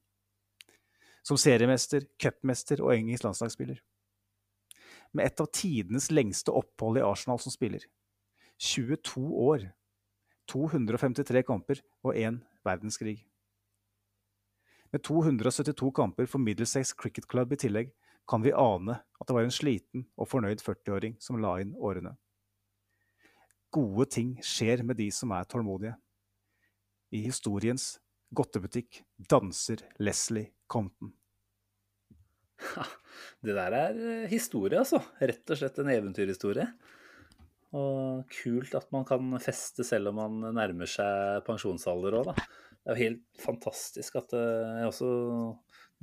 som seriemester, cupmester og engelsk landslagsspiller. Med et av tidenes lengste opphold i Arsenal som spiller. 22 år, 253 kamper og én verdenskrig. Med 272 kamper for Middlesex Cricket Club i tillegg, kan vi ane at det var en sliten og fornøyd 40-åring som la inn årene. Gode ting skjer med de som er tålmodige. I historiens godtebutikk danser Leslie Compton. Det der er eh, historie, altså. Rett og slett en eventyrhistorie. Og kult at man kan feste selv om man nærmer seg pensjonsalder òg, da. Det er jo helt fantastisk at eh, jeg også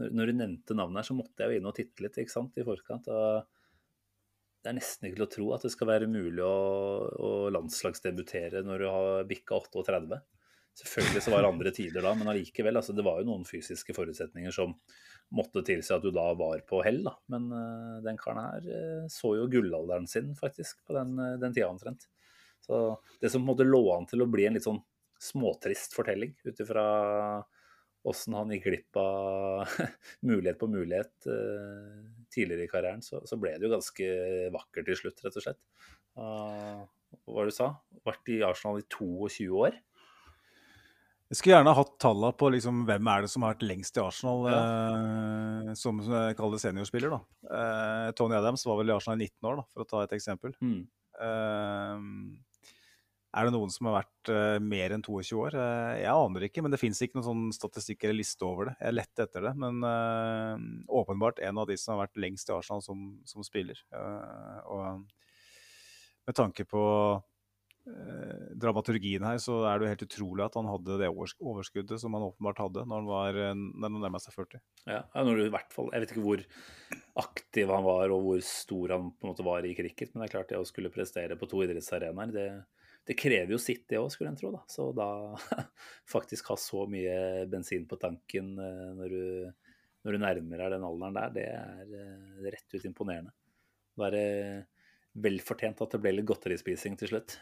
Når du nevnte navnet her, så måtte jeg jo inn og titte litt ikke sant, i forkant. og det er nesten ikke til å tro at det skal være mulig å, å landslagsdebutere når du har bikka 38. Selvfølgelig så var det andre tider da, men allikevel. Altså, det var jo noen fysiske forutsetninger som måtte tilsi at du da var på hell. Da. Men uh, den karen her uh, så jo gullalderen sin faktisk på den, uh, den tida omtrent. Så det som på en måte lå an til å bli en litt sånn småtrist fortelling ut ifra åssen han gikk glipp av mulighet på mulighet tidligere i karrieren, så, så, ble det jo ganske vakkert til slutt, rett og slett. hva var det du sa? Vært i Arsenal i 22 år? Jeg skulle gjerne hatt tallene på liksom, hvem er det som har vært lengst i Arsenal ja. eh, som jeg kaller seniorspiller. da. Eh, Tony Adams var vel i Arsenal i 19 år, da, for å ta et eksempel. Mm. Eh, Er det noen som har vært eh, mer enn 22 år? Uh, jeg aner ikke, men det fins ikke noen sånn statistikk eller liste over det. Jeg lette etter det, men uh, åpenbart en av de som har vært lengst i Arsenal som, som spiller. og med tanke på dramaturgien her, så er det jo helt utrolig at han hadde det overskuddet som han åpenbart hadde når han var når han nærma seg 40. Ja, når du i hvert fall, Jeg vet ikke hvor aktiv han var og hvor stor han på en måte var i cricket, men det er klart det å skulle prestere på to idrettsarenaer, det, det krever jo sitt, det òg, skulle en tro. da. Så da faktisk ha så mye bensin på tanken eh, når du, når du nærmer deg den alderen der, det er eh, rett ut imponerende. Være velfortjent at det ble litt godterispising til slutt.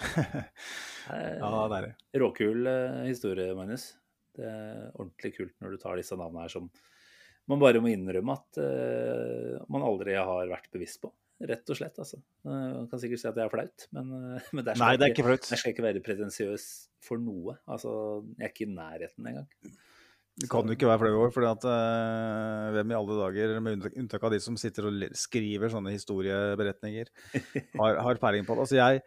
ja, det er det. Råkul eh, historie, Magnus. Det er ordentlig kult når du tar disse navnene her som man bare må innrømme at uh, man aldri har vært bevisst på. Rett og slett, altså. Man kan sikkert si at det er flaut, men, men der, skal Nei, det er ikke flaut. der skal jeg ikke være pretensiøs for noe. Altså, jeg er ikke i nærheten engang. Det kan jo ikke være flau over, for uh, hvem i alle dager, med unntak av de som sitter og skriver sånne historieberetninger, har, har peiling på det. Altså, jeg,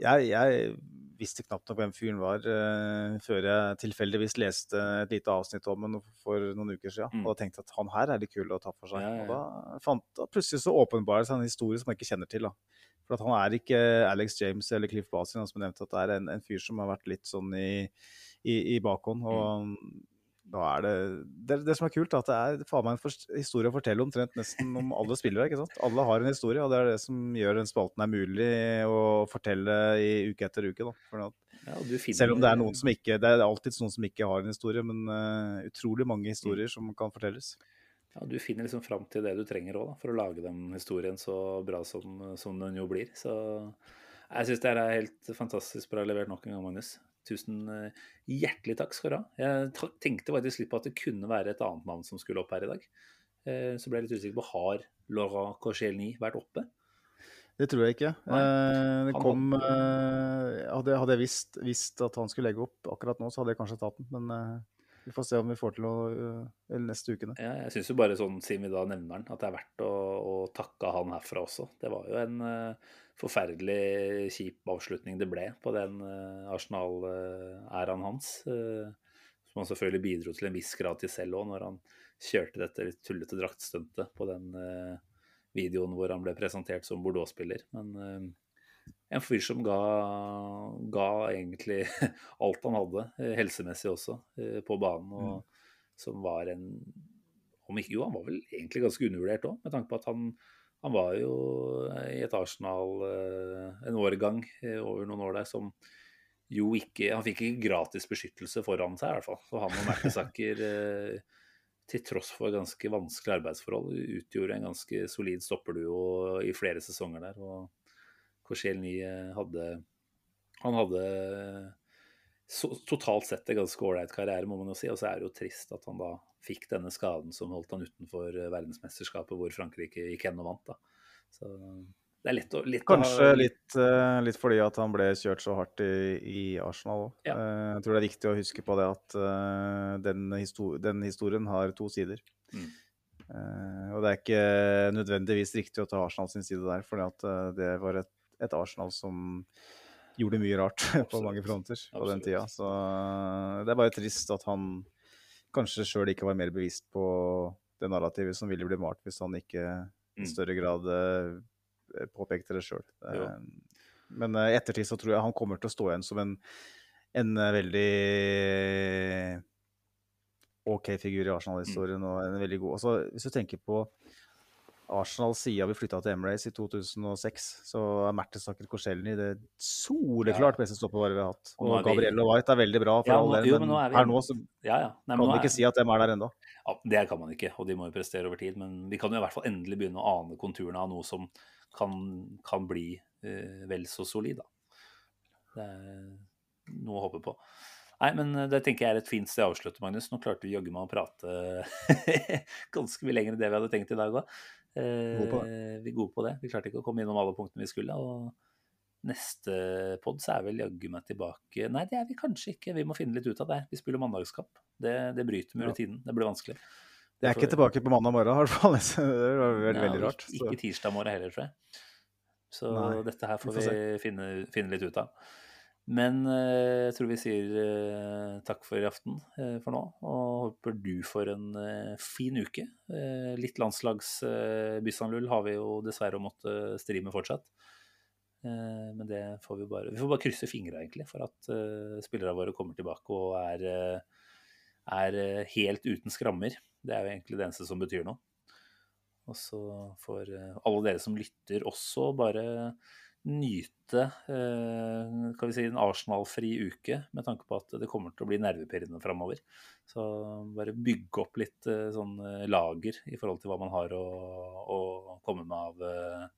jeg, jeg visste knapt nok hvem fyren var uh, før jeg tilfeldigvis leste et lite avsnitt om ham for noen uker siden. Mm. Og da tenkte jeg at han her er litt kul å ta for seg. Ja, ja, ja. Og da fant da plutselig så åpenbaret seg en historie som jeg ikke kjenner til. da. For at han er ikke Alex James eller Cliff Basin, som nevnte at det er en, en, fyr som har vært litt sånn i, i, i bakhånd. og mm da er det, det, det som er kult, er at det er faen meg en historie å fortelle omtrent nesten om alle spillere. ikke sant? Alle har en historie, og det er det som gjør den spalten er mulig å fortelle i uke etter uke. da. Ja, finner... Selv om det er noen som ikke Det er alltid noen som ikke har en historie, men uh, utrolig mange historier som kan fortelles. Ja, Du finner liksom fram til det du trenger òg, for å lage den historien så bra som, som den jo blir. Så jeg syns det er helt fantastisk bra levert nok en gang, Magnus. Tusen eh, hjertelig takk skal du ha. Jeg tenkte faktisk litt på at det kunne være et annet navn som skulle opp her i dag. Eh, så ble jeg litt usikker på har Laurent Corgelny vært oppe. Det tror jeg ikke. Nei, det kom Hadde, hadde jeg visst, visst, at han skulle legge opp akkurat nå, så hadde jeg kanskje tatt den. Men vi får se om vi får til noe Eller neste ukene. Ja, jeg syns jo bare sånn, siden vi da nevner han, at det er verdt å, å takke han herfra også. Det var jo en forferdelig kjip avslutning det ble på den uh, Arsenal-æraen hans. Uh, som han selvfølgelig bidro til en viss grad til selv òg, når han kjørte dette litt tullete draktstuntet på den uh, videoen hvor han ble presentert som Bordeaux-spiller. Men en fyr som ga, ga, egentlig alt han hadde, helsemessig også, på banen. Og mm. som var en om ikke, Jo, han var vel egentlig ganske undervurdert òg, med tanke på at han han var jo i et Arsenal eh, en årgang eh, over noen år der som jo ikke Han fikk ikke gratis beskyttelse foran seg, i hvert fall. Så han og Mertesacker, eh, til tross for ganske vanskelige arbeidsforhold, utgjorde en ganske solid stopperduo i flere sesonger der. Og Korselny hadde Han hadde så, totalt sett en ganske ålreit karriere, må man jo si. Og så er det jo trist at han da fikk denne skaden som holdt han utenfor eh, verdensmesterskapet, hvor Frankrike gikk hen og vant. da. Så det er litt å, litt Kanskje å... litt, uh, litt, fordi at han ble kjørt så hardt i, i Arsenal òg. Ja. Uh, jeg tror det er viktig å huske på det at uh, den, histor den, historien har to sider. Mm. og det er ikke nødvendigvis riktig å ta Arsenal sin side der, for det var et, et, Arsenal som gjorde mye rart på mange fronter på Absolutt. den tida. Så det er bare trist at han kanskje sjøl ikke var mer bevisst på det narrativet som ville bli malt hvis han ikke i mm. større grad uh, påpekte det sjøl. Men i ettertid så tror jeg han kommer til å stå igjen som en, en veldig OK figur i Arsenal-historien. Mm. og en veldig god. Altså, hvis du tenker på Arsenal siden vi flytta til Emirates i 2006, så er Mertesaker Korselny det soleklart beste stoppevaret vi har hatt. Og Gabrielle og White er veldig bra, for ja, all del, men, her nå så ja, ja. Nei, kan vi ikke si at de er der ennå. Ja, det kan man ikke, og de må jo prestere over tid. Men vi kan jo i hvert fall endelig begynne å ane konturene av noe som kan, kan bli uh, vel så solid, da. Det er noe å håpe på. Nei, men eh, det tenker jeg er et fint sted å avslutte, Magnus. Nå klarte vi jaggu meg å prate ganske mye lenger enn det vi hadde tenkt i dag òg. Eh, vi er gode på det. Vi klarte ikke å komme innom alle punktene vi skulle. og Neste pod så er vel jaggu meg tilbake Nei, det er vi kanskje ikke. Vi må finne litt ut av det. Vi spiller mandagskamp. Det, det bryter med rutinen. Det blir vanskelig. Det er ikke tilbake på mandag morgen, i hvert fall. Det var veldig, veldig rart. Ikke, ikke tirsdag morgen heller, tror jeg. Så Nei, dette her får vi, vi finne, finne, litt ut av. Men eh, jeg tror vi sier eh, takk for i aften eh, for nå. Og håper du får en fin uke. Litt landslagsbyssanlull har vi jo dessverre måtte stri med fortsatt. Men det får vi bare Vi får bare krysse fingra, egentlig, for at spillerne våre kommer tilbake og er, er helt uten skrammer. Det er jo egentlig det eneste som betyr noe. Og så får alle dere som lytter, også bare nyte kan vi si, en Arsenal-fri uke, med tanke på at det kommer til å bli nervepirrende framover. Så bare bygge opp litt sånn lager i forhold til hva man har å, å komme med av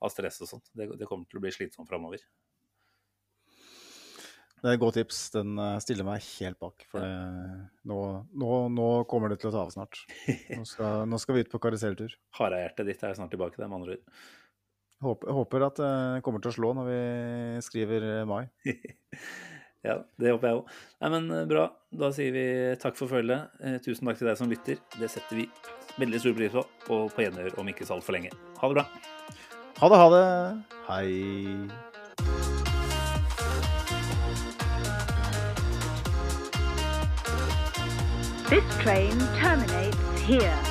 av stress og sånt. Det, det, kommer til å bli slitsomt framover. Det er et godt tips. Den stiller meg helt bak. For nå, nå, nå, kommer det til å ta av snart. Nå skal, nå skal vi ut på karuseltur. Harehjertet ditt er snart tilbake, det, med andre ord. Håper, håper at det kommer til å slå når vi skriver mai. ja, det håper jeg òg. Nei, men bra. Da sier vi takk for følget. Tusen takk til deg som lytter. Det setter vi veldig stor pris på, og på gjenhør om ikke så altfor lenge. Ha det bra. Ha det, ha det. Hei. This train terminates here.